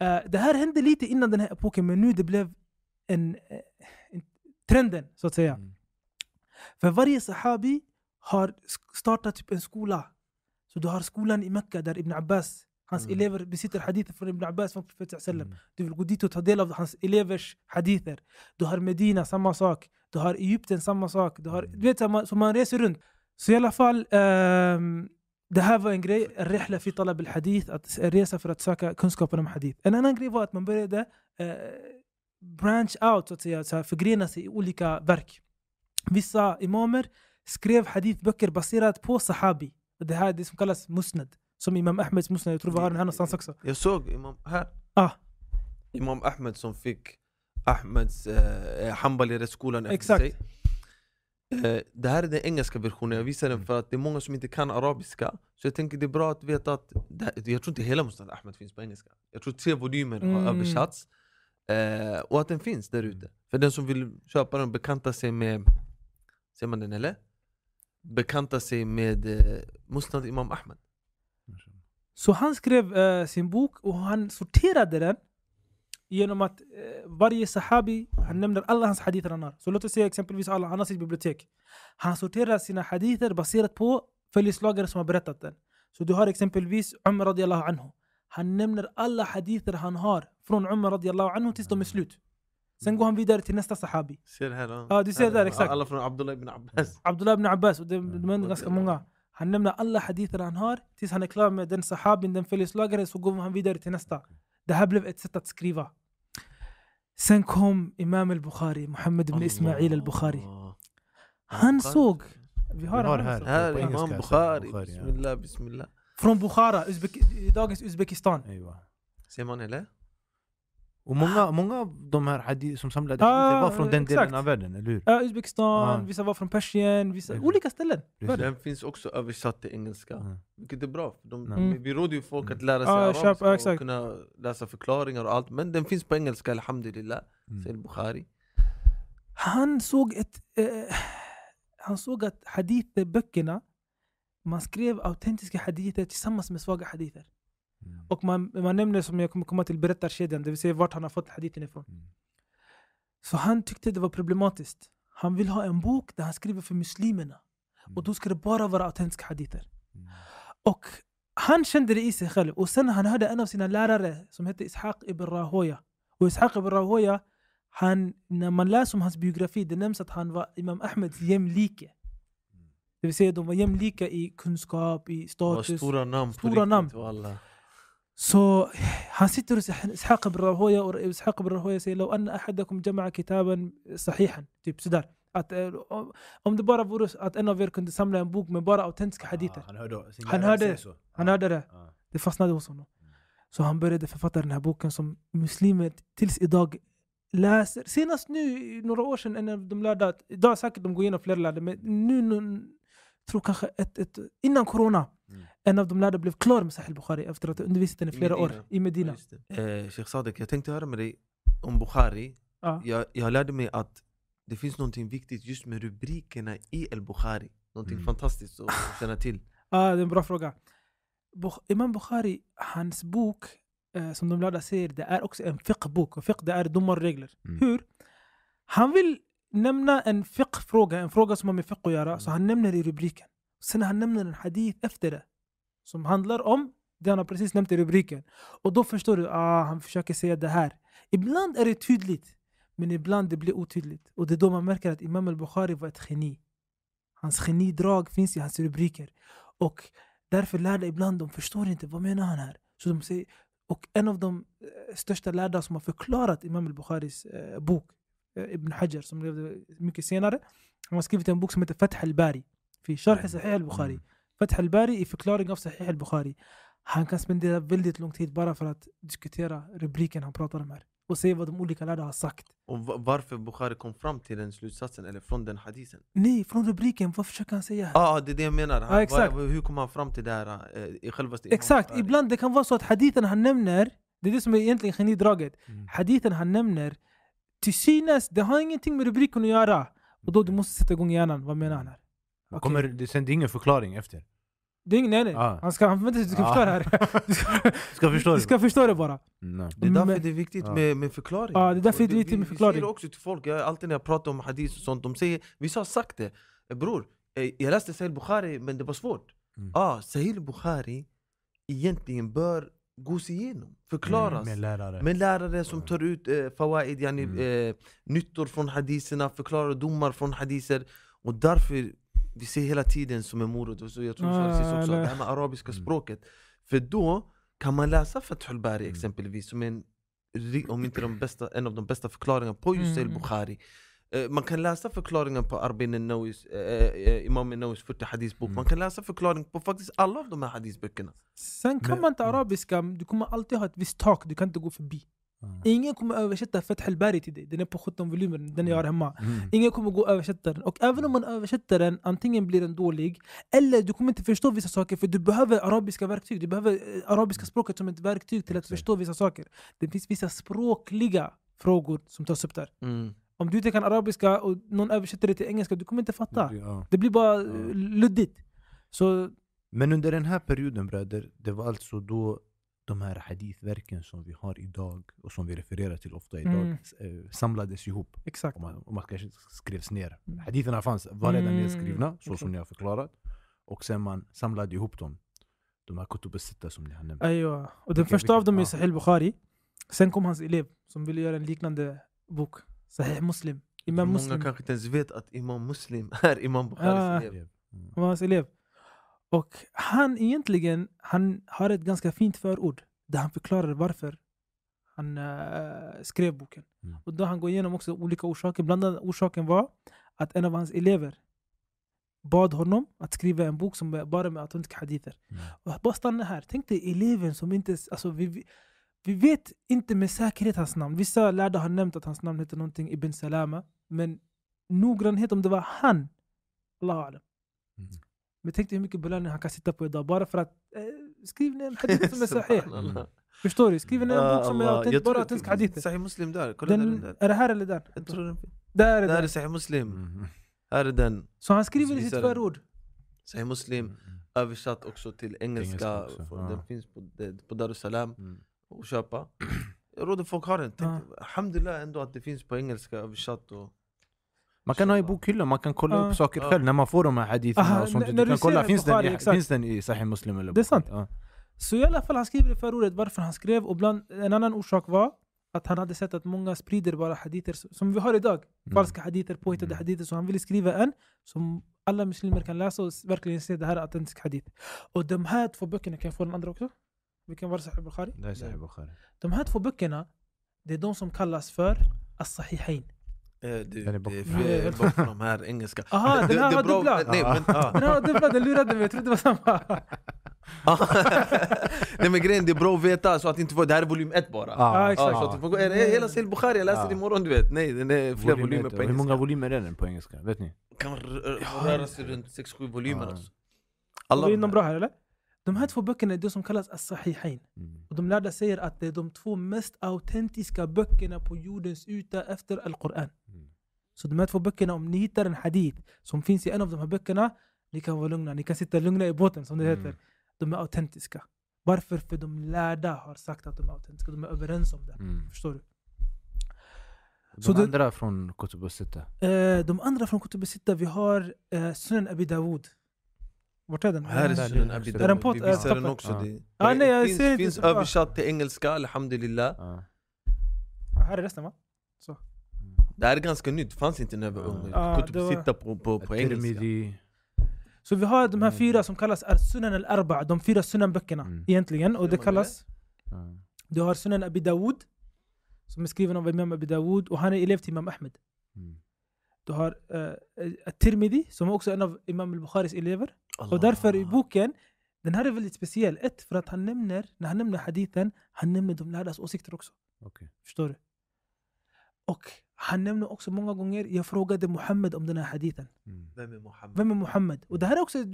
A: Eh, det här hände lite innan den här epoken, men nu det blev en, eh, en trenden så att säga.
B: Mm.
A: För varje sahabi har startat typ en skola. Så du har skolan i Mecka där Ibn Abbas, hans
B: Mm.
A: elever besitter hadither från Ibn Abbas från Profeten sallam.
B: Mm.
A: Du vill gå dit och ta del av hans elevers hadither. Du har Medina, samma sak. Du har Egypten, samma sak. Du har,
B: Mm.
A: du vet, så man, reser runt. Så i alla fall, ehm, det här var en grej, en rihla fi talab al-hadith, att resa för att söka kunskapen om hadith. En annan grej var att man började eh, branch out, så att säga, så här, förgrena sig i olika verk. Vissa imamer skrev hadithböcker baserat på sahabi. Och Det här är det som kallas musnad. Som Imam Ahmeds musnad,
D: det här är den engelska versionen, jag visar den för att det är många som inte kan arabiska. Så jag tänker det är bra att veta att, här, jag tror inte hela Musnad Ahmed finns på engelska. Jag tror tre volymer har
A: Mm.
D: översatts. Eh, Och att den finns där ute. För den som vill köpa den, bekanta sig med Ser man den eller? Bekanta sig med eh, Musnad Imam Ahmed.
A: Så han skrev eh, sin bok och han sorterade den genom att eh, varje sahabi, han nämner alla hans hadither han har. Så låt oss säga exempelvis alla, han har sitt bibliotek. Han sorterar sina hadither baserat på följeslagare som har berättat den. Så du har exempelvis Umar radiallahu anhu. Han nämner alla hadither han har från Umar radiallahu anhu tills de är slut. Sen går han vidare till nästa sahabi.
D: Ser här? då?
A: Ja, du ser där, exakt.
D: Alla från Abdullah ibn Abbas
A: Abdullah ibn Abbas, och det, de är ganska många. Han nämner alla hadither han har tills han är klar med den sahabin, den följeslagare, så går han vidare till nästa. Det här blev ett sätt att skriva. Sen kom Imam al-Bukhari, Muhammad ibn Ismail al-Bukhari.
D: Allah.
A: Han
D: Bukhari.
A: såg, vi
B: Vi
A: har
B: har
A: han
B: här.
A: också.
D: Här
B: På
D: är
B: Och många, många av de här hadith som samlade
A: Ah,
B: var från den
A: exakt.
B: delen av världen, eller hur?
A: Ja, Uzbekistan,
B: Ah.
A: vissa var från Persien, vissa,
B: Precis.
A: olika ställen.
B: Precis.
D: Den finns också översatt till engelska
B: Mm.
D: Vilket är bra, de,
A: Mm.
D: vi råder ju folk att lära sig
A: Ja,
D: arabiska
A: köp-
D: och
A: exakt.
D: kunna läsa förklaringar och allt Men den finns på engelska, alhamdulillah
B: Mm.
D: Säger Bukhari
A: Han såg ett... Eh, han såg att hadithböckerna, man skrev autentiska hadither tillsammans med svaga hadither.
B: Mm.
A: Och man, man nämner, som jag kommer komma till, berättarkedjan, det vill säga vart han har fått hadithen ifrån.
B: Mm.
A: Så han tyckte det var problematiskt. Han vill ha en bok där han skriver för muslimerna. Och då ska det bara vara autentiska hadither.
B: Mm.
A: Och han kände det i sig själv. Och sen han hörde en av sina lärare som hette Ishaq ibn Rahoya. Och Ishaq ibn Rahoya, han, när man läser om hans biografi, det nämns att han var Imam Ahmeds jämlike. Det vill säga de var jämlika i kunskap, i
D: Det var
A: status.
D: stora namn på
A: Stora
D: riktigt,
A: namn.
D: wallah.
A: Så han sitter hos Ishaq ibn Rahoya och Ishaq ibn Rahoya säger لو أن أحدكم جمع كتابا صحيحا typ sådär. Att, eh, om- om det bara vore så att en av er kunde samla en bok med bara autentiska hadither.
B: Ah, han hörde, sin
A: Han
B: lärare
A: hörde-
B: säger så.
A: Han
B: Ah,
A: hörde det.
B: ah.
A: Det fastnade hos honom. Så han började författa den här boken som muslimer tills idag läser. Senast nu, i några år sedan, en av de lärda, idag säkert de går igenom flera lärda, men nu, nu tror kanske ett, ett, innan corona,
B: Mm.
A: en av de lärda blev klar med Sahih Bukhari efter att ha undervisat den i flera år i Medina.
D: Det. Eh, Sheikh Sadek, jag tänkte höra med dig om Bukhari
A: Ja.
D: jag, jag lärde mig att det finns någonting viktigt just med rubrikerna i El-Bukhari Någonting
B: Mm.
D: fantastiskt att [LAUGHS] känna till
A: Ja, det är en bra fråga. Bukh- Imam Bukhari, hans bok, eh, som de lärda säger, det är också en fiqh-bok. Och fiqh, det är domarregler.
B: Mm.
A: Hur? Han vill nämna en fiqh-fråga, en fråga som har med fiqh att göra, så han nämner i rubriken. Sen han nämner en hadith efter det, som handlar om det han har precis nämnt i rubriken. Och då förstår du, ah, han försöker säga det här. Ibland är det tydligt, men ibland det blir otydligt. Och det är då man märker att Imam al-Bukhari var ett geni. Hans genidrag finns i hans rubriker. Och därför lärda ibland, de förstår inte vad menar han här. Så de säger, och en av de största lärda som har förklarat Imam al-Bukharis eh, bok, eh, Ibn Hajar, som levde mycket senare. Han har skrivit en bok som heter Fath al-Bari. في شرح صحيح البخاري
B: Mm.
A: Fath al-Bari i förklaring av Sahih al-Bukhari. Han kan spendera väldigt lång tid bara för att diskutera rubriken han pratar om här. Och säga vad de olika lärda har sagt.
D: Och va- varför Bukhari kom fram till den slutsatsen, eller från den hadisen
A: Nej, från rubriken, vad försöker han säga här?
D: Ja, ah, det är det jag menar. Han,
A: Ja, exakt.
D: vad- hur kom han fram till det här eh, i självaste Imam
A: Exakt,
D: Bukhari?
A: ibland det kan vara så att hadithen han nämner, det är det som är egentligen genidraget.
B: Mm.
A: Hadithen han nämner, till synes, det har ingenting med rubriken att göra. Och då du måste sätta igång hjärnan, vad menar han här?
B: Det
A: Okej.
B: Kommer, det sen det är ingen förklaring efter.
A: Det är ing- nej nej,
B: Ah.
A: han ska, han vänta tills du ska
B: Ah.
A: förstå det här. [LAUGHS] Du ska,
B: Ska förstå
A: du
B: det?
A: ska förstå det bara.
B: Nej.
D: Det är därför
A: Men-
D: det är viktigt
B: Ja.
D: med, med förklaring.
A: Ja, det är därför det är viktigt
D: vi-
A: med
D: Vi
A: förklaring.
D: säger det också till folk, jag, alltid när jag pratar om hadith och sånt, de säger Vissa har sagt det, "Eh, bror, eh, jag läste Sahih Bukhari men det var svårt.
B: Mm.
D: ah, Sahih Bukhari egentligen bör gås igenom, förklaras.
B: Med lärare.
D: Med lärare som tar ut eh, fawaid, yani,
B: Mm.
D: eh, nyttor från hadiserna, förklarar domar från hadiser. Och därför, vi ser hela tiden som en morot, och så jag tror
A: Ah,
D: ah, också, det här med arabiska
B: Mm.
D: språket. För då kan man läsa Fathul Bari
B: Mm.
D: exempelvis, som är en, om inte de bästa, en av de bästa förklaringarna på just
A: Mm.
D: Bukhari. Eh, Man kan läsa förklaringen på Arbin al-Nawis, eh, eh, Imam al-Nawis 40 hadisbok.
B: Mm.
D: Man kan läsa förklaring på faktiskt alla av de här hadisböckerna.
A: Sen kan
B: Men-
A: man inte
B: mm.
A: arabiska, du kommer alltid ha ett visst tak, du kan inte gå förbi.
B: Ja.
A: Ingen kommer översätta Fath al-Bari till dig, den är på 17 volymer, den jag har hemma.
B: Mm.
A: Ingen kommer gå och översätta den. Och även om man översätter den, antingen blir den dålig, eller du kommer inte förstå vissa saker för du behöver arabiska verktyg. Du behöver eh, arabiska språket som ett verktyg till att förstå vissa saker. Det finns vissa språkliga frågor som tas upp där.
D: Mm.
A: Om du inte kan arabiska och någon översätter det till engelska, du kommer inte fatta.
B: Ja.
A: Det blir bara
B: Ja.
A: eh, luddigt. Så
B: Men under den här perioden bröder, det var alltså då de här hadithverken som vi har idag och som vi refererar till ofta idag
A: Mm.
B: eh, samlades ihop.
A: exakt.
B: Om man, om man kanske skrevs ner.
A: Mm.
B: Haditherna fanns, var redan
A: Mm,
B: nedskrivna, så
A: exakt.
B: som ni har förklarat. Och sen man samlade ihop dem. De här kutub som ni har nämnt.
A: Aywa. Och den
B: Vilka-
A: första av
B: vilka-
A: dem är. Sahih Bukhari. Sen kom hans elev som ville göra en liknande bok. Sahih Muslim. Imam
D: Många
A: Muslim
D: kanske inte ens vet att Imam Muslim [LAUGHS] är Imam Bukharis
A: Ah.
D: elev.
B: Mm.
A: hans elev. Och han egentligen, han har ett ganska fint förord där han förklarar varför han eh, skrev boken.
B: Mm.
A: Och då han går igenom också olika orsaker. Bland annat orsaken var att en av hans elever bad honom att skriva en bok som bara med autentiska hadither.
B: Mm.
A: Och bara stanna här. Tänk dig eleven som inte... Alltså vi, vi- vet inte med säkerhet hans namn. Vissa lärda har nämnt att hans namn heter någonting Ibn Salama. Men noggrannhet om det var han. Allahu alam.
B: Mm.
A: Men tänk dig hur mycket belöning han kan sitta på idag bara för att eh, skriv ner en [LAUGHS] hadith som är sahih. Förstår du? Skriv ner en bok som är
D: Allah.
A: autent,
D: Jag
A: bara
D: att-
A: hadither.
D: Sahih Muslim där, kolla där den där.
A: är det här eller där?
D: Jag tror den,
A: Där är det.
D: där är
A: Där.
D: Sahih Muslim,
B: Mm.
D: här är den.
A: Så han skriver i sitt förord.
D: Sahih Muslim
B: Mm.
D: översatt också till engelska,
B: Engelska också,
D: den finns på, på Darussalam Att köpa. Jag råder folk har den, Tänk, alhamdulillah ändå att det finns på engelska översatt och
B: Man kan ha i bokhyllan, man kan kolla
A: Ja.
B: upp saker
D: Ja.
B: själv när man får de här haditherna
A: Aha,
B: och sånt. Du kan kolla, finns den, i, finns den i Sahih Muslim eller
A: Det är sant.
B: Bukhari?
A: Så i alla fall han skriver i förordet varför han skrev och bland, en annan orsak var att han hade sett att många sprider bara hadither som vi har idag.
B: Mm.
A: Falska hadither, påhittade
B: Mm.
A: hadither. Så han ville skriva en som alla muslimer kan läsa och verkligen se det här är autentisk hadith. Och de här två böckerna, kan jag få den andra också? Vilken var det? Sahih Bukhari?
B: Det är Sahih Bukhari.
A: De här två böckerna, det är de som kallas för As-Sahihain.
D: Eh, det,
B: är bort-
D: från de här engelska. [LAUGHS]
A: Aha, den här
D: bra-
A: dubbla.
D: Nej, men, [LAUGHS] ah.
A: Den här har dubbla, den lurade mig, jag trodde det var samma. [LAUGHS]
D: Nej men grejen det är bra att veta så att inte få, det här är volym 1 bara.
B: Ja,
A: exakt.
D: så att du får gå, är det hela Sahih Bukhari, jag läste
B: Ja.
D: det imorgon du vet. Nej, den är fler
B: Volym
D: volymer
B: ett.
D: på
B: Hur
D: engelska.
B: många volymer är den på engelska? Vet ni?
D: kan röra sig runt 6-7 volymer alltså.
A: Alla är bra här eller? De här två böckerna är det som kallas As-Sahihain.
B: Mm.
A: Och de lärda säger att det är de två mest autentiska böckerna på jordens yta efter Al-Quran.
B: Mm.
A: Så de här två böckerna, om ni hittar en hadith som finns i en av de här böckerna, ni kan vara lugna. Ni kan sitta lugna i båten som det
B: Mm.
A: heter. De är autentiska. Varför? För de lärda har sagt att de är autentiska. De är överens om det.
B: Mm.
A: Förstår du?
B: De
A: Så det-
B: andra från Kutub?
A: Eh, de andra från Kutub vi har eh, Sunan Abi Dawud. Vart är den?
D: Här är
B: Där,
D: Sunan
B: där,
D: Abi
B: där.
A: Är den på-
D: vi visar den också. Det,
A: Ah, nej, jag
D: finns,
A: ser så
D: översatt till engelska, alhamdulillah.
A: Ah, här är resten va?
D: Det här är ganska nytt, fanns inte när jag var ung.
A: Ja,
D: Kunde
A: det var-
D: sitta på, på, på engelska.
A: Så vi har de här
B: Mm.
A: fyra som kallas Ar-Sunan al-Arba, de fyra Sunan-böckerna
B: Mm.
A: egentligen. Och det kallas, du har Sunan Abi Dawud, som är skriven av Imam Abi Dawud och han är elev till Imam Ahmed.
B: Mm.
A: Du har uh, Tirmidhi, som är också en av Imam al-Bukharis elever.
D: Allah.
A: Och därför i boken, den här är väldigt speciell. Ett, för att han nämner, när han nämner hadithen, han nämner de lärdas åsikter också.
B: Okej.
A: Förstår du? Och han nämner också många gånger, jag frågade Muhammed om den här hadithen.
B: Mm.
D: Vem är Muhammed?
A: Vem är Muhammed? Och det här är också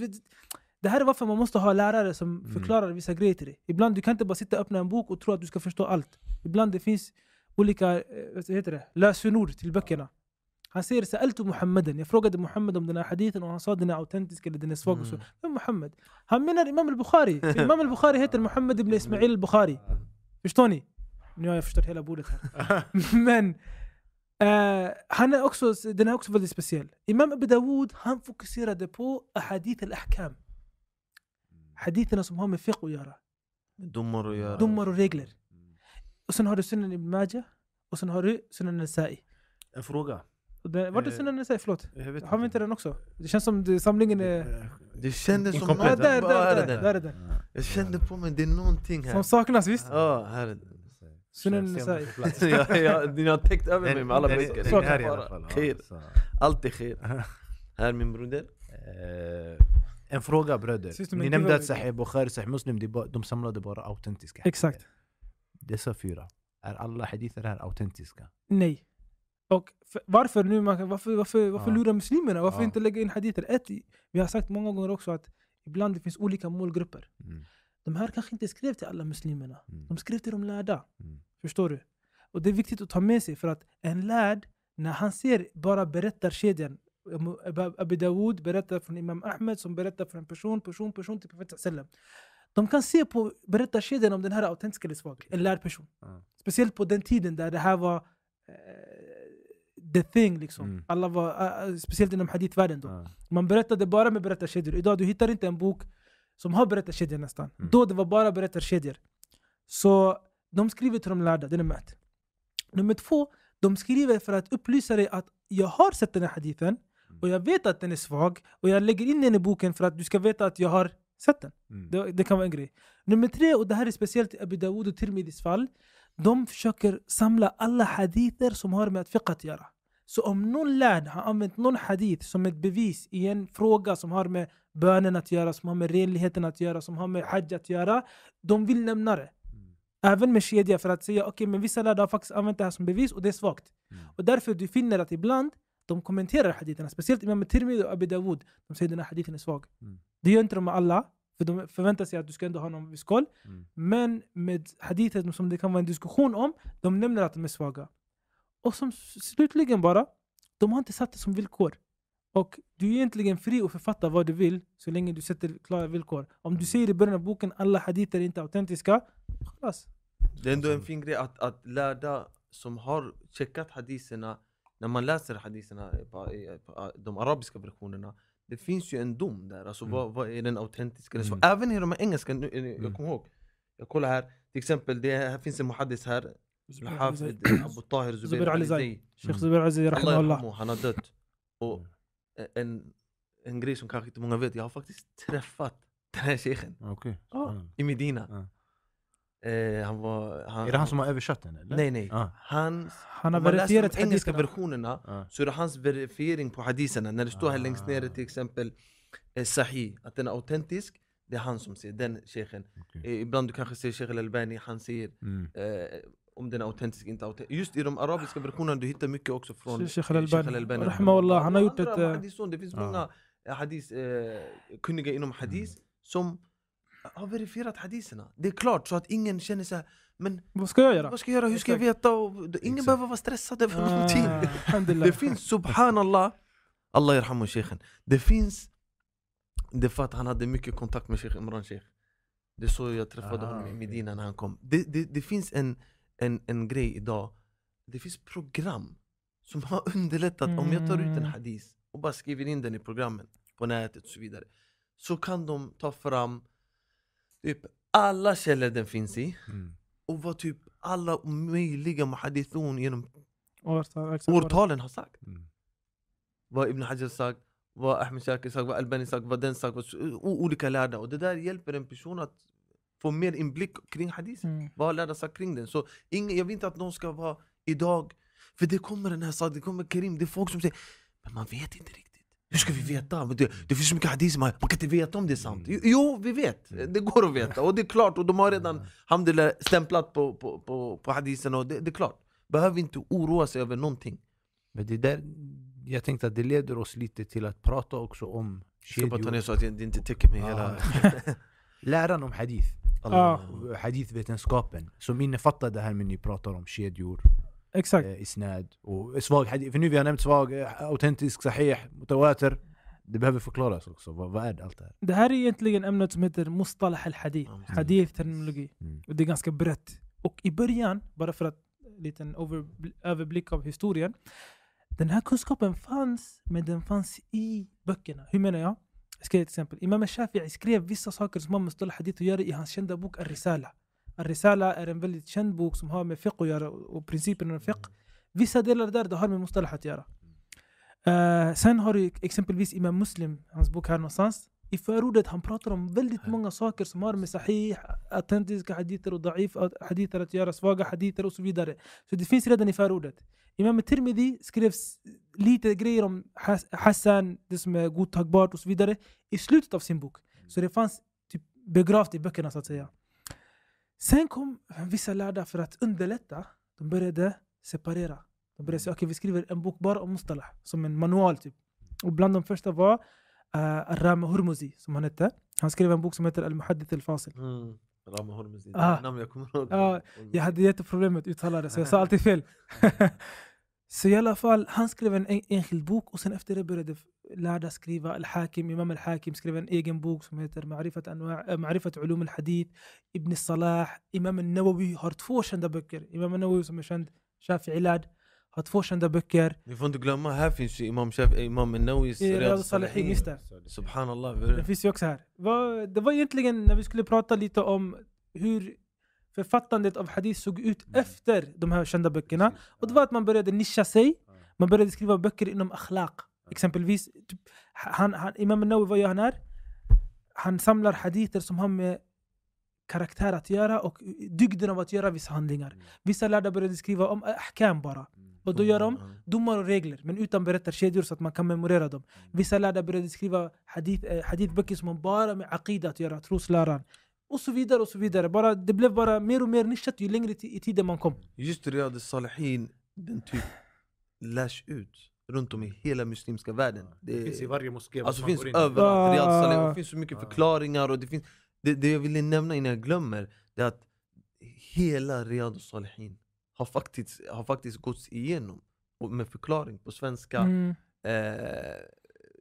A: det här är varför man måste ha lärare som
B: Mm.
A: förklarar vissa grejer till dig. Ibland du kan inte bara sitta och öppna en bok och tro att du ska förstå allt. Ibland det finns olika eh, vad heter det, lösenord till böckerna. Han säger sa'altu Muhammeden, jag frågade Muhammed om den här hadithen och han sa den är autentisk eller den är svag och så.
D: Mm.
A: Men Muhammed, han menar Imam al-Bukhari. För Imam al-Bukhari heter Muhammad ibn Ismail al-Bukhari. Förstår ni? Nu har jag förstört hela bordet här. Men eh, han är också, den är också väldigt speciell. Imam Abu Den- Vart är
B: Eh,
A: Sunan Nasai? Förlåt. Har vi inte den också? Det känns som det, samlingen är...
D: Det kändes som...
A: Ja,
B: Inkomplett.
A: där, där,
D: det
A: där, där är den.
D: Jag kände på mig, det är någonting här.
A: Som saknas visst?
D: Ja, här är det.
A: Sunan [LAUGHS]
D: jag, ni har täckt över mig med alla
B: Den-
D: blickar.
B: den här i alla fall.
D: Allt är khir. [LAUGHS] Här min broder.
B: Eh, En fråga bröder. Ni nämnde att Sahih Bukhari, Sahih Muslim, de samlade bara autentiska
A: Exakt.
B: Dessa fyra. Är alla hadither här autentiska?
A: Nej. Och varför nu? Man, varför varför, varför
B: Ja.
A: lura muslimerna? Varför
B: Ja.
A: inte lägga in hadither? Ett, vi har sagt många gånger också att ibland det finns olika målgrupper.
B: Mm.
A: De här kanske inte skrev till alla muslimerna.
B: Mm.
A: De skrev till de lärda.
B: Mm.
A: Förstår du? Och det är viktigt att ta med sig för att en lärd, när han ser bara berättarkedjan Ab- Abu Dawood berättar från Imam Ahmed som berättar från en person, person, person till profeten sallam. De kan se på berättarkedjan om den här är autentisk eller svag. En lärd person. Speciellt på den tiden där det här var eh, the thing liksom.
B: Mm.
A: Alla var, eh, speciellt inom hadithvärlden då.
B: Ja.
A: Man berättade bara med berättarkedjor. Idag du hittar inte en bok som har berättarkedjor nästan.
B: Mm.
A: Då det var bara berättarkedjor. Så de skriver till de lärda, det är nummer ett. Nummer två, de skriver för att upplysa dig att jag har sett den här hadithen och jag vet att den är svag och jag lägger in den i boken för att du ska veta att jag har sett den.
B: Mm.
A: Det, det kan vara en grej. Nummer tre, och det här är speciellt i Abu Dawood och Tirmidhis fall. De försöker samla alla hadither som har med att fiqh att göra. Så om någon lärd har använt någon hadith som ett bevis i en fråga som har med bönen att göra, som har med renligheten att göra, som har med hajj att göra. De vill nämna det.
B: Mm.
A: Även med kedja för att säga okej men vissa lärda har faktiskt använt det här som bevis och det är svagt.
B: Mm.
A: Och därför du finner att ibland de kommenterar haditherna, speciellt Imam Tirmidhi och Abu Dawood. De säger att den här hadithen är svag.
B: Mm.
A: Det gör inte de med alla, för de förväntar sig att du ska ändå ha någon viss koll.
B: Mm.
A: Men med hadither som det kan vara en diskussion om, de nämner att de är svaga. Och som slutligen bara, de har inte satt det som villkor. Och du är egentligen fri att författa vad du vill så länge du sätter klara villkor. Om du säger i början av boken alla haditer är inte autentiska, khalas.
D: Det är ändå en fin grej att, att lärda som har checkat hadiserna, när man läser hadiserna, ah, de arabiska versionerna, det finns ju en dom där. Alltså
B: mm.
D: vad, vad, är den autentiska? Alltså,
B: mm.
D: Även i de engelska, nu, eh, jag
B: mm.
D: kommer ihåg, jag kollar här, till exempel, det här finns en muhaddis här,
A: Zubair Ali
D: Ali
A: Zay.
D: Zay.
A: Sheikh Zubair Aziz
D: Allah
A: rahimahullah.
D: yarhamu, han har dött. Och en, en grej som kanske inte många vet, jag har faktiskt träffat den här sheikhen.
A: Ja.
B: spännande.
D: i Medina.
B: Ja.
D: Eh, han var... Han,
B: Är det han som har översatt den eller?
D: Nej nej.
B: Ah.
D: Hans,
A: Han har verifierat
D: de engelska versionerna
B: Ah.
D: så är det hans verifiering på hadiserna. När det står här längst nere till exempel eh, Sahih, att den är autentisk. Det är han som säger, den sheikhen.
B: Okej.
D: Eh, ibland du kanske ser Sheikh al-Albani, han säger
B: Mm.
D: eh, om den är autentisk inte autentisk. Just i de arabiska versionerna du hittar mycket också från
A: Sheikh al-Albani. Rahimahullah, han har gjort ett, eh,
D: Det finns många eh, hadis, eh, kunniga inom hadis som har verifierat hadiserna. Det är klart så att ingen känner så här, men
A: Vad ska jag göra?
D: vad ska jag göra, hur ska jag veta? Och, ingen
B: Exakt.
D: behöver vara stressad över
A: Ah,
D: någonting. [LAUGHS] Det finns subhanallah, Allah yarhamu sheikhen. Det finns, det är för att han hade mycket kontakt med Sheikh Imran Sheikh. Det är så jag träffade
B: Aha,
D: honom i. Medina när han kom. Det, det, det finns en, en, en grej idag, det finns program som [LAUGHS] har underlättat om jag tar ut en
A: Mm.
D: hadis och bara skriver in den i programmen på nätet och så vidare. Så kan de ta fram typ alla källor den finns i
B: Mm.
D: och vad typ alla möjliga muhadithun genom
A: Årtal,
D: årtalen har sagt.
B: Mm.
D: Vad Ibn Hajar sagt, vad Ahmed Shakir sagt, vad Albani sagt, vad den sagt, vad, o- olika lärda. Och det där hjälper en person att få mer inblick kring hadisen.
A: Mm.
D: Vad lärda sagt kring den? Så ingen, jag vill inte att någon ska vara idag, för det kommer den här saken, det kommer Karim, det är folk som säger Men man vet inte riktigt. Hur ska vi veta? Men Det, det finns så mycket hadis, man, man kan inte veta om det är sant. Jo, Jo, vi vet. Det går att veta. Och det är klart, och de har redan alhamdulillah, stämplat på, på, på, på hadisen. Och det, det är klart. Behöver inte oroa sig över någonting.
B: Men det där, jag tänkte att det leder oss lite till att prata också om
D: Jag ska bara ta
B: kedjor.
D: ner så att det inte täcker mig hela... [LAUGHS]
B: Läran om hadith.
A: Ja.
B: Hadithvetenskapen. Som innefattar det här med ni pratar om kedjor.
A: Exakt.
B: eh, isnad och svag hadith. För nu vi har nämnt svag, eh, autentisk, sahih, mutawatir. Det behöver förklaras också. Vad, vad är allt det här?
A: Det här är egentligen ämnet som heter Mustalah al-Hadith.
D: Mm.
A: Hadith-terminologi.
B: Mm.
A: Och det är ganska brett. Och i början, bara för att en liten över, överblick av historien. Den här kunskapen fanns, men den fanns i böckerna. Hur menar jag? Ska ett exempel. Imam al-Shafi'i skrev vissa saker som har med Mustalah hadith att göra i hans kända bok Al-Risala. Al-Risala är en väldigt känd bok som har med fiqh att göra och principerna av fiqh. Vissa delar där det har med Mustalah att göra. Eh, sen har du exempelvis Imam Muslim, hans bok här någonstans. I förordet han pratar om väldigt många saker som har med sahih, autentiska hadither och da'if hadither att göra, svaga hadither och så vidare. Så det finns redan i förordet. Imam Tirmidhi skrev lite grejer om Has- Hassan, det som är godtagbart och så vidare, i slutet av sin bok. Så det fanns typ begravt i böckerna så att säga. Sen kom vissa lärda för att underlätta, de började separera. De började säga okej vi skriver en bok bara om mustalah, som en manual typ. Och bland de första var uh, Ram Hurmuzi, som han hette. Han skrev en bok som heter Al-Muhaddith Al-Fasil.
D: Mm. Rama Hormuzi, det
A: Ah.
D: namn jag kommer ihåg.
A: Ja, Jag hade jätteproblem med att uttala det, så jag sa alltid fel. så i alla fall, han skrev en en- enskild bok och sen efter det började lärda skriva. Al-Hakim, Imam Al-Hakim skrev en egen bok som heter Ma'rifat, eh, Ma'rifat Ulum Al-Hadith. Ibn Salah, Imam Al-Nawawi har två kända böcker. Imam Al-Nawawi som är känd, Shafi'i-lärd, har två kända böcker.
D: Vi får inte glömma, här finns ju Imam, Shaf, Imam Nawis
A: Riyad al-Salihin, just det.
D: Subhanallah.
A: Det finns ju också här. Det var egentligen när vi skulle prata lite om hur författandet av hadith såg ut efter de här kända böckerna. Och det var att man började nischa sig. Man började skriva böcker inom akhlaq. Exempelvis, typ, han, han, Imam Nawawi, vad gör han här? Han samlar hadither som har med karaktär att göra och dygden av att göra vissa handlingar. Vissa lärda började skriva om ahkam bara. Och då gör de domar och regler, men utan berättarkedjor så att man kan memorera dem. Vissa lärda började skriva hadith, eh, hadithböcker som har bara med aqida att göra, trosläran. Och så vidare och så vidare. Bara, det blev bara mer och mer nischat ju längre i tiden man kom.
D: Just Riyad al-Salihin, den typ lärs ut runt om i hela muslimska världen.
B: Det finns i varje moské.
D: Alltså finns överallt, Riyad
A: Ah.
D: det finns så mycket förklaringar och det finns det, det jag ville nämna innan jag glömmer, det är att hela Riyad al-Salihin har faktiskt, har faktiskt gåtts igenom och med förklaring på svenska
A: Mm.
D: eh,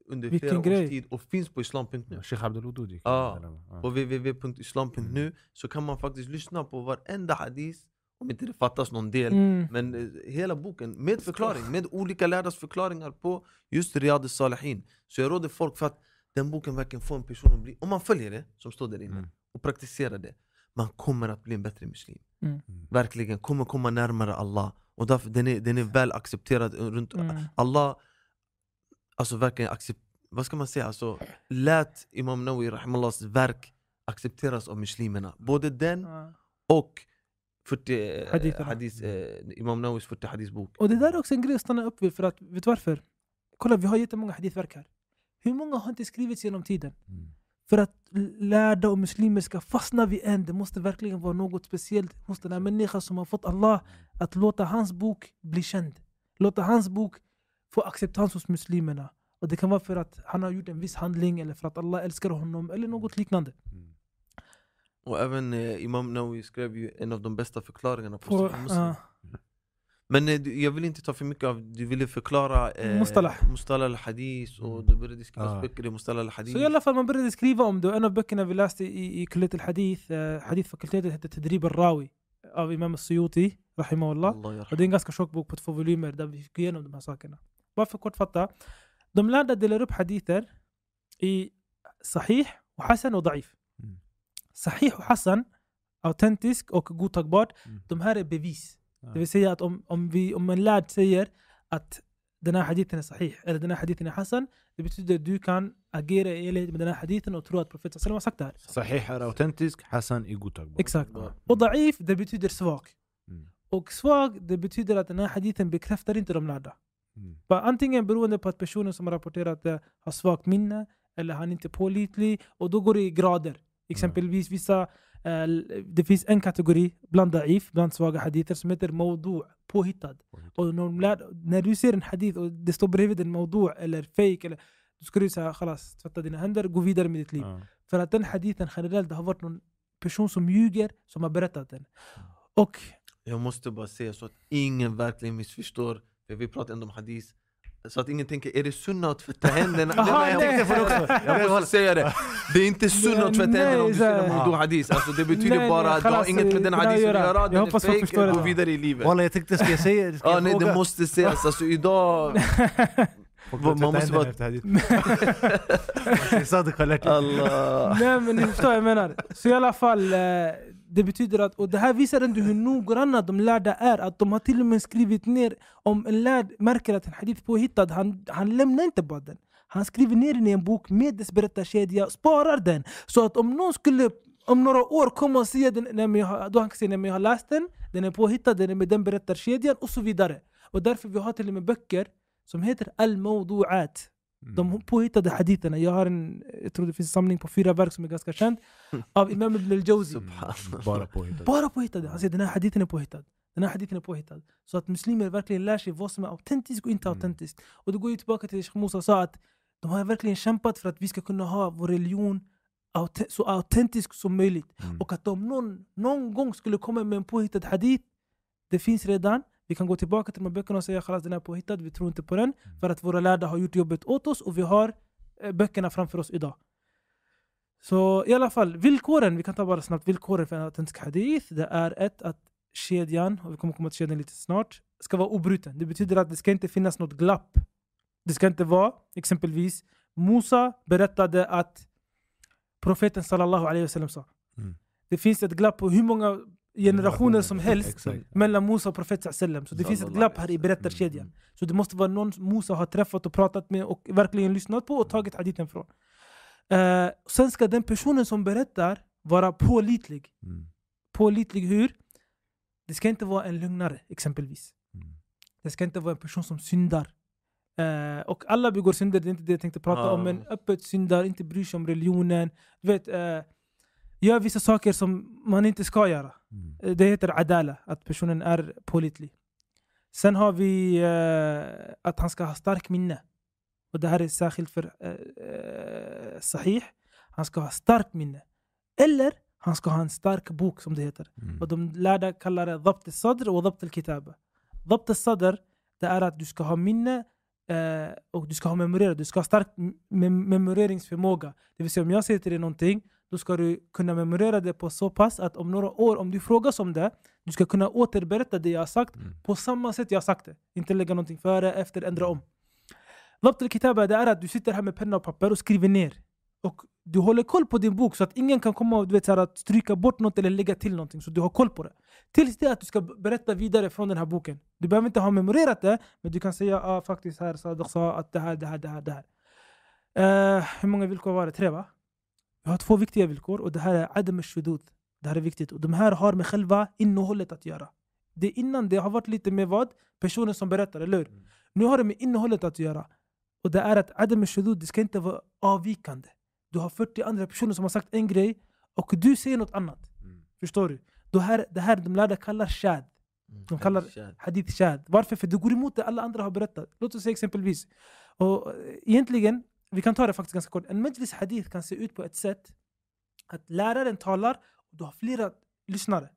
D: under
A: Vilken
D: flera
A: grej.
D: års tid och finns på islam.nu.
B: Sheikh Abdul Wudud gick
D: Ja. På www.islam.nu så kan man faktiskt lyssna på varenda hadith, om inte det fattas någon del.
A: Mm.
D: Men eh, hela boken med förklaring, med olika lärdas förklaringar på just Riyad al-Salihin. Så jag råder folk för att den boken verkligen får en person att bli, om man följer det som står där inne
B: Mm.
D: och praktiserar det, man kommer att bli en bättre muslim.
A: Mm.
D: Verkligen, kommer komma närmare Allah. Och därför den är, den är väl accepterad runt
A: Mm.
D: Allah, alltså verkligen accept, vad ska man säga, alltså, lät Imam Nawawi Rahimallahs verk accepteras av muslimerna. Både den och 40 eh,
A: Haditherna.
D: hadith, eh, Imam Nawis 40 hadithbok.
A: Och det där är också en grej att stanna upp vid för att, vet du varför? Kolla, vi har jättemånga hadithverk här. Hur många har inte skrivits genom tiden?
B: Mm.
A: För att lärda och muslimer ska fastna vid en, det måste verkligen vara något speciellt hos den här människan som har fått Allah att låta hans bok bli känd. Låta hans bok få acceptans hos muslimerna. Och det kan vara för att han har gjort en viss handling eller för att Allah älskar honom eller något liknande.
B: Mm.
D: Och även eh, Imam Nawawi skrev ju en av de bästa förklaringarna på, Sahih Muslim.
A: ja.
D: Men eh, jag vill inte ta för mycket av, du ville förklara eh,
A: Mustalah.
D: Mustalah al-Hadith och
B: Mm.
D: du började skriva
B: Ah.
D: böcker i Mustalah al-Hadith.
A: Så i alla fall man började skriva om det en av böckerna vi läste i, i Kullet al-Hadith, eh, hadithfakulteten hette Tedrib al-Rawi av Imam al-Suyuti, rahimahullah. Och det är en ganska tjock bok på två volymer där vi gick igenom de här sakerna. Bara för att kortfatta. De lärda delar upp hadither i sahih och hasan och da'if.
B: Mm.
A: Sahih och hasan, autentisk och godtagbart,
B: Mm.
A: de här är bevis. Det vill säga att om, om, vi, om en lärd säger att den här hadithen är sahih eller den här hadithen är hasan, det betyder att du kan agera i enlighet med den här hadithen och tro att profeten har sagt det här.
B: Sahih är autentisk, Hassan är godtagbar.
A: Exakt.
B: Ja.
A: Och da'if, det betyder svag.
B: Mm.
A: Och svag, det betyder att den här hadithen bekräftar inte de lärda.
B: Mm.
A: Antingen beroende på att personen som har rapporterat det har svagt minne eller han är inte pålitlig och då går det i grader. Exempelvis vissa, det finns en kategori bland da'if, bland svaga hadither som heter mawdu, påhittad. Och när, de lär, när du ser en hadith och det står bredvid en mawdu eller fake eller då ska du säga khalas, tvätta dina händer gå vidare med ditt liv.
B: Ja.
A: För att den hadithen generellt det har varit någon person som ljuger som har berättat den. Och
D: Jag måste bara säga så att ingen verkligen missförstår, för vi pratar ändå om hadith så att ingen tänker, är det sunna att tvätta händerna? [LAUGHS]
A: Aha,
D: Nej, jag
A: nej.
D: tänkte på det också. Jag måste säga det. Det är inte sunna att tvätta
A: Nej,
D: händerna om du säger wudu hadith. Alltså det betyder
A: Nej,
D: bara
A: nej,
D: att du har inget med den hadithen att
A: gör jag.
D: göra,
A: Jag
D: den är
A: hoppas folk
D: fake, gå vidare i livet.
B: Walla jag tänkte, ska jag säga ska
D: Ja,
B: jag
D: nej,
B: fråga?
D: det måste sägas. Alltså idag... [LAUGHS] [LAUGHS] Man måste
B: dig.
D: Allah.
A: Nej men ni förstår vad jag menar. Så i alla fall, eh, det betyder att, och det här visar ändå hur noggranna de lärda är. Att de har till och med skrivit ner, om en lärd märker att en hadith är påhittad, han, han lämnar inte bara den. Han skriver ner den i en bok med dess berättarkedja, sparar den. Så att om någon skulle om några år komma och säga den, nej, men jag då han kan säga att jag har läst den, den är påhittad, den är med den berättarkedjan och så vidare. Och därför vi har till och med böcker som heter Al-Mawdu'at. De påhittade haditherna. Jag har en, jag tror det finns en samling på fyra verk som är ganska känd [LAUGHS] av Imam Ibn al-Jawzi.
D: Subhanallah.
B: Bara påhittat.
A: Bara påhittade. Han säger den här hadithen är påhittad. Den här hadithen är påhittad. Så att muslimer verkligen lär sig vad som är autentiskt och inte
B: Mm.
A: autentiskt. Och det går ju tillbaka till det Sheikh Musa sa att de har verkligen kämpat för att vi ska kunna ha vår religion så autentisk som möjligt.
B: Mm.
A: Och att om någon någon gång skulle komma med en påhittad hadith, det finns redan. Vi kan gå tillbaka till de här böckerna och säga att den är påhittad, vi tror inte på den. För att våra lärda har gjort jobbet åt oss och vi har eh, böckerna framför oss idag. Så i alla fall, villkoren, vi kan ta bara snabbt villkoren för en autentisk hadith. Det är ett, att kedjan, och vi kommer komma till kedjan lite snart, ska vara obruten. Det betyder att det ska inte finnas något glapp. Det ska inte vara, exempelvis, Musa berättade att profeten sallallahu alaihi wasallam sa.
B: Mm.
A: Det finns ett glapp på hur många generationer som helst
B: Exakt.
A: mellan Musa och profeten sallam. Så det finns ett glapp här i berättarkedjan. Så det måste vara någon Musa har träffat och pratat med och verkligen lyssnat på och tagit hadithen från. Eh, sen ska den personen som berättar vara pålitlig.
B: Mm.
A: Pålitlig hur? Det ska inte vara en lögnare exempelvis.
B: Mm.
A: Det ska inte vara en person som syndar. Eh, och alla begår synder, det är inte det jag tänkte prata
D: Ja.
A: om. Men öppet syndar, inte bryr sig om religionen. Du vet, eh, gör vissa saker som man inte ska göra.
B: Mm.
A: Eh, Det heter adala, att personen är pålitlig. Sen har vi eh, att han ska ha stark minne. Och det här är särskilt för eh, eh, sahih. Han ska ha starkt minne. Eller han ska ha en stark bok som det heter.
B: Mm.
A: Och de lärda kallar det dhabt al-sadr och dhabt al-kitaba. Dhabt al-sadr, det är att du ska ha minne eh, och du ska ha memorerat. Du ska ha stark mem- memoreringsförmåga. Det vill säga om jag säger till dig någonting, då ska du kunna memorera det på så pass att om några år, om du frågas om det, du ska kunna återberätta det jag har sagt
B: Mm.
A: på samma sätt jag har sagt det. Inte lägga någonting före, efter, ändra om. Dhabt al-kitaba, det är att du sitter här med penna och papper och skriver ner. Och du håller koll på din bok så att ingen kan komma och du vet, så här, att stryka bort något eller lägga till någonting. Så du har koll på det. Tills det att du ska berätta vidare från den här boken. Du behöver inte ha memorerat det, men du kan säga ah, faktiskt här Sadiq sa att det här, det här, det här, det här. Eh, hur många villkor var det? Tre va? Vi har två viktiga villkor och det här är adam al Det här är viktigt. Och de här har med själva innehållet att göra. Det innan det har varit lite med vad? Personen som berättar, eller hur? Nu har det med innehållet att göra. Och det är att adam al det ska inte vara avvikande. Du har 40 andra personer som har sagt en grej och du säger något annat.
B: Mm.
A: Förstår du? Det här, det här de lärda kallar shad. De kallar hadith shad. Varför? För det går emot det alla andra har berättat. Låt oss säga exempelvis. Och eh, egentligen, vi kan ta det faktiskt ganska kort. En majlis hadith kan se ut på ett sätt att läraren talar och du har flera lyssnare.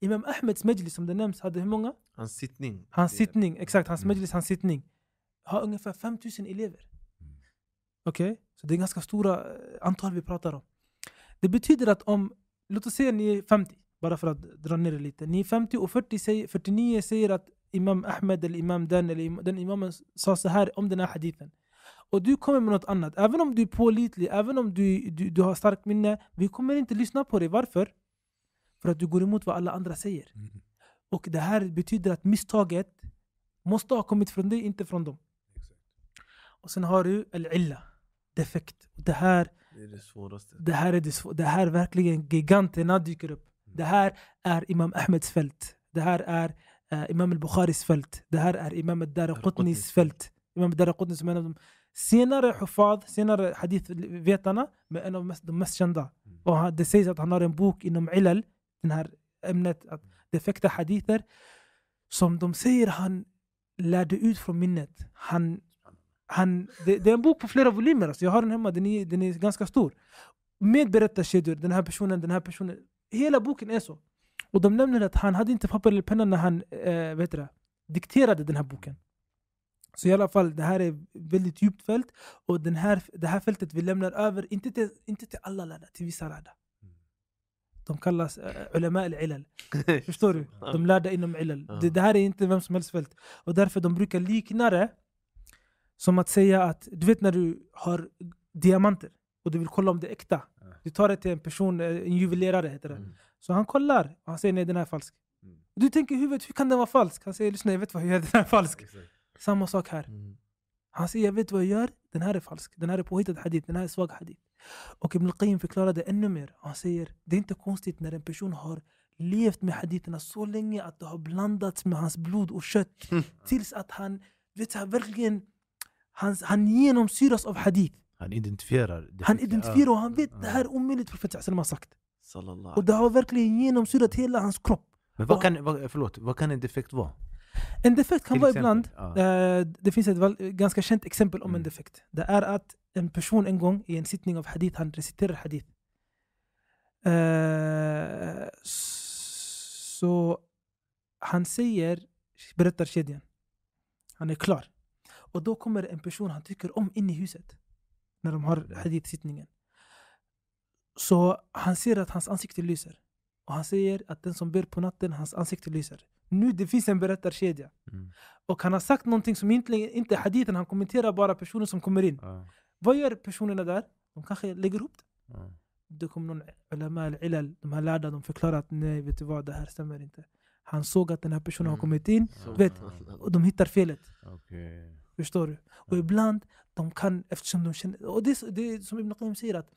A: Imam Ahmeds majlis som det nämns hade hur många?
D: Hans sittning.
A: Hans sittning, exakt. Hans
B: Mm.
A: majlis, hans sittning. Har ungefär 5000 elever.
B: Mm.
A: Okej? Så det är ganska stora eh, antal vi pratar om. Det betyder att om, låt oss säga ni är 50, bara för att dra ner det lite. Ni är 50 och 40 säger, 49 säger att Imam Ahmed eller Imam den eller den imamen sa så här om den här hadithen. Och du kommer med något annat. Även om du är pålitlig, även om du, du, du har starkt minne, vi kommer inte lyssna på dig. Varför? För att du går emot vad alla andra säger.
B: Mm.
A: Och det här betyder att misstaget måste ha kommit från dig, inte från dem. Och sen har du al-illa, defekt. Det här,
D: Det är det svåraste.
A: det här är det, svå- det här verkligen giganterna dyker upp. Det här är Imam Ahmeds fält. Det här är eh, Imam al-Bukharis fält. Det här är Imam al-Daraqutnis
B: Daraqutnis
A: fält. Imam al-Daraqutni som är en av de senare hufad, senare hadithvetarna, men en av de mest kända. Och han, det sägs att han har en bok inom ilal, det här ämnet, att defekta hadither, som de säger han lärde ut från minnet. Han, han, det, det är en bok på flera volymer, alltså. jag har den hemma, den är, den är ganska stor. Med berättarkedjor, den här personen, den här personen. Hela boken är så. Och de nämner att han hade inte papper eller penna när han eh, vet det, dikterade den här boken. Så i alla fall, det här är väldigt djupt fält och den här, det här fältet vi lämnar över, inte till, inte till alla lärda, till vissa lärda. De kallas uh, ulama al-ilal. [LAUGHS] Förstår du? De lärda inom ilal. Det, det här är inte vem som helst fält. Och därför de brukar likna det som att säga att, du vet när du har diamanter och du vill kolla om det är äkta. Du tar det till en person, eh, en juvelerare heter det.
D: Mm.
A: Så han kollar och han säger nej den här är falsk.
B: Mm.
A: Du tänker i huvudet, hur kan den vara falsk? Han säger lyssna jag vet vad jag gör, den är falsk. Samma sak här.
D: Mm.
A: Han säger jag vet vad jag gör, den här är falsk. Den här är påhittad hadith, den här är svag hadith. Och Ibn al-Qayyim förklarar det ännu mer. Han säger det är inte konstigt när en person har levt med haditherna så länge att det har blandats med hans blod och kött. [LAUGHS] Tills att han, vet du, verkligen, han, han genomsyras av hadith.
B: Han identifierar.
A: Han identifierar och han vet det här är omöjligt profet sallam har sagt. Och det har verkligen genomsyrat hela hans kropp.
B: Men vad kan, vad, förlåt, vad kan en defekt vara?
A: En defekt kan vara ibland,
B: ja.
A: eh, det finns ett ganska känt exempel om en
B: Mm.
A: defekt. Det är att en person en gång i en sittning av hadith, han reciterar hadith. Eh, så han säger, berättar kedjan. Han är klar. Och då kommer en person han tycker om in i huset. När de har
B: Det.
A: hadith-sittningen. Så han ser att hans ansikte lyser. Och han säger att den som ber på natten, hans ansikte lyser. Nu det finns en berättarkedja.
B: Mm.
A: Och han har sagt någonting som inte, inte är hadithen, han kommenterar bara personen som kommer in.
B: Ja.
A: Vad gör personerna där? De kanske lägger ihop det.
B: Ja.
A: Det kommer någon ulama eller ilal, de här lärda, de förklarar att nej, vet du vad, det här stämmer inte. Han såg att den här personen har
D: Mm.
A: kommit in
B: Ja.
A: vet, och de hittar felet.
B: Okej.
A: Förstår du? Och ibland, de kan, eftersom de känner, och det, det är som Ibn Qayyim säger att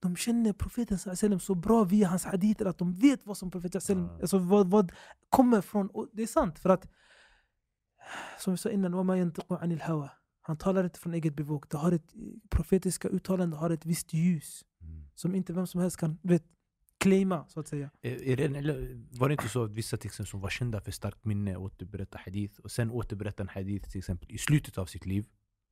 A: de känner profeten sallallahu alaihi wasallam så bra via hans haditer att de vet vad som profeten sallallahu alaihi wasallam-
B: Ja.
A: alltså vad, vad kommer från. Och det är sant för att som vi sa innan, وَمَا ينطق عن الهوى. Han talar inte från eget bevåg. Det har ett profetiska uttalande har ett visst ljus
B: Mm.
A: som inte vem som helst kan vet, claima så att säga.
B: Är, är det, en- eller var det inte så att vissa till exempel som var kända för starkt minne återberättar hadith och sen återberättar en hadith till exempel i slutet av sitt liv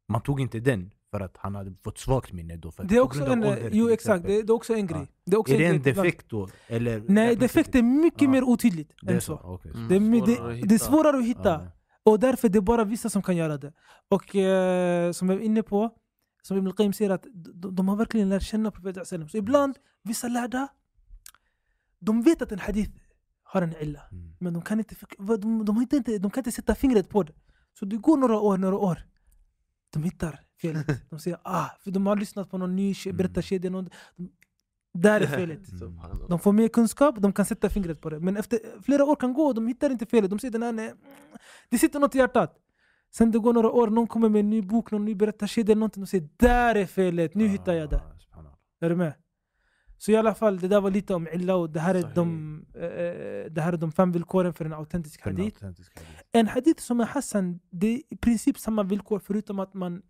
B: man tog inte den för att han hade fått svagt minne då. För
A: Det är också en, eh,
B: ålder,
A: jo exakt, det, det är också en grej. Det är, också
B: Är det en
A: ibland.
B: defekt då? Eller
A: Nej, defekt
B: det
A: är mycket
B: Ja.
A: mer otydligt
B: det är
A: än
B: så?
A: så.
B: Okej.
D: Mm.
A: Det är, det,
D: hitta.
A: det är svårare att hitta.
B: Ja.
A: Och därför det är bara vissa som kan göra det. Och eh, som jag var inne på, som Ibn Qayyim säger att de, de har verkligen lärt känna profeten. Så ibland, vissa lärda, de vet att en hadith har en illa.
B: Mm.
A: Men de kan inte, de, de, inte, inte, de kan inte sätta fingret på det. Så det går några år, några år. De hittar felet. [LAUGHS] De säger ah, för de har lyssnat på någon ny
B: Mm.
A: berättarkedja. Någon, de, där är [LAUGHS] felet.
D: Subhanallah.
A: De får mer kunskap, de kan sätta fingret på det. Men efter flera år kan gå och de hittar inte felet. De säger den här, nej, mm, det sitter något i hjärtat. Sen det går några år, någon kommer med en ny bok, någon ny berättarkedja eller någonting. De säger där är felet, nu hittar jag det.
B: Ah.
A: Är du med? Så i alla fall, det där var lite om illa och det här är, de, eh, det här är de fem villkoren för en autentisk hadith. En hadith som är hassan, det är i princip samma villkor förutom att man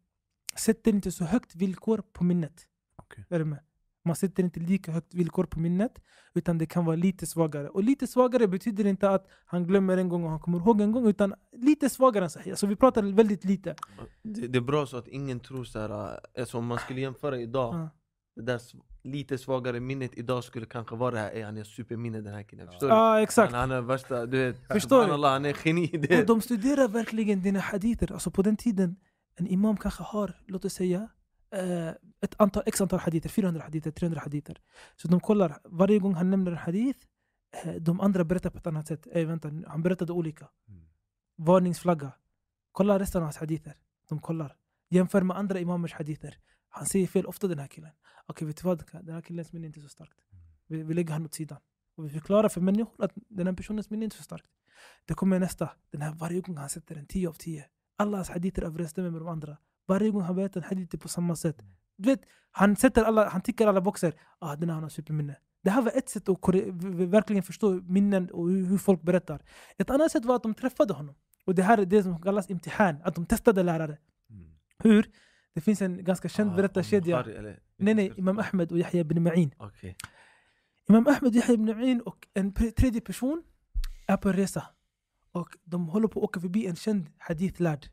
A: sätter inte så högt villkor på minnet.
B: Okej.
A: Är du med? Man sätter inte lika högt villkor på minnet utan det kan vara lite svagare. Och lite svagare betyder inte att han glömmer en gång och han kommer ihåg en gång utan lite svagare än sahih. Alltså vi pratar väldigt lite.
D: Det, det är bra så att ingen tror såhär, alltså om man skulle jämföra idag,
A: Ja.
D: det där lite svagare minnet idag skulle kanske vara det här, "Ey, han är superminne den här killen, förstår
A: Ja,
D: du?
A: exakt.
D: Han, han är värsta, du vet,
A: Förstår du?
D: han är geni
A: Och de studerar verkligen dina hadither. Alltså på den tiden, en imam kanske har, låt oss säga, eh, ett antal, x antal hadither, 400 hadither, 300 hadither. Så de kollar, varje gång han nämner en hadith, eh, de andra berättar på ett annat sätt. Ey, vänta, han berättade olika.
B: Mm.
A: Varningsflagga. Kolla resten av hans hadither. De kollar. Jämför med andra imamers hadither. Han säger fel ofta den här killen. Okej, vet du vad? Den här killens minne är inte så starkt. Vi, vi lägger honom åt sidan. Och vi förklarar för människor att den här personens minne är inte så starkt. Det kommer nästa. Den här varje gång han sätter en 10 av 10. Alla hans hadither överensstämmer med de andra. Varje gång han berättar en hadith på samma sätt. Du vet, han, sätter alla, han tickar alla boxar. Ah, den här har superminne. Det här var ett sätt att verkligen förstå minnen och hur, folk berättar. Ett annat sätt var att de träffade honom. Och det här är det som kallas imtihan. Att de testade lärare.
B: Mm.
A: Hur? Det finns en ganska känd
D: Ah,
A: berättarkedja. Nej, nej, Imam Ahmed och Yahya ibn Ma'in.
D: Okej.
A: Imam Ahmed, Yahya ibn Ma'in och en tredje person är på en resa. Och de håller på att åka förbi en känd hadithlärd.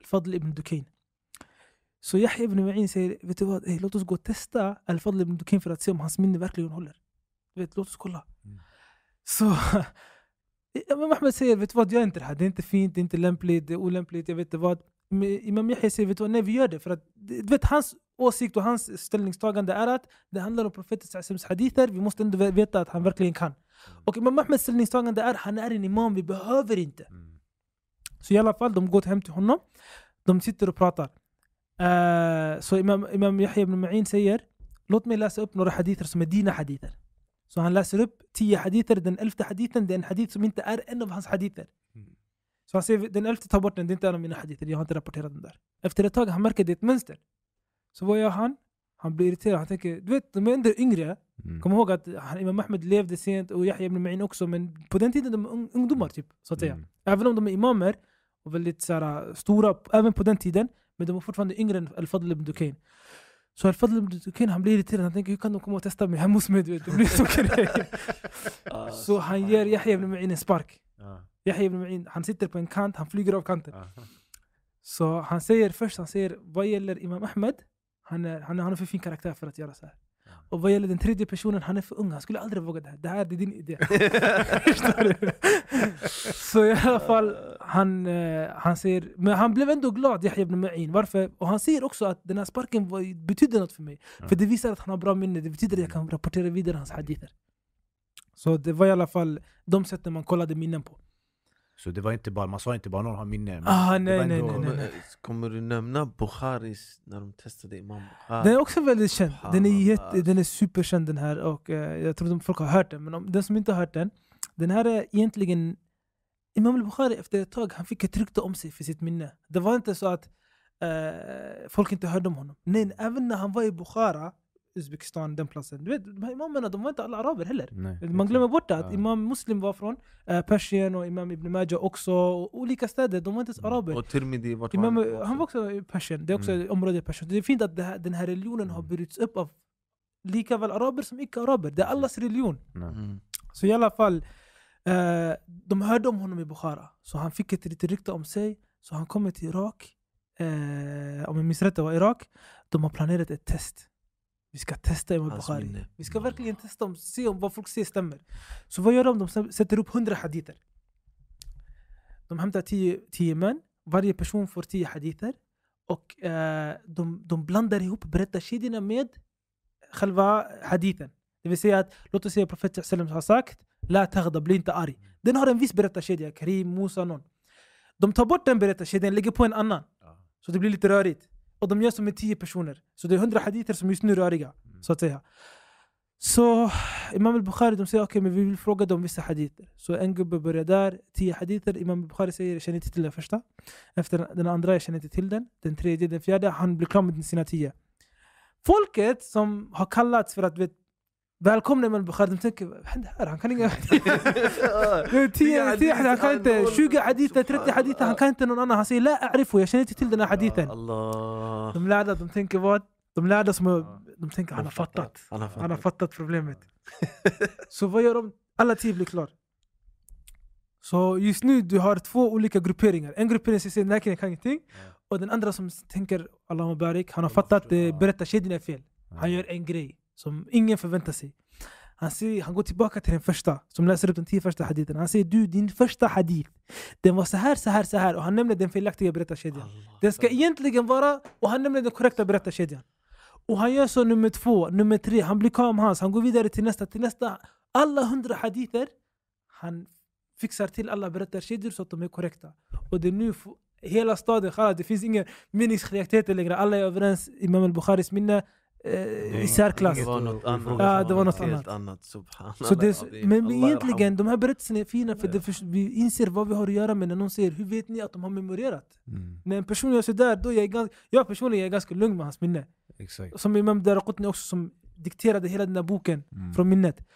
A: Al-Fadl ibn Dukain. Så Yahya ibn Ma'in säger, vet du vad, hey, låt oss gå och testa Al-Fadl ibn Dukain för att se om hans minne verkligen håller. Vet, låt oss kolla.
B: Mm.
A: Så [LAUGHS] Imam Ahmed säger, vet du vad, gör inte det här. Det är inte fint, det är inte lämpligt, det är olämpligt, jag vet inte vad. Men Imam Yahya säger, vet du vad, nej vi gör det. För att, du vet, hans åsikt och hans ställningstagande är att det handlar om profeten Sassems hadither, vi måste ändå veta att han verkligen kan. Och Imam Ahmeds ställningstagande är, han är en imam, vi behöver inte.
B: Mm.
A: Så i alla fall, de går hem till honom, de sitter och pratar. Eh, så Imam, Imam Yahya ibn Ma'in säger, låt mig läsa upp några hadither som är dina hadither. Så han läser upp tio hadither, den elfte hadithen det är en hadith som inte är en av hans hadither.
B: Mm.
A: Så han säger, den elfte tar bort den, det är inte en av mina hadither, jag har inte rapporterat den där. Efter ett tag, han märker det är ett mönster. Så vad gör han? Han blir irriterad, han tänker, du vet de är ändå yngre,
B: Mm.
A: kom ihåg att han, Imam Ahmed levde sent och Yahya ibn Ma'in också, men på den tiden de är ung, ungdomar typ, så att säga.
B: Mm.
A: Även om de är imamer och väldigt så här, stora, även på den tiden, men de är fortfarande yngre än Al-Fadl ibn Dukain. Så Al-Fadl ibn Dukain han blir irriterad, han tänker hur kan de komma och testa mig hemma hos mig? Det blir så [LAUGHS] grej.
D: Ah,
A: Så han ger Yahya ibn Ma'in en spark.
B: Ja.
A: Yahya ibn Ma'in, han sitter på en kant, han flyger av kanten. Så han säger först, han säger vad gäller Imam Ahmed, han är, han är, han är för fin karaktär för att göra så här. Och vad gäller den tredje personen, han är för ung, han skulle aldrig våga det här. Det här är din idé. [LAUGHS] Så i alla fall, han, eh, han säger, men han blev ändå glad, Yahya ibn Ma'in. Varför? Och han säger också att den här sparken var, betydde något för mig. För det visar att han har bra minne, det betyder att jag kan rapportera vidare hans hadither. Så det var i alla fall de sätten man kollade minnen på.
B: Så det var inte bara, man sa inte bara någon har minne. men
A: Ah,
B: det
A: nej,
B: var
A: nej, nej, nej.
D: Kommer, du nämna Bukharis när de testade Imam Bukhari?
A: Den är också väldigt känd. Den är, jätte, den är superkänd den här och eh, jag tror att folk har hört den. Men om den som inte har hört den, den här är egentligen Imam al-Bukhari efter ett tag han fick ett rykte om sig för sitt minne. Det var inte så att eh, folk inte hörde om honom. Nej, även när han var i Bukhara, Uzbekistan, den platsen. Du vet, de här imamerna de var inte alla araber heller.
B: Nej,
A: Man glömmer bort det, att
B: Ja.
A: Imam Muslim var från eh, Persien och Imam Ibn Majah också. Och olika städer, de var inte ens
B: Mm.
A: araber.
D: Och Tirmidhi, vart
A: Imam,
D: var han?
A: han var också i Persien, det är också
B: Mm.
A: område i Persien. Det är fint att det här, den här religionen har
B: Mm.
A: brutits upp av lika väl araber som icke-araber. Det är allas religion.
D: Mm.
A: Så i alla fall, eh, de hörde om honom i Bukhara. Så han fick ett litet rykte om sig. Så han kommer till Irak. Eh, om jag minns rätt, det var Irak. De har planerat ett test. Vi ska testa Imam Bukhari. Vi ska verkligen testa om, se om vad folk säger stämmer. Så vad gör de? De sä- sätter upp 100 hadither. De hämtar 10 10 män. Varje person får 10 hadither. Och eh, de, de blandar ihop berättarkedjorna med själva hadithen. Det vill säga att, låt oss säga profeten har sagt La taghda, bli inte arg. Den har en viss berättarkedja, Karim, Musa, någon. De tar bort den berättarkedjan, lägger på en annan. Så det blir lite rörigt. Och de gör som med tio personer. Så det är hundra haditer som just nu är röriga. Så att säga. Så Imam al-Bukhari de säger okej men vi vill fråga dem vissa haditer. Så en gubbe börjar där, tio haditer. Imam al-Bukhari säger jag känner inte till den första. Efter den andra jag känner inte till den. Den tredje, den fjärde. Han blir klar med sina tio. Folket som har kallats för att vet, välkomna Imam al-Bukhari, de tänker vad händer här? Han kan inga hadither. 10 10 han kan inte, 20 hadither, 30 hadither, han kan inte någon annan. Han säger la a'rifu, jag känner inte till den här hadithen.
D: Allah.
A: De lärda, de tänker vad? De lärda som är, de tänker han har fattat.
D: Han har fattat.
A: Han har fattat problemet. så vad gör de? Alla tio blir klar. Så just nu du har två olika grupperingar. En gruppering som säger den här killen kan ingenting. Och den andra som tänker Allah barik, han har fattat
B: förstår,
A: att
B: ja.
A: berättarkedjan är fel. Han gör en grej som ingen förväntar sig. Han, säger, han går tillbaka till den första, som läser upp de tio första haditherna. Han säger du, din första hadith, den var så här, så här, så här. Och han nämner den felaktiga berättarkedjan. Den ska egentligen vara, och han nämner den korrekta berättarkedjan. Och han gör så nummer två, nummer tre, han blir kvar med hans, han går vidare till nästa, till nästa. Alla hundra hadither, han fixar till alla berättarkedjor så att de är korrekta. Och det är nu hela staden, det finns inga meningsskiljaktigheter längre. Alla är överens, Imam al-Bukharis minne i särklass.
D: Det var något annat.
A: Ja, det var något annat.
D: annat. Subhanallah.
A: Så det, men egentligen, de här berättelserna är fina för det förs- vi inser vad vi har att göra med när någon säger Hur vet ni att de har memorerat?
B: Mm.
A: När en person gör sådär, då är jag, ganska, jag personligen är ganska lugn med hans minne.
B: Exakt.
A: Som Imam Daraqutni också som dikterade hela den här boken
B: Mm.
A: från minnet.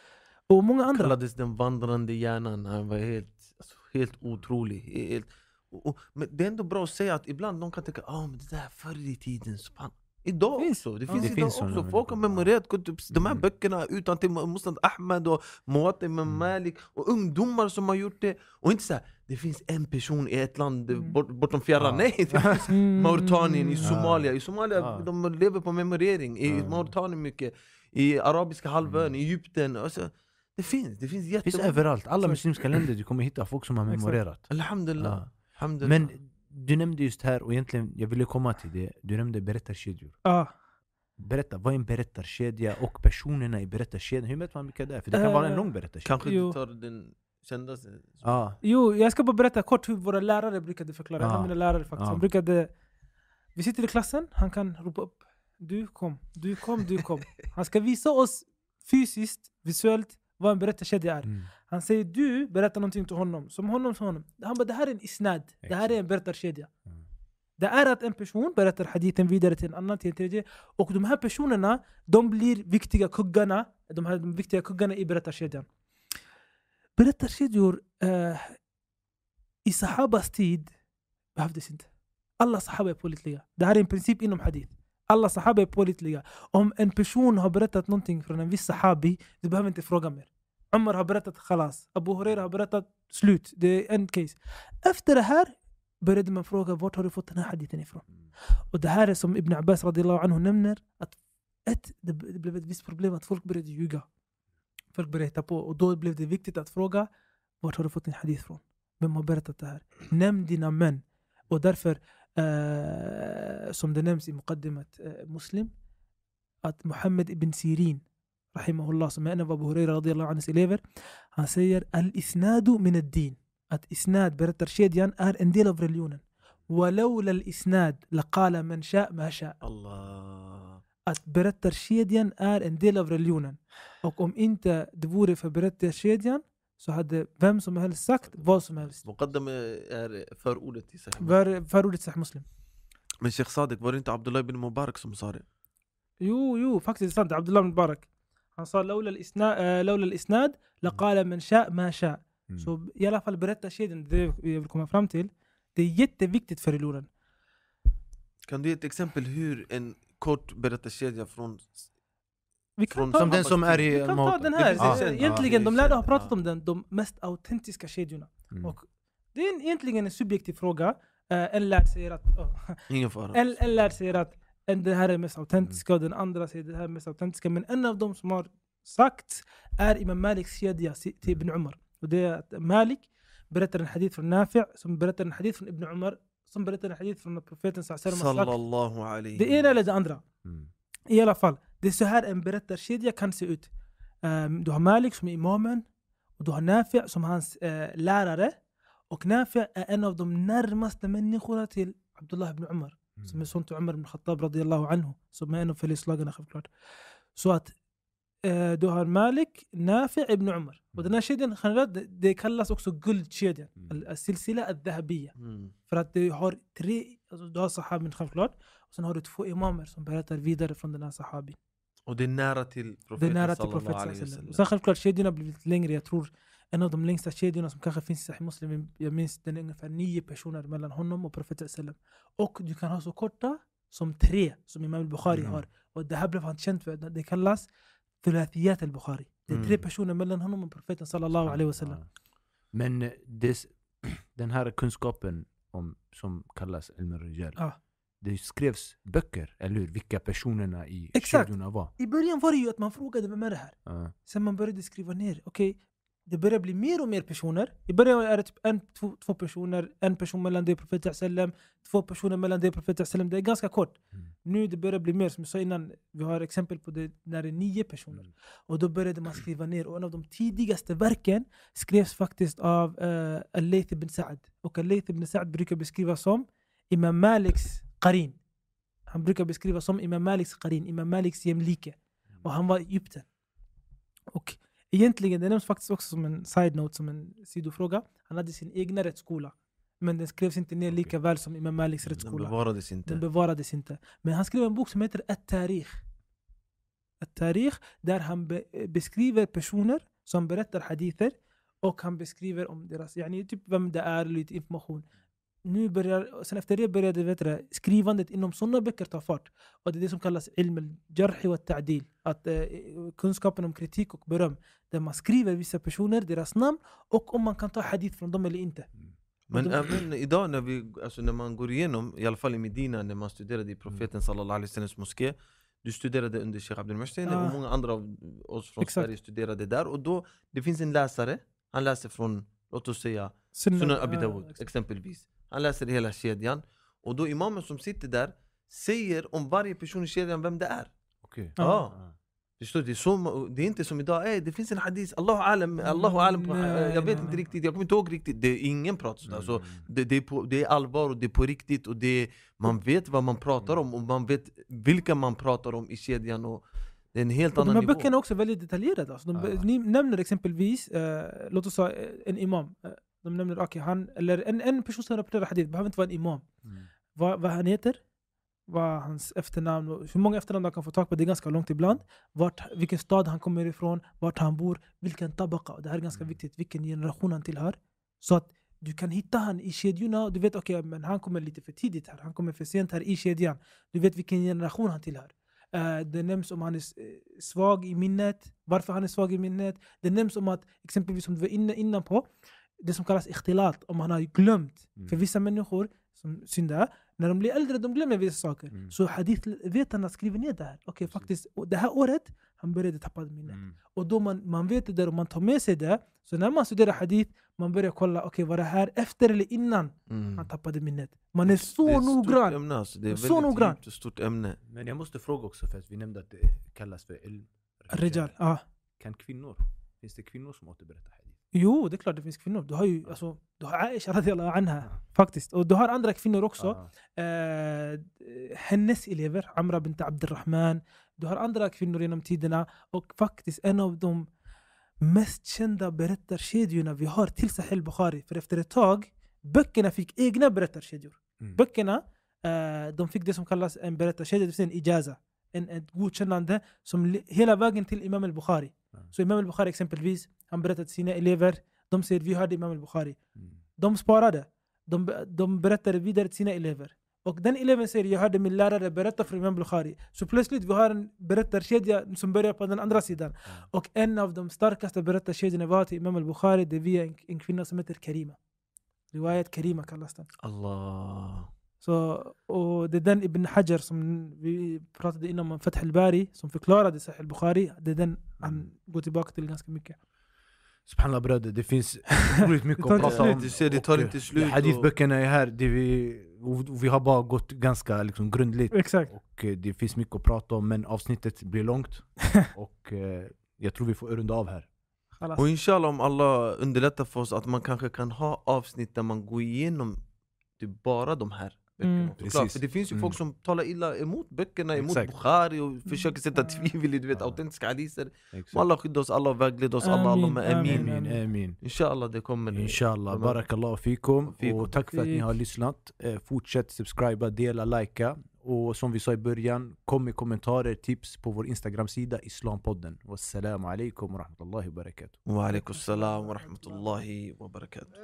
A: Och många andra.
D: kallades den vandrande hjärnan. Han var helt, alltså, helt otrolig. Helt, och, och, men det är ändå bra att säga att ibland någon kan tänka ah, men det där förr i tiden. Subhan. Idag
A: Finns.
D: också. Det finns
B: Det
D: idag
B: finns
D: också. Folk har memorerat upp de här
B: Mm.
D: böckerna utan till Musnad Ahmed och Muwatta Imam
B: Mm.
D: Malik. Och ungdomar som har gjort det. Och inte så här, det finns en person i ett land
A: Mm.
D: bort, bortom fjärran.
B: Ja.
D: Nej! Det finns [LAUGHS]
A: Mm.
D: Mauretanien, i
A: Mm.
D: Somalia. I Somalia
B: Ja.
D: de lever på memorering. I
B: Ja.
D: Mauretanien mycket. I Arabiska halvön,
B: Mm.
D: i Egypten. Alltså, Det finns, det finns
B: Det finns
D: jättemånga.
B: överallt. Alla muslimska länder du kommer hitta folk som har memorerat.
D: Alhamdulillah.
B: Ja.
D: Alhamdulillah.
B: Men du nämnde just här, och egentligen jag ville komma till det, du nämnde berättarkedjor.
A: Ja.
B: Berätta, vad är en berättarkedja och personerna i berättarkedjan? Hur vet man vilka det är? För det kan vara en
A: Eh,
B: lång berättarkedja.
D: Kanske
A: Jo.
D: du tar den kändaste.
B: Ja.
A: Jo, jag ska bara berätta kort hur våra lärare brukade förklara. Av mina lärare faktiskt.
B: Ja.
A: Han brukade... Vi sitter i klassen, han kan ropa upp. Du kom, du kom, du kom. [LAUGHS] Han ska visa oss fysiskt, visuellt, vad en berättarkedja är.
B: Mm.
A: Han säger du berättar någonting till honom, som honom som honom. Han bara det här är en isnad, det här är en berättarkedja.
B: Mm.
A: Det är att en person berättar hadithen vidare till en annan, till en tredje. Och de här personerna, de blir viktiga kuggarna, de här de viktiga kuggarna i berättarkedjan. Berättarkedjor eh, i sahabas tid behövdes inte. Alla sahaba är pålitliga. Det här är en princip inom hadith. Alla sahaba är pålitliga. Om en person har berättat någonting från en viss sahabi, du behöver inte fråga mer. Umar har berättat khalas. Abu Huraira har berättat slut. Det är en case. Efter det här började man fråga vart har du fått den här hadithen ifrån? Och det här är som Ibn Abbas radiallahu anhu nämner att ett, det det blev ett visst problem att folk började ljuga. Folk började hitta på och då blev det viktigt att fråga vart har du fått din hadith från? Vem har berättat det här? Nämn dina män. Och därför, آه، صمد نمسي مقدمة آه، مسلم أت محمد بن سيرين رحمه الله. سمعنا أنا أبو هريرة رضي الله عنه سيليفر. هسير الإسناد من الدين. أت إسناد برتر شيديان يعني أر إنديل ولولا الإسناد لقال من شاء ما شاء. الله. أت برتر شيديان يعني أر إنديل أوك أم أنت دبوري فبرتر شيديان يعني så hade vem som helst sagt vad som helst.
D: Muqaddam är förordet till Sahih.
A: Var- Förordet Sahih Muslim.
D: Men Sheikh Sadiq, var det inte Abdullah ibn Mubarak som sa det?
A: Jo, jo, faktiskt sant. Abdullah bin Barak. Han sa لولا الإسناد, äh, لولا الإسناد لقال من شاء ما شاء.
B: Mm.
A: Så i alla fall berättarkedjan, det jag vill komma fram till, det är jätteviktigt för religionen.
D: Kan du ge ett exempel hur en kort berättarkedja från...
A: Vi kan
D: Från
A: ta,
B: Som den som är i
A: vi kan ta den här.
B: känd-
A: Egentligen,
D: ja,
A: de lärde har pratat
D: ja.
A: om den, de mest autentiska kedjorna.
B: Mm.
A: Och det är en, egentligen en subjektiv fråga. Eh, en lärd säger att, oh,
D: Ingen fara.
A: en, en lärd säger att en, det här är mest autentiska och den andra säger det här är mest autentiska. Men en av dem som har sagt är Imam Maliks kedja si- till Ibn Umar. Och det är att Malik berättar en hadith från Nafi' som berättar en hadith från Ibn Umar som berättar en hadith från profeten sallallahu alaihi. Det ena eller det andra.
B: Mm.
A: I alla fall, det är så här en berättarkedja kan se ut. Ehm, du har Malik som är imamen, och du har Nafi som hans eh, lärare. Och Nafi är en av de närmaste människorna till Abdullah ibn Umar, som är son till Umar ibn Khattab radiyallahu anhu, som är en av följeslagarna självklart. Så att eh, du har Malik, Nafi ibn Umar. Och den här kedjan, generellt, det, kallas också guldkedjan.
B: Mm.
A: Al- Al-Silsila al-Dhahabiyya.
D: Mm.
A: För att du har tre, alltså du har sahabin självklart, och sen har du två imamer som berättar vidare från den här sahabin.
D: Och det är nära till
A: Det
D: profeten
A: är nära till profeten. Sen självklart kedjorna har blivit längre, jag tror en av de längsta kedjorna som kanske finns i Sahih Muslim, jag minns den är ungefär nio personer mellan honom och profeten. Och du kan ha så korta som tre, som Imam al-Bukhari
B: Mm.
A: har. Och det här blev han känd för, det kallas Thulathiyat al-Bukhari. Det är tre
D: Mm.
A: personer mellan honom och profeten sallallahu alaihi wasallam.
B: Men eh, det, [CLEARS THROAT] den här kunskapen om, som kallas al-Rijal,
A: Ja.
B: Det skrevs böcker, eller hur? Vilka personerna i
A: Exakt.
B: kedjorna var.
A: I början var det ju att man frågade vem är det här?
B: Ja.
A: Sen man började skriva ner, okej, det börjar bli mer och mer personer. I början är det typ en, två, två personer, en person mellan dig och profeten två personer mellan dig och profeten. Det är ganska kort.
B: Mm.
A: Nu det börjar bli mer, som jag sa innan, vi har exempel på det när det är nio personer.
B: Mm.
A: Och då började man skriva ner. Och en av de tidigaste verken skrevs faktiskt av uh, Al-Layth ibn Sa'd. Och Al-Layth ibn Sa'd brukar beskrivas som Imam Maliks qarin. Han brukar beskrivas som Imam Maliks qarin, Imam Maliks jämlike. Och han var Egypten. Och egentligen, det nämns faktiskt också som en side-note, som en sidofråga. Han hade sin egna rättsskola. Men den skrevs inte ner lika
B: Okej.
A: väl som Imam Maliks
D: Den
A: rättsskola.
D: bevarades inte.
A: Den bevarades inte. Men han skrev en bok som heter At-Tarikh. At-Tarikh, där han be beskriver personer som berättar hadither och han beskriver om deras, yani, typ vem det är, lite information. Nu börjar, sen efter det började vet du, skrivandet inom sådana böcker ta fart. Och det är det som kallas ilm al-jarhi wa ta'dil. Att eh, kunskapen om kritik och beröm. Där man skriver vissa personer, deras namn och om man kan ta hadith från dem eller inte.
D: Men
A: Och då-
D: även idag när, vi, alltså när man går igenom, i alla fall i Medina, när man studerade i profeten sallallahu alaihi wasallams moské du studerade under Sheikh Abdel Muhsin
A: Ah.
D: och många andra av oss från
A: Exakt.
D: Sverige studerade där och då, det finns en läsare, han läser från, låt oss säga Sunan Abi
A: ja,
D: Dawud exempelvis Han läser hela kedjan och då imamen som sitter där säger om varje person i kedjan vem det är
B: Okej.
D: Ja. Förstår du? Det är, så, det är inte som idag, Ey, det finns en hadith, Allahu alam, Allahu alam på,
A: Nej,
D: jag vet
A: nej,
D: inte riktigt, jag kommer inte ihåg riktigt det, Ingen pratar sådär, så
B: Mm.
D: det, det, är på, det är allvar och det är på riktigt och det är, man vet vad man pratar om och man vet vilka man pratar om i kedjan och det är en helt
A: Och de
D: annan
A: här
D: nivå
A: böckerna är också väldigt detaljerade. Alltså. De,
B: Ja.
A: Ni nämner exempelvis, eh, låt oss säga eh, en imam. De nämner okay, han, eller en, en person som rapporterar hadith, behöver inte vara en imam.
B: Mm.
A: Vad, vad han heter, vad hans efternamn, hur många efternamn man kan få tag på, det är ganska långt ibland. Vart, vilken stad han kommer ifrån, vart han bor, vilken tabaka. Det här är ganska
B: Mm.
A: viktigt, vilken generation han tillhör. Så att du kan hitta han i kedjorna du vet okej, men han kommer lite för tidigt här, han kommer för sent här i kedjan. Du vet vilken generation han tillhör. Eh, det nämns om han är eh, svag i minnet, varför han är svag i minnet. Det nämns om att, exempelvis som du var inne innan på, det som kallas ikhtilat, om han har glömt.
B: Mm.
A: För vissa människor som syndar, när de blir äldre de glömmer vissa saker.
B: Mm.
A: Så hadithvetarna skriver ner det här. Okej,
B: Precis.
A: faktiskt, det här året, han började tappa minnet.
B: Mm.
A: Och då man, man vet det där och man tar med sig det. Så när man studerar hadith, man börjar kolla, okej var det här efter eller innan
D: Mm.
A: han tappade minnet? Man är så
D: Det är ett stort
A: noggrann.
D: ämne, alltså. Det är
A: Så noggrann.
D: och stort ämne
B: Men jag måste fråga också, för att vi nämnde att det kallas för ilm.
A: Rijal, ja.
B: Kan kvinnor, finns det kvinnor som återberättar hadith?
A: Jo, det är klart det finns kvinnor. Du har ju alltså, du har Aisha radiallahu anha, faktiskt. Och du har andra kvinnor också.
B: Ja.
A: eh, hennes elever, Amra bint Abdurrahman. Du har andra kvinnor genom tiderna och faktiskt en av de mest kända berättarkedjorna vi har till Sahel Bukhari. För efter ett tag, böckerna fick egna berättarkedjor.
B: Mm.
A: Böckerna, eh, de fick det som kallas en berättarkedja, det vill säga en ijaza. En, ett godkännande som hela vägen till Imam al-Bukhari. Så Imam al-Bukhari exempelvis, han berättade till sina elever, de säger vi hörde Imam al-Bukhari.
B: Mm.
A: De sparade. De, de berättade vidare till sina elever. Och den eleven säger jag hörde min lärare berätta för Imam Bukhari. Så plötsligt vi har en berättarkedja som börjar på den andra sidan. Och en av de starkaste berättarkedjorna var till Imam al-Bukhari. Det är via en, en kvinna som heter Karima. Riwayat Karima kallas den.
D: Allah
A: Så, och det är den Ibn Hajar som vi pratade innan om Fath al-Bari som förklarade Sahih al-Bukhari. Det är den han går tillbaka till ganska mycket.
B: Subhanallah bröder, det finns otroligt mycket att prata om.
D: Du ser, det tar inte slut
B: Hadithböckerna är här, det vi, och vi har bara gått ganska liksom, grundligt.
A: Exakt.
B: Och det finns mycket att prata om, men avsnittet blir långt. och eh, jag tror vi får runda av här.
D: Och inshallah om Allah underlättar för oss att man kanske kan ha avsnitt där man går igenom typ bara de här böckerna
A: Mm.
D: För det finns ju
B: Mm.
D: folk som talar illa emot böckerna, emot
B: Exakt.
D: Bukhari och försöker sätta tvivel i du vet, autentiska. Må Allah skydda oss, Allah vägleda oss, Allah,
A: Amin,
D: Allah amin,
A: amin.
B: Amin, amin.
D: Inshallah det kommer
B: Inshallah, barakallah fikum.
D: Fikum.
B: Och tack för att ni har lyssnat. Eh, Fortsätt subscriba, dela, likea. Och som vi sa i början, kom med kommentarer, tips på vår Instagram-sida Islampodden. Wassalamu alaikum wa rahmatullahi wa barakatuh.
D: Wa alaikum salam wa rahmatullahi wa barakatuh